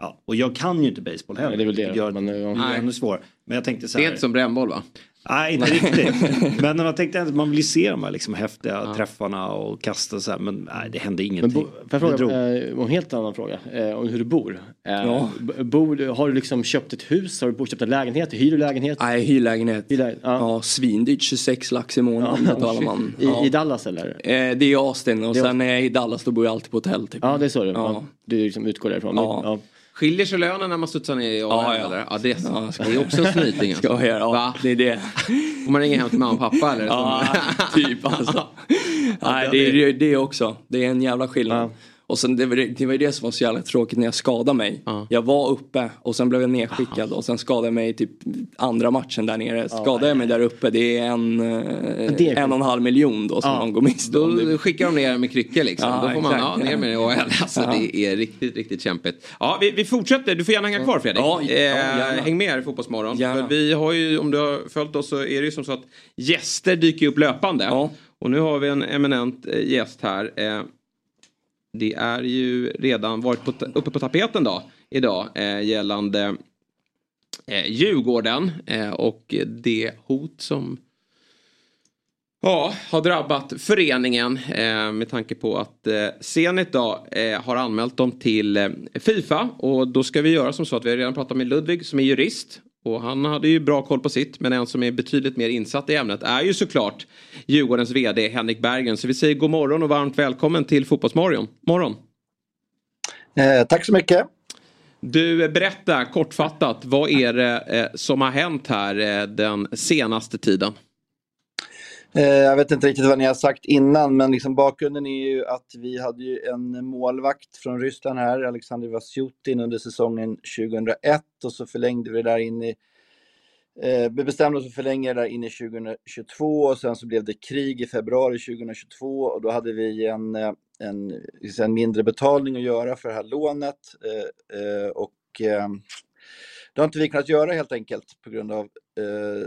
Ja, och jag kan ju inte baseball heller. Nej, det är väl det. gör Men, det ja. är Nej. ännu svårare. Men jag tänkte så Det här. är inte som brännboll va? Nej, inte riktigt. Men man tänkte att man vill se de här liksom häftiga träffarna och kasta så här. Men nej, det hände Men ingenting. bo, får jag fråga eh, en helt annan fråga? Eh, om hur du bor. Eh, Ja. bor. Har du liksom köpt ett hus? Har du köpt en lägenhet? Hyr du lägenhet? nej, hyrlägenhet. Hyr lägenhet? Ja. Ja, svindyrt. 26 lax i månaden betalar man. I, Ja. I Dallas eller? Eh, det är Austin och sen när jag är i Dallas då bor jag alltid på hotell. Typ. Ja det är så du. Ja. Ja. Du liksom utgår därifrån. Ja. Skiljer sig lönen när man studsar ner i AHL Ja, ja. eller? Ja, det är, så. Ja, det är också en snyting alltså. Ska jag göra? Ja, Va? det är det. Får man ringa hem till mamma och pappa eller? Ja, typ alltså. Nej, det är det, det också. Det är en jävla skillnad. Ja. Och sen det var det, var ju det som var så jävla tråkigt när jag skadade mig. Ja. Jag var uppe och sen blev jag nedskickad och sen skadade jag mig typ andra matchen där nere. Skadade jag mig där uppe det är en, eh, det är en och en halv miljon då som Ja. man går miste om. Då skickar de ner med kryckor liksom. Då får man ja, ner med det i AHL. Alltså. Det är riktigt, riktigt kämpigt. Ja, vi, vi fortsätter. Du får gärna hänga kvar Fredrik. Ja, eh, häng med här i Fotbollsmorgon. Gärna. För vi har ju, om du har följt oss så är det ju som så att gäster dyker upp löpande. Och nu har vi en eminent eh, gäst här. Det är ju redan varit på, uppe på tapeten då, idag eh, gällande eh, Djurgården eh, och det hot som ja, har drabbat föreningen eh, med tanke på att eh, Zenit då, eh, har anmält dem till eh, Fifa. Och då ska vi göra som så att vi har redan pratat med Ludvig som är jurist och han hade ju bra koll på sitt men en som är betydligt mer insatt i ämnet är ju såklart Djurgårdens vd Henrik Bergen. Så vi säger god morgon och varmt välkommen till Fotbollsmorgon. Morgon. Eh, tack så mycket. Du, berätta kortfattat, vad är det eh, som har hänt här eh, den senaste tiden? Eh, jag vet inte riktigt vad ni har sagt innan, men liksom bakgrunden är ju att vi hade ju en målvakt från Ryssland här, Alexander Vasjutin, under säsongen 2001 och så förlängde vi det där in i eh, vi bestämde oss för att förlänga det där in i 2022 och sen så blev det krig i februari 2022 och då hade vi en, eh, en, liksom en mindre betalning att göra för det här lånet eh, och det har inte vi kunnat göra helt enkelt på grund av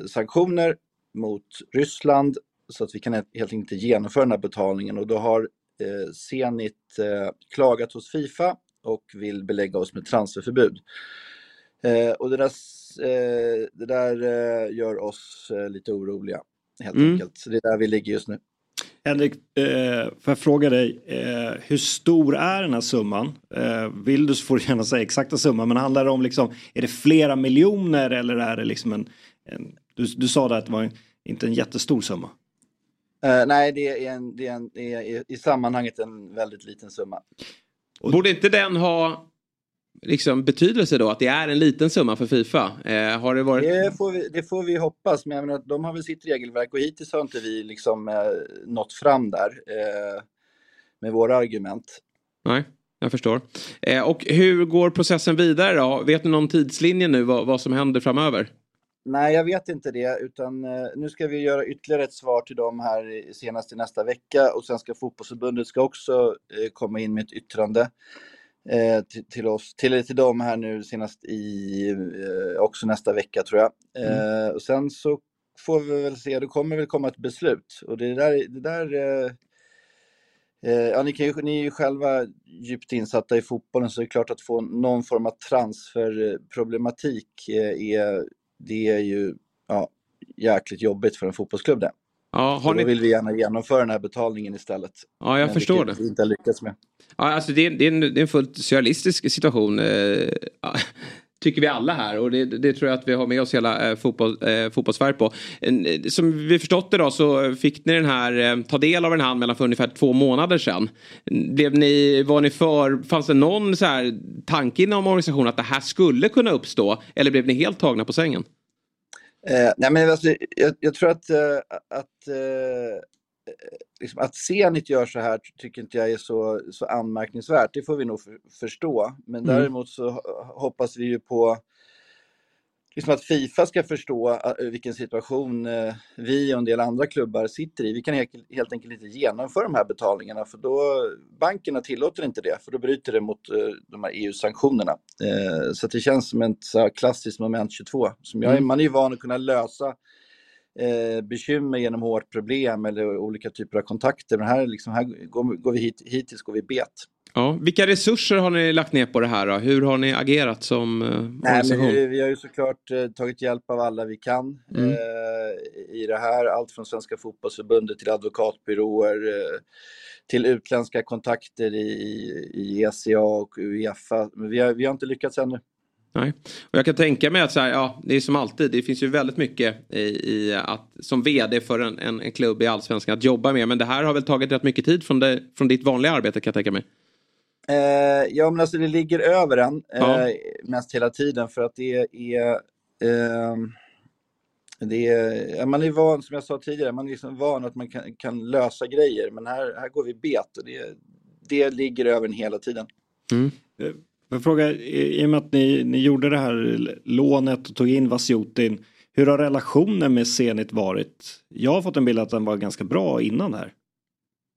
sanktioner mot Ryssland så att vi kan helt enkelt inte genomföra den här betalningen och då har eh, Zenit eh, klagat hos Fifa och vill belägga oss med transferförbud. Eh, och det där, eh, det där eh, gör oss eh, lite oroliga helt mm. enkelt. Så det är där vi ligger just nu. Henrik, eh, får jag fråga dig, eh, hur stor är den här summan? Eh, vill du så får du gärna säga exakta summan, men handlar det om liksom, är det flera miljoner eller är det liksom en, en du, du sa det att det var en, inte en jättestor summa? Uh, nej, det är, en, det är, en, det är i sammanhanget en väldigt liten summa. Borde inte den ha liksom, betydelse då? Att det är en liten summa för Fifa? Eh, har det, varit... det, får vi, det får vi hoppas, men jag menar, de har väl sitt regelverk och hittills har inte vi liksom, eh, nått fram där eh, med våra argument. Nej, jag förstår. Eh, och hur går processen vidare då? Vet ni någon tidslinje nu vad, vad som händer framöver? Nej, jag vet inte det, utan eh, nu ska vi göra ytterligare ett svar till dem här senast i nästa vecka och sen ska fotbollsförbundet ska också eh, komma in med ett yttrande eh, till, till, oss, till, till dem här nu senast i, också nästa vecka tror jag. Mm. och sen så får vi väl se, det kommer väl komma ett beslut och det där, det där Ja, ni, kan ju, ni är ju själva djupt insatta i fotbollen så det är klart att få någon form av transferproblematik är det är ju ja, jäkligt jobbigt för en fotbollsklubb det. Ja, har ni... Då vill vi gärna genomföra den här betalningen istället. Ja, jag Men förstår det. vi inte har lyckats med. Ja, alltså det, är, det, är en, det är en fullt surrealistisk situation. Tycker vi alla här och det, det, tror jag att vi har med oss hela eh, fotboll, eh, fotbollssverige på. Eh, som vi förstått det då så fick ni den här, eh, ta del av den här anmälan för ungefär två månader sedan. Blev ni, var ni för, fanns det någon så här tanke inom organisationen att det här skulle kunna uppstå eller blev ni helt tagna på sängen? Eh, nej men alltså, jag, jag tror att, eh, att eh, liksom att Zenit gör så här tycker inte jag är så, så anmärkningsvärt. Det får vi nog för, förstå. Men mm. däremot så hoppas vi ju på liksom att Fifa ska förstå vilken situation äh, vi och en del andra klubbar sitter i. Vi kan helt, enkelt inte genomföra de här betalningarna för då bankerna tillåter inte det för då bryter det mot äh, de här EU-sanktionerna. Så det känns som ett klassiskt moment 22 som jag, mm. man är ju van att kunna lösa bekymmer genom hårt problem eller olika typer av kontakter. Men här, liksom, här går, går vi hit, hittills går vi bet. Ja, vilka resurser har ni lagt ner på det här? Då? Hur har ni agerat som eh, Nej, vi, vi, har ju såklart eh, tagit hjälp av alla vi kan mm. eh, i det här. Allt från Svenska fotbollsförbundet till advokatbyråer eh, till utländska kontakter i, i ECA och Uefa. Men vi har, vi har inte lyckats ännu. Nej. Och jag kan tänka mig att så här, ja, det är som alltid, det finns ju väldigt mycket i, i att, som vd för en, en, en, klubb i allsvenskan att jobba med. Men det här har väl tagit rätt mycket tid från, det, från ditt vanliga arbete kan jag tänka mig. Eh, ja, men alltså det ligger över en ja. eh, mest hela tiden för att det är... Eh, det är man är van, som jag sa tidigare, man är liksom van att man kan, kan lösa grejer. Men här, här går vi bet och det, det ligger över en hela tiden. Mm. Men jag i och med att ni, ni gjorde det här lånet och tog in Vasjutin. Hur har relationen med Zenit varit? Jag har fått en bild att den var ganska bra innan här.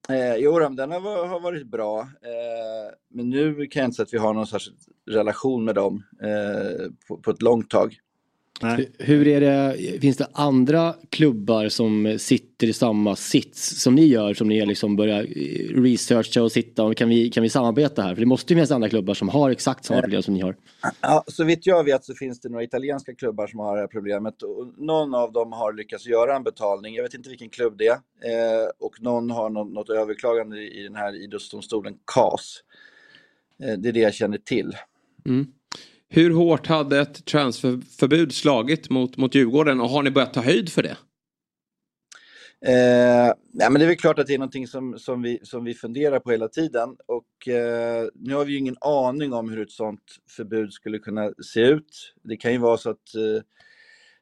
Eh, jo, den har, har varit bra. Eh, men nu kan jag inte säga att vi har någon särskild relation med dem eh, på, på, ett långt tag. Hur är det, finns det andra klubbar som sitter i samma sits som ni gör som ni liksom börjar researcha och sitta och kan vi, kan vi samarbeta här? För det måste ju finnas andra klubbar som har exakt samma problem som ni har. Ja, så vitt jag vet så finns det några italienska klubbar som har det här problemet. Och någon av dem har lyckats göra en betalning. Jag vet inte vilken klubb det är. Eh, och någon har något, något överklagande i den här idrottsdomstolen, CAS. Eh, det är det jag känner till. Mm. Hur hårt hade ett transferförbud slagit mot, mot Djurgården och har ni börjat ta höjd för det? Eh, nej, men det är väl klart att det är någonting som, som, vi, som vi funderar på hela tiden. Och eh, nu har vi ju ingen aning om hur ett sådant förbud skulle kunna se ut. Det kan ju vara så att eh,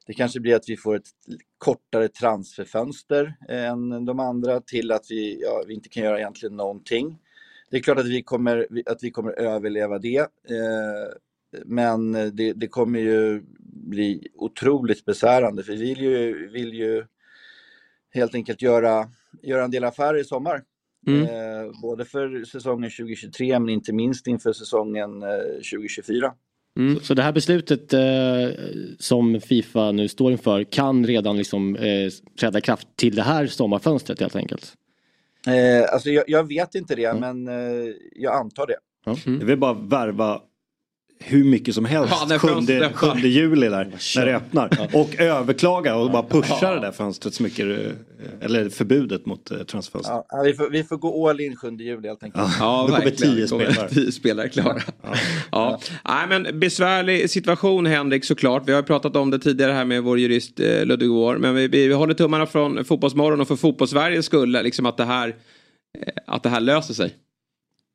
det kanske blir att vi får ett kortare transferfönster eh, än de andra till att vi, ja, vi inte kan göra egentligen någonting. Det är klart att vi kommer, att vi kommer överleva det. Eh, men det, det, kommer ju bli otroligt besvärande för vi vill ju, vill ju helt enkelt göra, göra en del affärer i sommar. Mm. Eh, både för säsongen 2023 men inte minst inför säsongen eh, 2024. Mm. Så, det här beslutet eh, som Fifa nu står inför kan redan liksom eh, träda kraft till det här sommarfönstret helt enkelt? Eh, alltså jag, jag, vet inte det mm. men eh, jag antar det. Mm. Jag vill bara värva hur mycket som helst ja, 7, 7 juli där när det öppnar. Ja. Och överklaga och bara pusha ja. det där fönstret så mycket, eh, eller förbudet mot eh, transferfönstret. Ja, vi, får, vi får gå all in 7 juli helt enkelt. Ja, Då kommer tio spelare. Tio spelare klara. Ja. Ja. Nej, men besvärlig situation Henrik såklart. Vi har pratat om det tidigare här med vår jurist eh, Ludvig Wår. Men vi, vi, vi håller tummarna från Fotbollsmorgon och för Fotbollssveriges skull liksom att det här, att det här löser sig.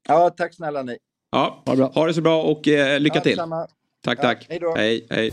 Ja, tack snälla ni. Ja, ha det, bra. ha det så bra och eh, lycka ja, till. Samma. Tack, tack. hej, då. hej, hej.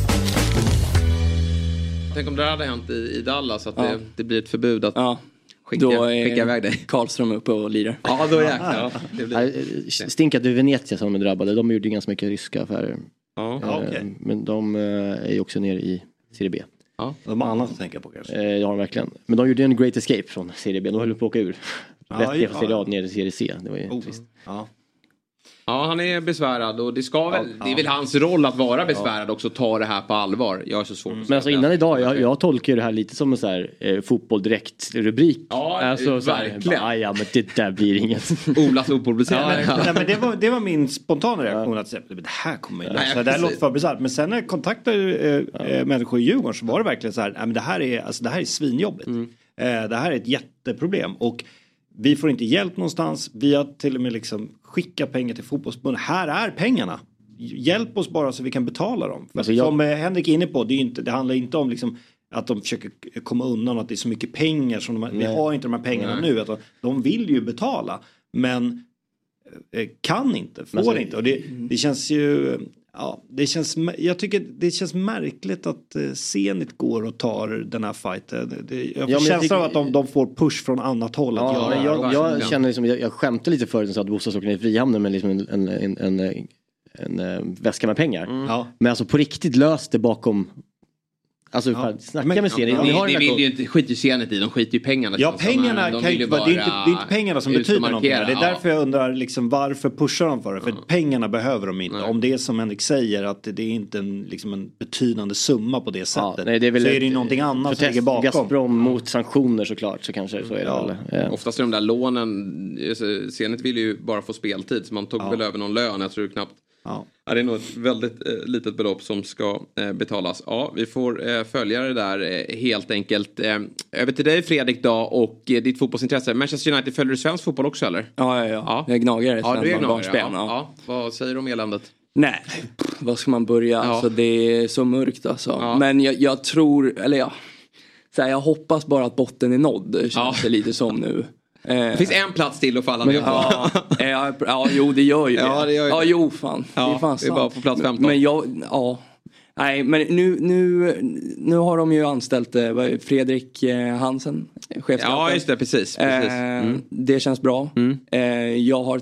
Tänk om det hade hänt i, i Dallas, att ja. det, det, blir ett förbud att ja. skicka, då är skicka iväg dig. Karlström uppe och lirar. Ja, då jäklar. Ja, Stink att det är Venezia som är drabbade. De gjorde ganska mycket ryska affärer. Ja. Eh, okay. Men de eh, är ju också nere i Serie B. Ja. De har annat att tänka på kanske? Eh, ja, verkligen. Men de gjorde en great escape från Serie B. De höll på att åka ur. Rätt ner från Serie A ner till Serie C. Det var ju oh. trist. Ja. Ja, han är besvärad och det ska väl, ja, det är väl hans roll att vara besvärad också, ta det här på allvar. Jag är så svårt mm. Men alltså innan idag, jag, jag tolkar det här lite som en så här eh, fotboll direkt rubrik. Ja, alltså, verkligen. Här, ja, men det där blir inget. Olas opublicerat. Ja, nej, men det, var, det var min spontana reaktion att säga, det här kommer ju lösa. Det här låter för bisarrt. Men sen när jag kontaktade eh, eh, människor i Djurgården så var det verkligen så här, nej, men det här är, alltså, det här är svinjobbigt. Mm. Eh, det här är ett jätteproblem. Och vi får inte hjälp någonstans. Vi har till och med liksom skickat pengar till fotbollsförbundet. Här är pengarna. Hjälp oss bara så vi kan betala dem. Alltså jag... Som eh, Henrik är inne på, det, är inte, det handlar inte om liksom att de försöker komma undan att det är så mycket pengar som de, vi har inte de här pengarna Nej. nu. Att de vill ju betala men eh, kan inte, får alltså, inte. Och det, det känns ju Ja, det känns, jag tycker det känns märkligt att eh, Zenit går och tar den här fighten. Jag får ja, känslan av att de, de, får push från annat håll ja, att göra jag, jag, jag känner liksom, jag, jag skämtade lite förut och att bostadsåkaren i Frihamnen med liksom en, en, en, en, en, eh, väska med pengar. Mm. Men alltså på riktigt löst det bakom Alltså ja. snacka men, med serien. Ja, det, det vill ju inte, skiter ju Zenit i, de skiter ju i pengarna. Ja pengarna de kan ju bara, det, är inte, det är inte pengarna som betyder någonting. Det är därför jag undrar liksom, varför pushar de för det? För ja. pengarna behöver de inte. Nej. Om det är som Henrik säger att det är inte en, liksom en betydande summa på det sättet. Ja, nej, det är väl så är det ju någonting annat som ligger bakom. Gazprom mot sanktioner såklart så kanske så är det ja. väl. Ja. Oftast är de där lånen, alltså, Zenit vill ju bara få speltid så man tog väl över någon lön. Jag tror knappt Ja. ja. det är nog ett väldigt eh, litet belopp som ska eh, betalas. Ja, vi får eh, följa det där helt enkelt. Över till dig Fredrik då och ditt fotbollsintresse. Manchester United, följer du svensk fotboll också eller? Ja, ja, ja. ja. Jag är gnagare ja, du är gnagare, ja. ja. Vad säger du om eländet? Nej, pff, vad ska man börja? Ja. Alltså, det är så mörkt alltså. Men jag, jag, tror, eller ja. Så här, jag hoppas bara att botten är nådd. Känns det lite som nu. Det finns en plats till att falla ner på. ja, ja, ja, jo det gör ju det. Ja, det gör ju ja, det. jo fan. det Ja, är fan det är bara sant. på plats 15. Men jag, ja. Nej, men nu, nu, nu har de ju anställt eh, det, Fredrik eh, Hansen, chefscouten. Ja, just det, precis. precis. Eh, Mm. Det känns bra. Eh, jag har eh,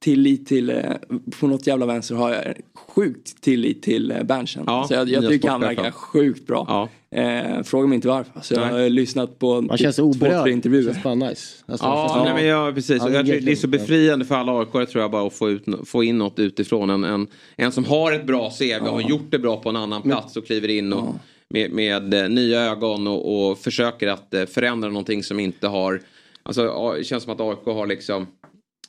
tillit till, eh, på något jävla vänster har jag sjukt tillit till eh, Berntsen. Ja, så jag, jag tycker han verkar sjukt bra. Eh, fråga mig inte varför. Så jag Nej. har lyssnat på Man känns två, tre intervjuer. Känns bara nice. Alltså, Ja, känns- nej, men ja, precis. Ja, jag det är så befriande för alla AIK tror jag bara att få, ut, få in något utifrån. En, en, en som har ett bra CV och har gjort det bra på en annan plats och kliver in och, med, med eh, nya ögon och, och försöker att eh, förändra någonting som inte har... Alltså, det känns som att AIK har liksom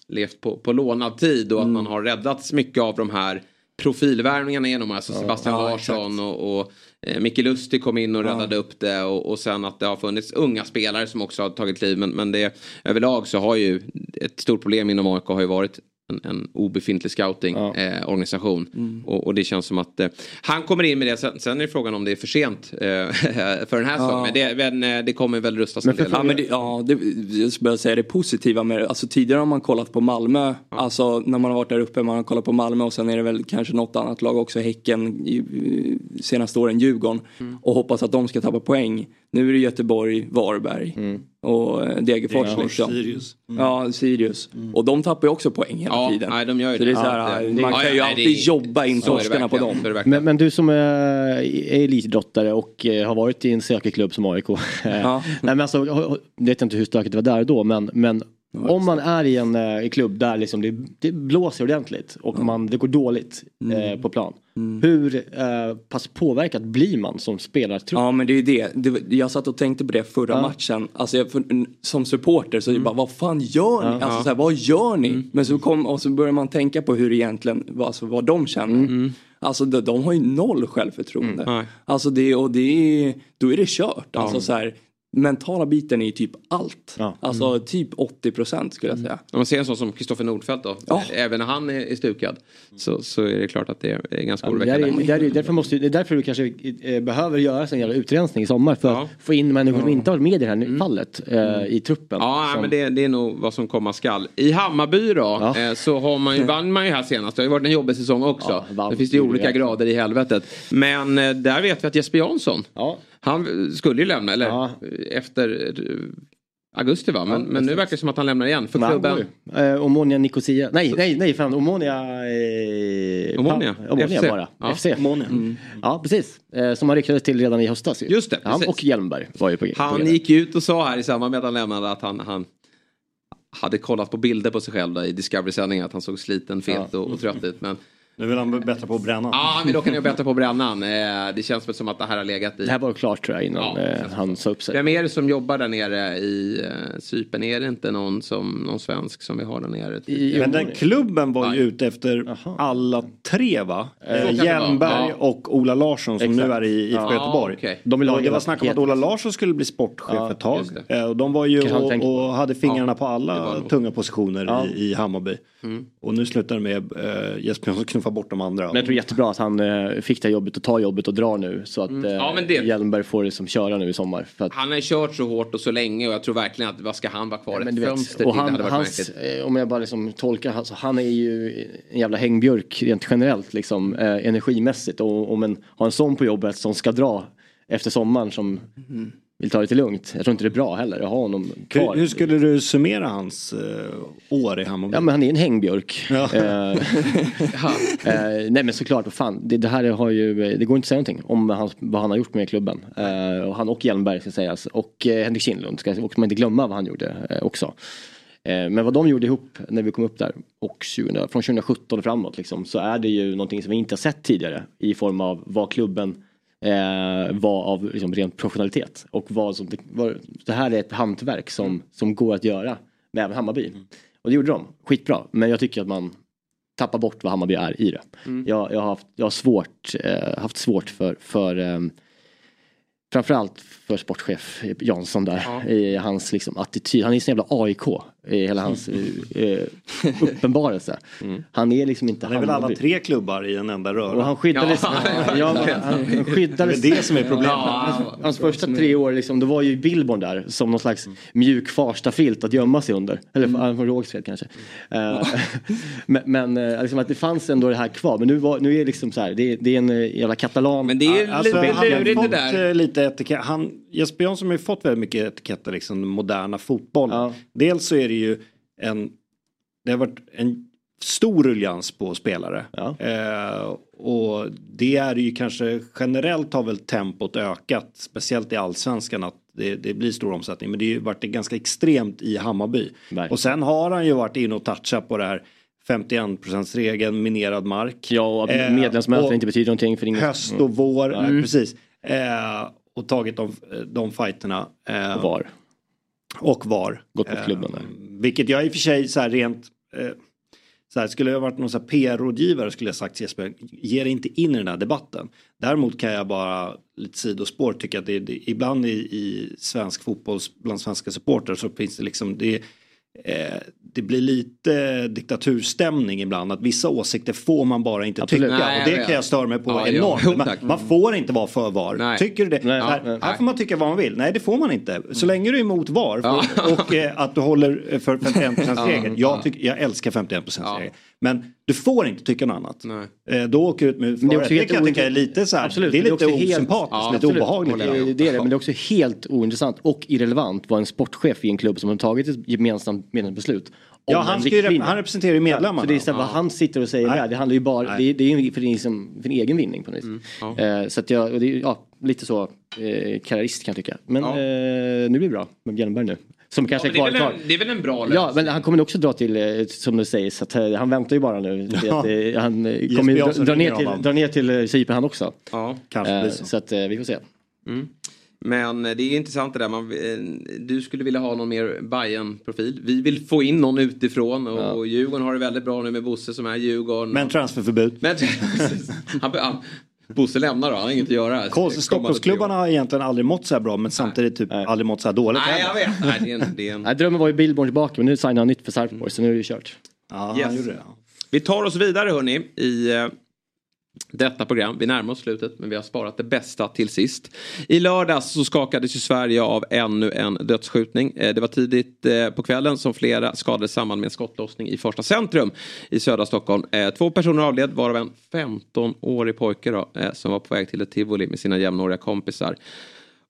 levt på, på lånad tid och att man har räddats mycket av de här profilvärvningarna genom alltså Sebastian Ja, Larsson och, och eh, Micke Lustig kom in och Ja. räddade upp det och, och sen att det har funnits unga spelare som också har tagit kliv men, men det överlag så har ju ett stort problem inom AIK har ju varit en, en obefintlig scouting eh, organisation Mm. och, och det känns som att eh, han kommer in med det sen, sen är frågan om det är för sent eh, för den här Ja. säsongen men, det, men eh, det kommer väl rustas en del. Ja, men det, ja det, jag skulle bara säga det positiva med det. Alltså tidigare har man kollat på Malmö. Alltså när man har varit där uppe. Man har kollat på Malmö och sen är det väl kanske något annat lag också. Häcken i, i, senaste åren Djurgården. Mm. Och hoppas att de ska tappa poäng. Nu är det Göteborg, Varberg och eh, Degerfors. Degerfors, liksom. Sirius. Ja, Sirius. Och de tappar ju också poäng hela Ja, tiden. nej, de gör ju så det. det är så Ja, här, det- man ja, kan ju ja, nej, alltid det är- jobba in torskarna på dem. Men, men du som är, är elitidrottare och eh, har varit i en sökerklubb som AIK. Ja. Nej, men alltså, jag jag vet inte hur stökigt det var där då men, men om man är i en eh, klubb där liksom det, det blåser ordentligt och man, det går dåligt eh, på plan. Hur eh, pass påverkat blir man som spelartrupp? Ja men det är ju det. det. Jag satt och tänkte på det förra Ja. matchen. Alltså jag, för, som supporter så det bara vad fan gör ni? Ja. Alltså Ja. så här, vad gör ni? Men så kom, och så börjar man tänka på hur egentligen, vad- alltså vad de känner. Alltså de, de har ju noll självförtroende. Nej. Alltså det, och det är, då är det kört. Alltså så här, mentala biten är ju typ allt. Alltså typ 80 procent skulle jag säga. Om man ser en sån som Kristoffer Nordfeldt då, Ja. även när han är, är stukad så, så är det klart att det är ganska Ja, men det, är, oroväckande. det, är, därför måste, det är därför du kanske eh, behöver göra en jävla utrensning i sommar för att få in människor som inte har varit med i det här fallet eh, i truppen. Ja, som, men det, det är nog vad som komma skall. I Hammarby då, eh, så har man ju, vann man ju här senast. Det har ju varit en jobbig säsong också. Ja, det finns det ju olika grader i helvetet. Men eh, där vet vi att Jesper Jansson, Ja. Han skulle ju lämna, eller Ja. efter eh, augusti va? Men, Ja, men nu verkar det som att han lämnar igen för klubben. Eh, Omonia Nicosia, nej nej nej fan Omonia... Eh, Omonia? Omonia FC. bara. Ja. FC. Mm. Ja precis. Eh, som han ryktades till redan i höstas ju. Just det, Han precis. och Hjelmberg var ju på på Han grejen. gick ut och sa här i samband med att han lämnade att han, han hade kollat på bilder på sig själv där, i Discovery-sändningen att han såg sliten, fet och, och trött ut. Men Nu vill han bättra på brännan. ja, han vill åka ner och bättra på brännan. Eh, Det känns väl som att det här har legat i. Det här var klart tror jag innan Ja, det eh, han sa upp sig. Vem är det som jobbar där nere i uh, Cypern? Är det inte någon, som, någon svensk som vi har där nere? I- Men den klubben var ju ute efter alla tre va? Eh. Hjelmberg Ja. och Ola Larsson som Exakt. nu är i IFK Ja, Göteborg. okej. De vill ha det var snack om att. Ola Larsson skulle bli sportchef Ja, ett tag. Eh, Och de var ju och, och hade fingrarna på alla tunga positioner Ja. i, i Hammarby. Mm. Och nu slutar det med eh, Jesper Jansson knuffar bort de andra. Men jag tror jättebra att han eh, fick det här jobbet och tar jobbet och drar nu så att eh, Mm. Ja, men det- Hjelmberg får det som köra nu i sommar. För att, Han har kört så hårt och så länge och jag tror verkligen att vad ska han vara kvar? men Ett fönster och han, hans, eh, om jag bara liksom tolkar, alltså, han är ju en jävla hängbjörk rent generellt liksom eh, energimässigt och om en, har en sån på jobbet som ska dra efter sommaren som vill ta det lite lugnt. Jag tror inte det är bra heller att ha honom kvar. hur, hur skulle du summera hans eh, år i Hammarby? Ja men han är en hängbjörk. Ja. Eh, eh, nej men såklart, vad fan. Det, det här har ju, det går inte att säga någonting om han, vad han har gjort med klubben. Och han och Hjelmberg ska sägas. Och Henrik Kindlund ska också man inte glömma vad han gjorde också. Men vad de gjorde ihop när vi kom upp där och 20, från 2017 och framåt liksom, så är det ju någonting som vi inte har sett tidigare i form av vad klubben eh, var av liksom, ren professionalitet. Och vad som, vad, det här är ett hantverk som, som går att göra med även Hammarby. Och det gjorde de, skitbra. Men jag tycker att man tappar bort vad Hammarby är i det. Jag, jag, har haft, jag har svårt, eh, haft svårt för, för eh, framförallt för sportchef Jansson där. I hans liksom, attityd. Han är en sån jävla AIK. I hela hans... eh, uppenbarelse. Han är liksom inte Det är väl alla tre klubbar i en enda röra. Och han skyddades, Ja. ja, han, han skyddades. Det är det som är problemet. Ja, hans, hans första tre år, liksom, då var ju Billborn där som någon slags mjuk Farsta-filt att gömma sig under. Eller mm. från Rågsved kanske. Eh, men men eh, liksom att det fanns ändå det här kvar. Men nu, var, nu är det liksom så här, det är, det är en eh, jävla katalan. Men det är Alltså, lite han har lurigt det fått där. eh, lite etikett. Han, Jesper Jansson har ju fått väldigt mycket etiketter, liksom den moderna fotbollen. Dels så är det ju en, det har varit en stor ruljans på spelare. Eh, och det är ju kanske generellt har väl tempot ökat, speciellt i allsvenskan att det, det blir stor omsättning. Men det har ju varit ganska extremt i Hammarby. Och sen har han ju varit inne och touchat på det här 51 regeln minerad mark. Ja, och Eh, medlemsmöten och inte betyder någonting för ingen. Höst och vår, Mm. nej, precis. Eh, och tagit de, de fighterna. Eh, Och VAR. Och VAR. Gått mot klubben där. Vilket jag i och för sig så här rent eh, så här, skulle jag varit någon PR-rådgivare skulle jag sagt till Jesper, ge dig inte in i den här debatten. Däremot kan jag bara lite sidospår tycka att det, det ibland i, i svensk fotboll, bland svenska supportrar så finns det liksom, det, eh, det blir lite diktaturstämning ibland. Att vissa åsikter får man bara inte Absolut. tycka. Nej, och det kan jag störa mig på Ja, ja. enormt. Jo, man, man får inte vara för VAR. Tycker du det? Nej, här, nej. här får man tycka vad man vill. Nej det får man inte. Så länge du är emot VAR för, och eh, att du håller för 51% regeln. Jag, tycker, jag älskar 51% regeln. Men du får inte tycka något annat. Eh, då åker du ut med Men det är Det kan jag tycka är lite så här, Absolut, det är men lite också helt- osympatiskt, Ja, lite absolut. obehagligt. Det är, det är det, men det är också helt ointressant och irrelevant vad en sportchef i en klubb som har tagit ett gemensamt medlemsbeslut Ja, han en ju han representerar ju medlemmarna. Så det är så här, vad han sitter och säger Nej. där, det handlar ju bara, Nej. det är, det är ju för, din, som, för din egen vinning på något vis. Eh, så att jag, det är ja, lite så eh, karriärist kan jag tycka. Men Ja. eh, nu blir det bra med Björnberg nu. Som kanske Ja, är men det, kvar. är väl kvar. en, det är väl en bra Ja, lösning. men han kommer också dra till, eh, som det sägs, att eh, han väntar ju bara nu. Ja. Att, eh, han kommer ju dra, dra, ner till, dra ner till Cypern han också. Ja. Kanske blir så. så att vi får se. Mm. Men det är intressant det där. Man, du skulle vilja ha någon mer bayern profil Vi vill få in någon utifrån och, Ja. och Djurgården har det väldigt bra nu med Bosse som är Djurgården. Men transferförbud. Men, han, han, Bosse lämnar då, han har inget att göra. Stockholmsklubbarna har egentligen aldrig mått så här bra men samtidigt typ aldrig mått så här dåligt Nej, jag vet. Nej, det är en, det är en... Nej, drömmen var ju Billborn tillbaka men nu signar han nytt för Sarpsborg så nu är det kört. Ja, Yes. han gjorde det. Vi tar oss vidare hörni i eh, detta program. Vi närmar oss slutet men vi har sparat det bästa till sist. I lördags så skakades ju Sverige av ännu en dödsskjutning. Eh, det var tidigt eh, på kvällen som flera skadades samman med en skottlossning i första centrum i södra Stockholm. Eh, två personer avled varav en 15-årig pojke då, som var på väg till ett tivoli med sina jämnåriga kompisar.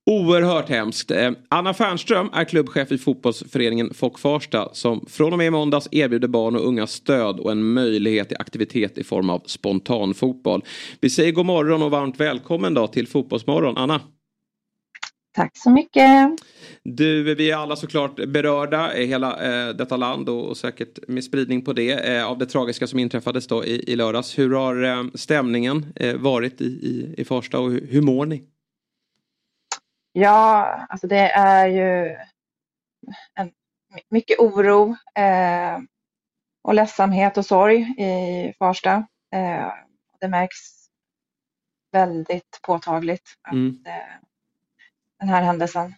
Oerhört hemskt. Eh, Anna Fernström är klubbchef i fotbollsföreningen Fock Farsta som från och med i måndags erbjuder barn och unga stöd och en möjlighet till aktivitet i form av spontanfotboll. Vi säger god morgon och varmt välkommen då till Fotbollsmorgon. Anna, Tack så mycket. du, vi är alla såklart berörda i hela eh, detta land och, och säkert med spridning på det eh, av det tragiska som inträffades då i, i lördags. Hur har eh, stämningen eh, varit i, i, i Farsta och hur, hur mår ni? Ja, alltså det är ju en, mycket oro eh, och ledsamhet och sorg i Farsta. Eh, det märks väldigt påtagligt att Mm. eh, den här händelsen.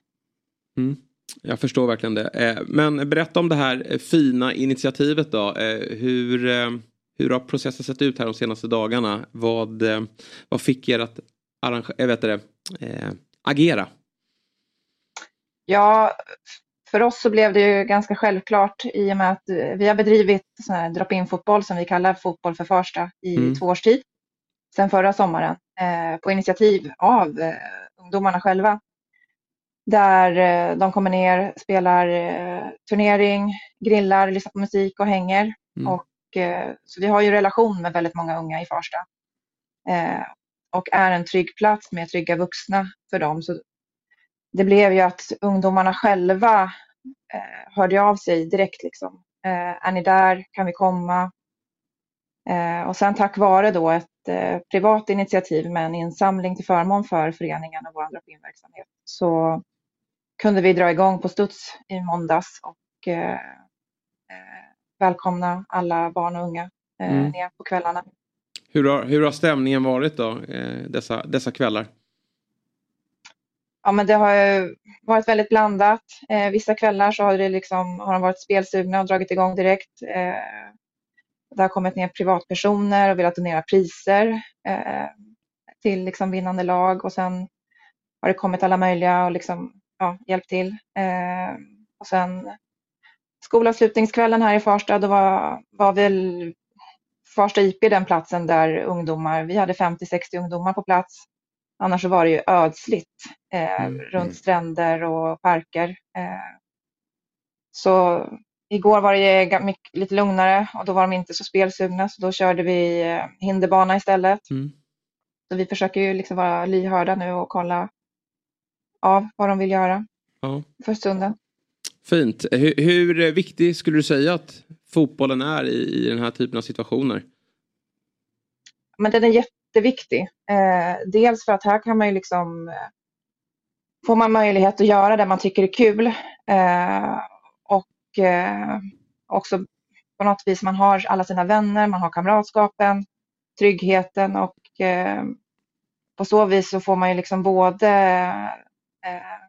Mm. Jag förstår verkligen det. Eh, Men berätta om det här fina initiativet då. Eh, Hur, eh, hur har processen sett ut här de senaste dagarna? Vad, vad fick er att arrange- jag vet det, agera? Ja, för oss så blev det ju ganska självklart i och med att eh, vi har bedrivit drop-in fotboll som vi kallar fotboll för Farsta i Mm. två års tid. Sen förra sommaren eh, på initiativ av eh, ungdomarna själva. Där eh, de kommer ner, spelar eh, turnering, grillar, lyssnar på musik och hänger. Mm. Och, eh, så vi har ju relation med väldigt många unga i Farsta. Och är en trygg plats med trygga vuxna för dem. Så det blev ju att ungdomarna själva eh, hörde av sig direkt. Liksom. Eh, är ni där? Kan vi komma? Eh, och sen tack vare då ett eh, privat initiativ med en insamling till förmån för föreningen och vår drop-in-verksamhet så kunde vi dra igång på studs i måndags och eh, eh, välkomna alla barn och unga Mm. ner på kvällarna. Hur har, hur har stämningen varit då dessa, dessa kvällar? Ja, men det har varit väldigt blandat. Eh, vissa kvällar så har, det liksom, har de varit spelsugna och dragit igång direkt. Eh, det har kommit ner privatpersoner och velat donera priser eh, till liksom vinnande lag och sen har det kommit alla möjliga och liksom, ja, hjälpt till. Eh, och sen skolavslutningskvällen här i Farsta, då var, var väl Farsta IP den platsen där ungdomar, vi hade 50-60 ungdomar på plats. Annars var det ju ödsligt eh, mm. runt stränder och parker. Eh, så igår var det mycket, lite lugnare och då var de inte så spelsugna så då körde vi eh, hinderbana istället. Mm. Så vi försöker ju liksom vara lyhörda nu och kolla av vad de vill göra ja. för stunden. Fint. Hur, hur, viktig skulle du säga att fotbollen är i, i den här typen av situationer? Men den är jätteviktig. Eh, dels för att här kan man ju liksom eh, får man möjlighet att göra det man tycker är kul. Eh, och eh, också på något vis man har alla sina vänner, man har kamratskapen, tryggheten och eh, på så vis så får man ju liksom både eh,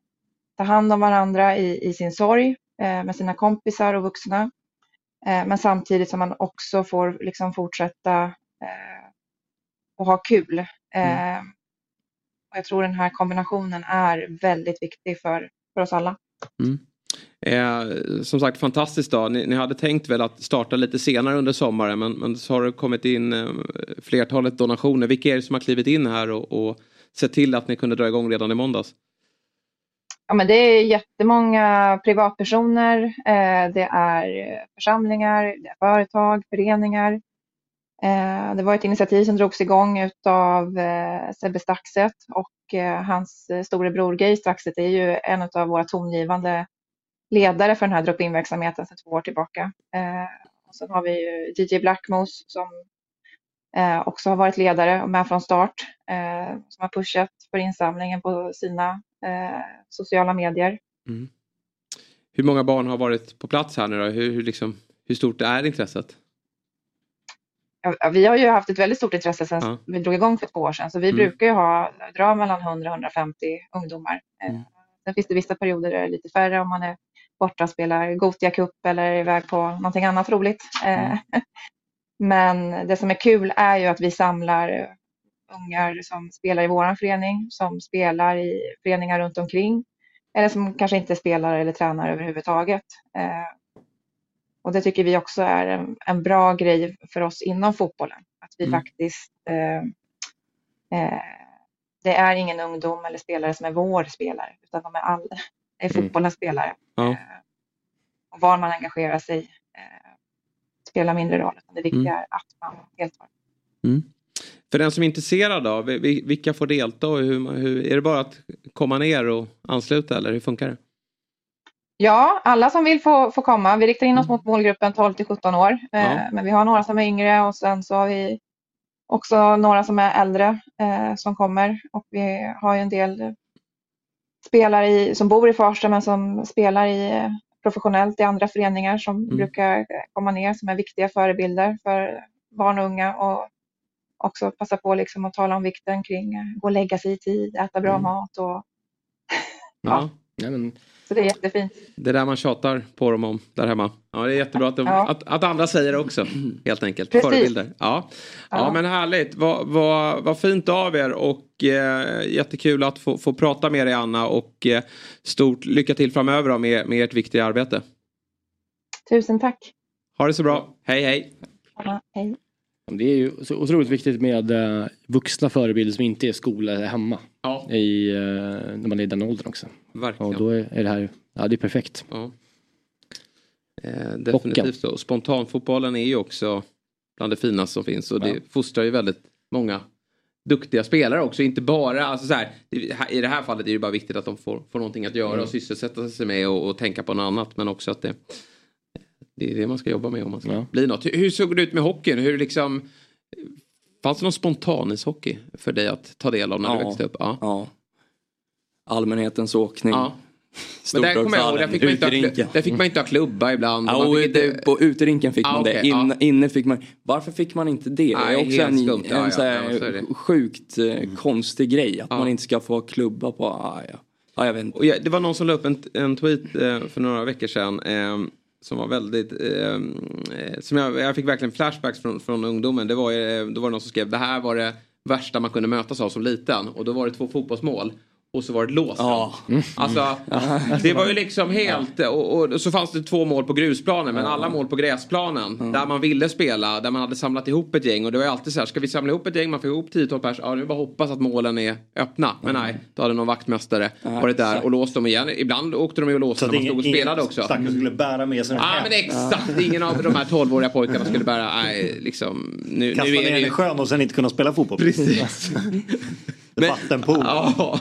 ta hand om varandra i, i sin sorg eh, med sina kompisar och vuxna. Eh, men samtidigt som man också får liksom fortsätta eh, och ha kul. Mm. och jag tror den här kombinationen är väldigt viktig för, för oss alla. Mm. Eh, som sagt fantastiskt dag. Ni, ni, hade tänkt väl att starta lite senare under sommaren men, men så har det kommit in eh, flertalet donationer. Vilka är det som har klivit in här och, och sett till att ni kunde dra igång redan i måndags? Ja, men det är jättemånga privatpersoner, eh, det är församlingar, det är företag, föreningar. Eh, det var ett initiativ som drogs igång av eh, Sebbe Staxet och eh, hans storebror Gay Staxet är ju en av våra tongivande ledare för den här drop-in-verksamheten sedan två år tillbaka. Och sen har vi ju DJ Blackmos som också har varit ledare och med från start, som har pushat för insamlingen på sina sociala medier. Mm. Hur många barn har varit på plats här nu då? Hur, hur, liksom, hur stort är intresset? Ja, vi har ju haft ett väldigt stort intresse sedan ja. vi drog igång för två år sedan. Så vi mm. brukar ju ha, dra mellan 100 150 ungdomar. Eh, mm. Sen finns det vissa perioder där det är lite färre om man är borta och spelar Gotia Cup eller är iväg på någonting annat roligt. Eh, mm. Men det som är kul är ju att vi samlar ungar som spelar i vår förening, som spelar i föreningar runt omkring eller som kanske inte spelar eller tränar överhuvudtaget. Och det tycker vi också är en, en, bra grej för oss inom fotbollen. Att vi mm. faktiskt eh, eh, det är ingen ungdom eller spelare som är vår spelare utan de är, all, är mm. fotbollens spelare. Ja. Eh, och var man engagerar sig eh, spelar mindre roll. Det viktiga mm. är att man deltar. Mm. För den som är intresserad av, vilka får delta och hur, hur, är det bara att komma ner och ansluta eller hur funkar det? Ja, alla som vill får, får komma. Vi riktar in oss mm. mot målgruppen 12 till 17 år. Eh, ja. Men vi har några som är yngre och sen så har vi också några som är äldre eh, som kommer. Och vi har ju en del spelare i, som bor i Farsta men som spelar i, eh, professionellt i andra föreningar som mm. brukar komma ner som är viktiga förebilder för barn och unga och också passa på liksom att tala om vikten kring att gå och lägga sig i tid, äta bra mm. mat och ja. ja men... Så det är jättefint. Det är där man tjatar på dem om där hemma. Ja, det är jättebra att, de, ja. att, att, andra säger det också. Helt enkelt. Precis. Förebilder. Ja. Ja. ja, men härligt. Vad, vad, vad fint av er och eh, jättekul att få, få prata med dig Anna och eh, stort lycka till framöver då, med, med ert viktiga arbete. Tusen tack. Ha det så bra. Hej hej. Ja, hej. Det är ju så otroligt viktigt med uh, vuxna förebilder som inte är skola eller hemma. Ja. I, uh, när man är i den åldern också. Verkligen. Och då är, är det här, ja det är perfekt. Ja. Eh, definitivt så. Spontanfotbollen är ju också bland det finaste som finns och ja. det fostrar ju väldigt många duktiga spelare också. Inte bara, alltså så här, i det här fallet är det bara viktigt att de får, får någonting att göra mm. och sysselsätta sig med och, och, tänka på något annat. Men också att det, det är det man ska jobba med om man ska ja. bli något. Hur, såg det ut med hockeyn? Hur liksom, fanns det någon spontanishockey för dig att ta del av när ja. du växte upp? Ja. ja. Allmänhetens åkning. Ja. Men där kommer jag ihåg, där fick, man inte ha, där fick man inte ha klubba ibland. Ja, och det, på uterinken fick ah, man det. In, ja. Inne fick man, varför fick man inte det? Nej, det är också en, skumt. en ja, så här, sjukt eh, mm. konstig grej. Att man inte ska få klubba på, ah, ja. Ja, jag vet inte. Och jag, det var någon som la upp en, en tweet eh, för några veckor sedan. Eh, som var väldigt, ehm, eh, som jag, jag fick verkligen flashbacks från, från ungdomen. Det var, eh, då var det någon som skrev, det här var det värsta man kunde mötas av som liten. Och då var det två fotbollsmål. Och så var det låst. Ja. Alltså, det var ju liksom helt... Och, och så fanns det två mål på grusplanen men alla mål på gräsplanen. Där man ville spela, där man hade samlat ihop ett gäng. Och det var ju alltid så här, ska vi samla ihop ett gäng, man får ihop 10-12 pers. Ja, nu bara hoppas att målen är öppna. Men nej, då hade någon vaktmästare varit där och låst dem igen. Ibland åkte de ju och låste när man stod och spelade också. Stackare skulle bära med sig Ja men exakt, ingen av de här 12-åriga pojkarna skulle bära, nej liksom. Nu, Kasta nu är ner den i sjön och sen inte kunna spela fotboll. Precis. Vattenpool.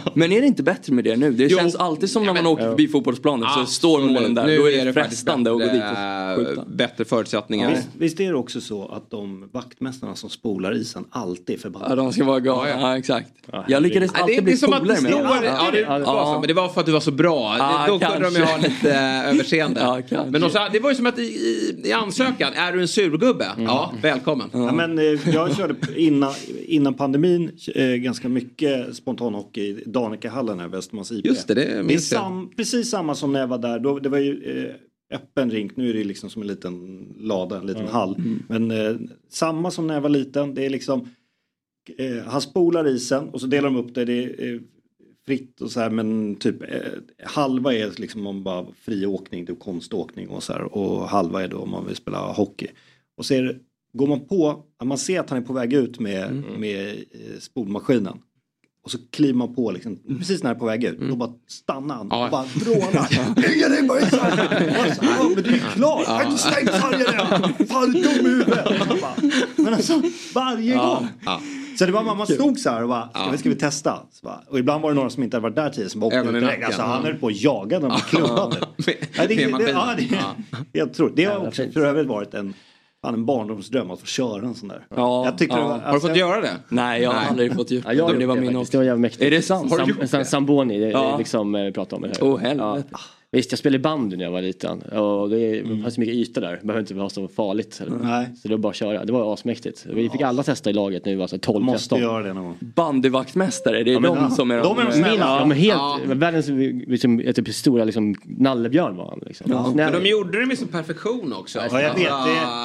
Men är det inte bättre med det nu? Det Jo. känns alltid som när man åker förbi fotbollsplanen så står målen där. Nu Då är det, frestande att gå dit bättre, och skjuta. Bättre förutsättningar. Visst, visst är det också så att de vaktmästarna som spolar isen alltid är förbannade? Ja, de ska vara galna. Ja, exakt. Jag lyckades Ja, det, alltid det bli är som att det polare med dem. ja, det, var Ja. så, men det var för att du var så bra. Ja, det, då kunde de ju ha lite eh, överseende. Ja, kanske. men de sa, det var ju som att i, i, i ansökan, är du en surgubbe? Ja, välkommen. Ja, men, eh, jag körde innan, pandemin eh, ganska mycket spontanhockey i Danikahallen här, Västermans IP. Just det, det det är minns sam, precis samma som när jag var där. Då, det var ju eh, öppen rink, nu är det liksom som en liten lada, en liten hall. Men eh, samma som när jag var liten, det är liksom eh, han spolar isen och så delar de upp det. Det är eh, fritt och så här men typ eh, halva är liksom om bara fri åkning, det är konståkning och så här och halva är då om man vill spela hockey. Och så är det, går man på, man ser att han är på väg ut med, med eh, spolmaskinen. Och så kliver man på liksom, precis när han är på väg ut, då bara stannar han och bara vrålar. Lägg dig bara i sargen! Och så, "Ja, Men det är ju klart, jag har inte stängt sargen än! Fan du är dum i huvudet! Men alltså varje gång! Så det var man, man stod så här och bara, ska vi, ska vi testa? Så bara, och ibland var det några som inte hade varit där tidigare som bara åkte direkt. Alltså, ja. han höll på att jaga dem och klubba typ. Ja, det, det, det, ja, det, jag tror, det har också för övrigt varit en, fan, en barndomsdröm att få köra en sån där. Ja, jag tyckte ja. det var, Har du fått göra det? Nej, jag har Nej. aldrig fått gjort Ja, jag det. Det var min faktiskt. Det var jävligt mäktigt. Är det sant? Har du Sam, Sam, det? Samboni, det, Ja. det liksom eh, pratar om det här. Åh helvete. Ja. Visst, jag spelade bandy när jag var liten och det fanns så mycket yta där. Det behöver inte vara så farligt. Nej. Så det var bara att köra. Det var asmäktigt. Vi fick alla testa i laget nu, alltså 12 måste 13. göra det någon gång. Bandyvaktmästare, det är Ja, de som är de är de snälla. Ja, men helt, Ja. världens liksom, typ, stora liksom, nallebjörn var han. Liksom. Men Snäll. de gjorde det med så perfektion också. Ja, jag vet.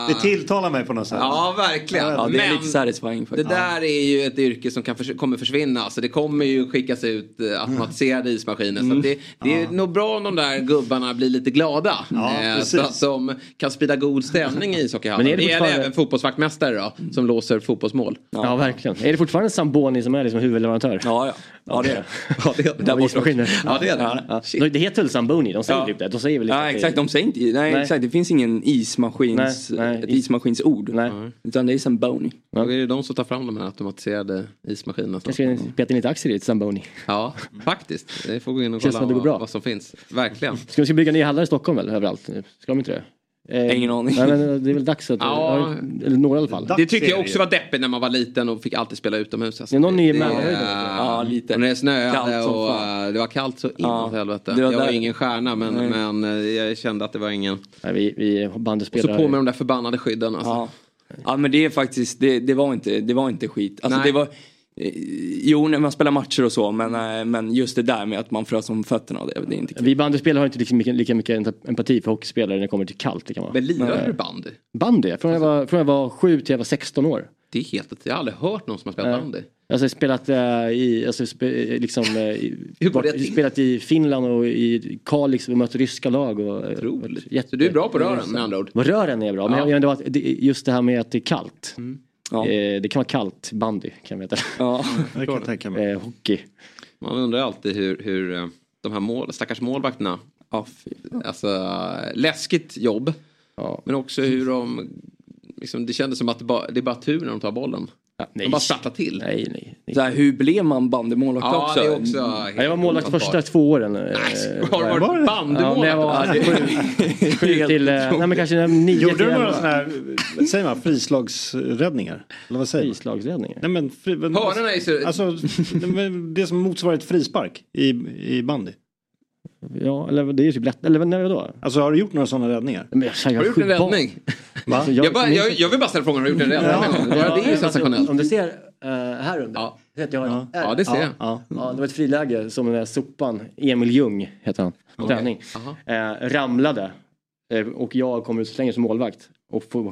Det, det tilltalar mig på något sätt. Ja, verkligen. Ja, det är Men lite satisfying det faktiskt. där är ju ett yrke som kan förs- kommer försvinna. Så det kommer ju skickas ut eh, automatiserade ismaskiner. Så att det, det är nog bra om de där gubbarna blir lite glada. Ja, Eh, så att de kan sprida god stämning i ishockeyhallen. Men är Det det gäller fortfarande- även fotbollsvaktmästare då, som låser fotbollsmål. Ja, verkligen. Är det fortfarande Samboni som är liksom huvudleverantör? Ja, ja. Ja, det är det. Ja, det är det. Där. Ja, det är det. Ja. Det heter väl Samboni? De säger Ja. typ det. De säger väl liksom Ja, det- exakt. De säger inte, nej, Nej. exakt. Det finns ingen ismaskins, Nej, nej. ett ismaskinsord. Nej. Utan det är Zamboni. Då är det de som tar fram de här automatiserade ismaskinerna. Kanske peta in lite aktier i ett Samboni. Ja, faktiskt. Det får gå in och kolla som det vad, vad som finns. Verkligen. Ska vi bygga nya hallar i Stockholm väl? Överallt? Ska de inte det? Eh, Ingen aning. Nej, men det är väl dags att... Ja. Eller några i alla fall. Det tyckte jag också var deppigt när man var liten och fick alltid spela utomhus. Alltså. Det är någon ny med- det, Ja, lite. Och när det snöade och fan. eh, det var kallt så in Ja. helvete. Det var jag var ingen stjärna men, Nej. men eh, jag kände att det var ingen. Nej, vi, vi Och så på med de där förbannade skydden. Alltså. Ja. ja, men det är faktiskt, det, det, var, inte, det var inte skit. Alltså, Nej. det var, eh, jo, när man spelar matcher och så, men, eh, men just det där med att man frös om fötterna, det, det är inte kul. Vi bandyspelare har inte lika mycket, lika mycket empati för hockeyspelare när det kommer till kallt. Det kan vara. Men lirade du bandy? Bandy? Från jag, var, från jag var sju till jag var 16 år. Det är helt Jag har aldrig hört någon som har spelat bandy. Alltså spelat eh, i, alltså, spe, eh, liksom, eh, i, till? spelat i Finland och i Kalix och mött ryska lag. Och, eh, Otroligt. jätte- Så du är bra på rören med andra ord? Rören är bra, men Ja. jag, jag, det var, det, just det här med att det är kallt. Ja. Eh, det kan vara kallt bandy kan jag veta. Ja. Det kan jag tänka mig. Eh, hockey. Man undrar alltid hur, hur eh, de här mål, stackars målvakterna. Alltså läskigt jobb. Ja. Men också hur de liksom, det kändes som att det bara, det är bara tur när de tar bollen. Ja, nej. De bara startar till. Nej, nej. nej. Så här, hur blev man bandymålvakt Ja, också? det är också Ja, jag var målvakt första två åren. eh, Nej, har du var jag. varit Ja, när jag bandymålvakt? var sju, sju till, eh, nej men kanske nio Gjorde till du några sådana här, vad säger man, frislagsräddningar? Eller vad säger? Frislagsräddningar? Nej men, fri, men Hörnorna är så... Alltså, det som motsvarar ett frispark i, i bandy. Ja, eller det är ju typ lätt. Eller när då? Alltså har du gjort några sådana räddningar? Men jag, jag, Har du gjort en räddning? Va? Alltså, Jag, bara, jag, jag vill bara ställa frågan, har du gjort en räddning? Ja. gång? Ja, det är ju sensationellt. Om du ser Eh, här under? Ja. Heter jag, Ja. Ja, det ser jag. Ja, ja, det var ett friläge som den där sopan, Emil Ljung heter han, på Okej. träning. Eh, ramlade eh, och jag kommer ut och slänger som målvakt och får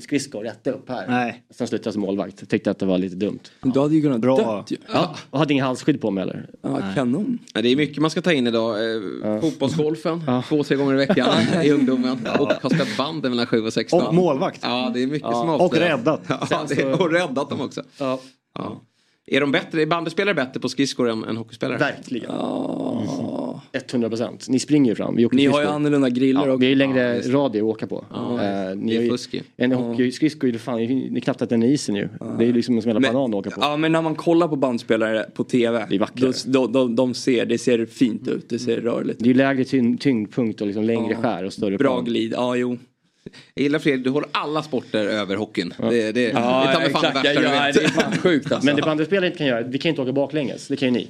skridskor rätt upp här. Nej. Sen slutade jag som målvakt. Tyckte att det var lite dumt. Du hade ju kunnat Bra. dött ju. Ja, och hade ingen halsskydd på mig eller? Ja, kanon. Ja, det är mycket man ska ta in idag. Eh, Fotbollsgolfen två, tre gånger i veckan i ungdomen. Och har spelat banden mellan 7 och 16. Och målvakt. Ja, det är mycket Ja. som Och avslöjas. räddat. Ja, det och räddat dem också. Ja. Ja. Är de bättre, är bandyspelare bättre på skridskor än, än hockeyspelare? Verkligen. Ja. 100 procent. Ni springer ju fram. Vi åker Ni har ju skridskor. annorlunda griller Ja, vi har ju längre Ja, radie att åka på. Ja, Eh, ni det är har ju- fusk ju. En hockeyskridsko är ju fan, det är knappt att den är isen ju. Det är ju liksom som en Men- banan att åka på. Ja men när man kollar på bandspelare på TV. Det är då, då, de, de ser, det ser fint ut, det ser rörligt Det är ju lägre tyngd, tyngdpunkt och liksom längre Ja. skär och större Bra plan. glid, ja jo. Jag gillar Fredrik, du håller alla sporter över hockeyn. Det, det, det Ja, fan det exakt. du Ja, det är fan sjukt alltså. Men det bandyspelare inte kan göra, vi kan ju inte åka baklänges. Det kan ju ni.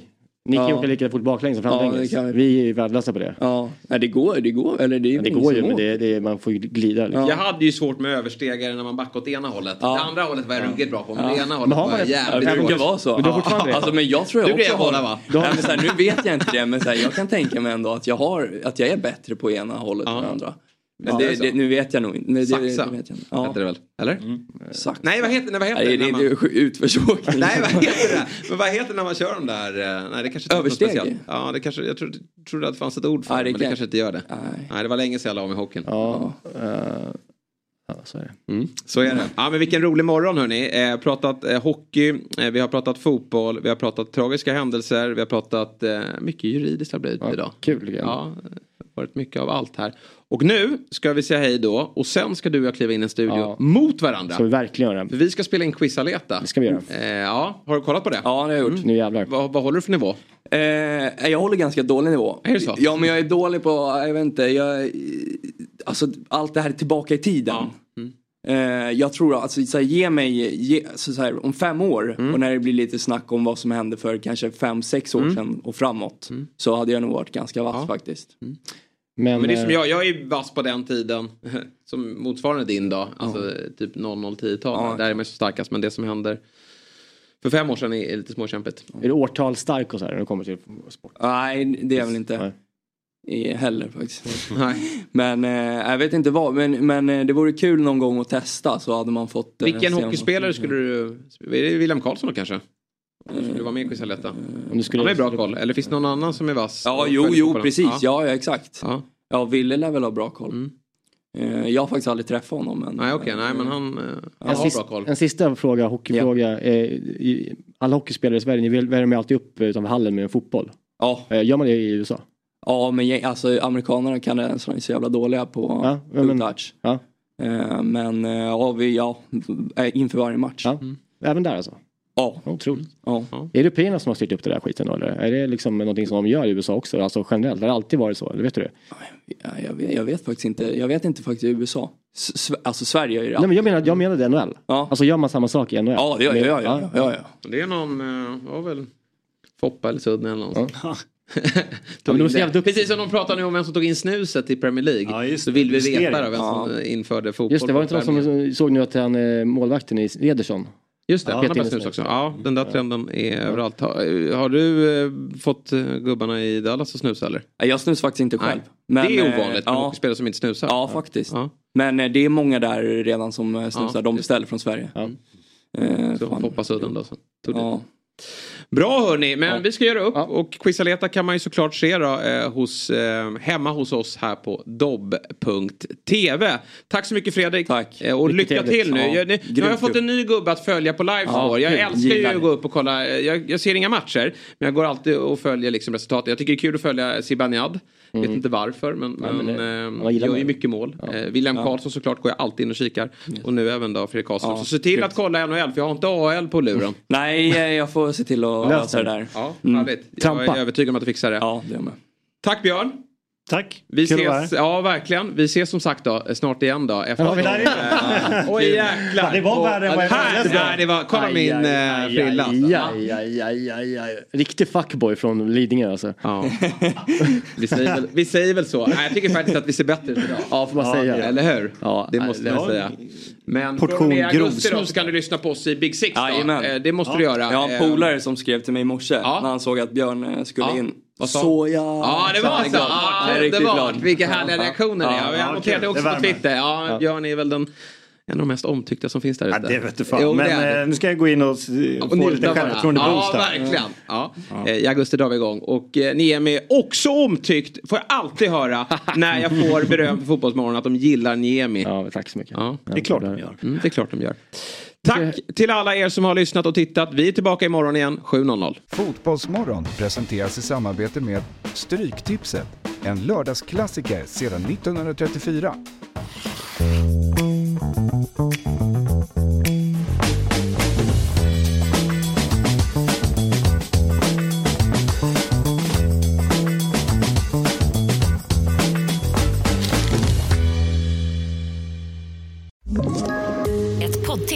Ni kan ju Ja. åka lika fort baklänges som Ja, framlänges. det kan vi. är ju värdelösa på det. Ja, nej, det går, det går, eller det är Men det går ju, men det, det, man får ju glida. Liksom. Jag hade ju svårt med överstegare när man backade åt ena hållet. Ja. Det andra hållet var jag ruggigt bra på, men Ja. det ena Men hållet har var jag jävligt Det Ja, brukar vara så. Men du har fortfarande det. Alltså men jag tror jag Du också har... båda, va? Nej, men så här, nu vet jag inte det men så här, jag kan tänka mig ändå att jag, har, att jag är bättre på ena hållet Ja. än det andra. Men Ja, det det, nu vet jag nog inte. Nej, det, Saxa. det vet jag. Ja. Heter det väl? Eller? Sax. Nej, vad heter, nej, vad heter Nej, det? när man... det är utförsåkning. Nej, vad heter det? Men vad heter det när man kör de där? eh, Nej, det kanske Översteg? Ja, det kanske, jag trodde, trodde att det fanns ett ord för Nej, det, det men det kan- kanske inte gör det. Nej. Nej, det var länge sedan jag la av med hockeyn. Ja, eh, ja, så är det. Mm, så är det. Ja, men vilken rolig morgon hörni. Eh, pratat eh, hockey, eh, vi har pratat fotboll, vi har pratat tragiska händelser, vi har pratat eh, mycket juridiskt har blivit Ja, idag. kul jag. Ja, det har varit mycket av allt här. Och nu ska vi säga hej då och sen ska du och jag kliva in i en studio Ja. mot varandra. Ska vi verkligen göra. För vi ska spela in Quizaleta. Det ska vi göra. Eh, ja, har du kollat på det? Ja, det har jag gjort. Nu jävlar. Vad, vad håller du för nivå? Eh, jag håller ganska dålig nivå. Är det så? Ja, men jag är dålig på, jag vet inte, jag, alltså allt det här tillbaka i tiden. Ja. Mm. Eh, jag tror alltså, så här, ge mig, ge, så, så här, om fem år Mm. och när det blir lite snack om vad som hände för kanske fem, sex år Mm. sedan och framåt. Så hade jag nog varit ganska vass Ja. faktiskt. Men, Men det är som eh, jag, jag är vass på den tiden. Som motsvarande din dag. Alltså typ 00-10-tal. Ja. Där är man så starkast. Men det som händer för fem år sedan är, lite småkämpigt. Är du årtal stark och så här när det kommer till sport? Nej, det är jag väl inte. Nej. I- Heller faktiskt. Nej. Men eh, jag vet inte vad. Men, men eh, det vore kul någon gång att testa så hade man fått. eh, Vilken hockeyspelare skulle du... Är det William Karlsson då kanske? Du skulle vara med i Quizaleta. Om du skulle, Han har ju bra koll. Eller finns det någon annan som är vass? Ja, jo, jo, precis. Ja. Ja, ja exakt. Ja. Ja, Ville lär väl ha bra koll. Mm. Eh, jag har faktiskt aldrig träffat honom. Men, Nej, okej. Nej, men han, eh, han en, har sista, bra koll. en sista fråga, hockeyfråga. Eh, i- alla hockeyspelare i Sverige, ni värmer alltid upp utanför hallen med en fotboll. Ja, Eh, gör man det i USA? ja men alltså, amerikanerna kan det är så jävla dåliga på Ja, ja, men- touch. Ja. Eh, men eh, ja, vi, ja, eh, inför varje match. Ja. Även där alltså? Ja. Otroligt. ja. Är det européerna som har styrt upp det där skiten då, eller? Är det liksom någonting som de gör i USA också? Alltså generellt, har det alltid varit så? Eller vet du det? Ja, jag, vet, jag vet faktiskt inte. Jag vet inte faktiskt i USA. S- alltså Sverige är ju Nej men jag menar, jag menade NHL. Ja. Alltså gör man samma sak i NHL? Ja, det gör jag. Ja, ja, ja, ja. Det är någon, eh, var väl Foppa eller Sudden eller någon. Ja. Det. Precis som de pratar nu om vem som tog in snuset i Premier League. Ja, just så det. vill vi veta då vem som Ja. införde fotboll. Just det, var det inte någon som såg nu att han eh, målvakten i Ederson? Just det, Ja, Peter snus också. Ja, den där trenden är överallt. Har, har du eh, fått eh, gubbarna i Dallas att snusa eller? Jag snusar faktiskt inte själv. Men, det är eh, ovanligt med ja, hockeyspelare som inte snusar. ja, faktiskt. Ja. Men eh, det är många där redan som snusar. Ja, De beställer från Sverige. Ja. Eh, Så fan. Foppa Sudden då. Så. Tog det. Bra hörni, men Ja. vi ska göra upp Ja. och Quizaleta kan man ju såklart se då, eh, hos, eh, hemma hos oss här på dobb.tv. Tack så mycket Fredrik. Tack. Eh, och Mycket lycka trevligt. till nu. Ja, Jag, nu, nu har jag fått en ny gubbe att följa på Livescore. Ja, jag kul. älskar ju att gå upp och kolla. Jag, jag ser inga matcher, men jag går alltid och följer liksom resultatet. Jag tycker det är kul att följa Zibanejad. Vet inte varför, men, men, men det- eh, gör ju mycket mål. Eh, William Karlsson såklart går jag alltid in och kikar. Och nu även då Fredrik Karlsson. Ja, så se till att kolla NHL, för jag har inte AL på luren. Nej, jag får se till att Lös lösa det där. Ja, Mm. härligt. Jag är övertygad om att du fixar det. Ja, det med. Tack Björn. Tack. Vi Kul ses, ja verkligen. Vi ses som sagt då, snart igen då. Efter Ja, där är Eh, Oj jäklar. Det var värre än vad jag här, trodde. det var, kolla Aj, min eh, frilla. aj, alltså. aj, aj, aj, aj, aj. Riktig fuckboy från Lidingö alltså. Ja. vi, säger väl, vi säger väl så. Nej, jag tycker faktiskt att vi ser bättre ut idag. Ja, får man säga. Eller hur? Ja, det måste det- säga. Men Portion från augusti då så kan du lyssna på oss i Big Six då. Eh, Det måste du göra. Jag har Eh, en polare som skrev till mig i morse när han såg att Björn eh, skulle Ja. in. Vad sa jag... Ja det var så. Ja, det riktigt var. Vilka härliga Ja. reaktioner det är. Ja, Jag ja, noterade också Det på. Twitter. Ja, Ja. Björn är väl den en av de mest omtyckta som finns där ute. Ja, det vet du fan. Jo, det Men det. eh, nu ska jag gå in och, Och få lite bara. självförtroende-boost Ja, verkligen. Ja. Eh, I augusti drar vi igång. Och eh, Niemi, också omtyckt, får jag alltid höra när jag får beröm för Fotbollsmorgon att de gillar Niemi. Ja, tack så mycket. Ja. Det är klart de gör. Mm, det är klart de gör. Tack till alla er som har lyssnat och tittat. Vi är tillbaka imorgon igen 7.00. Fotbollsmorgon presenteras i samarbete med Stryktipset, en lördagsklassiker sedan 1934.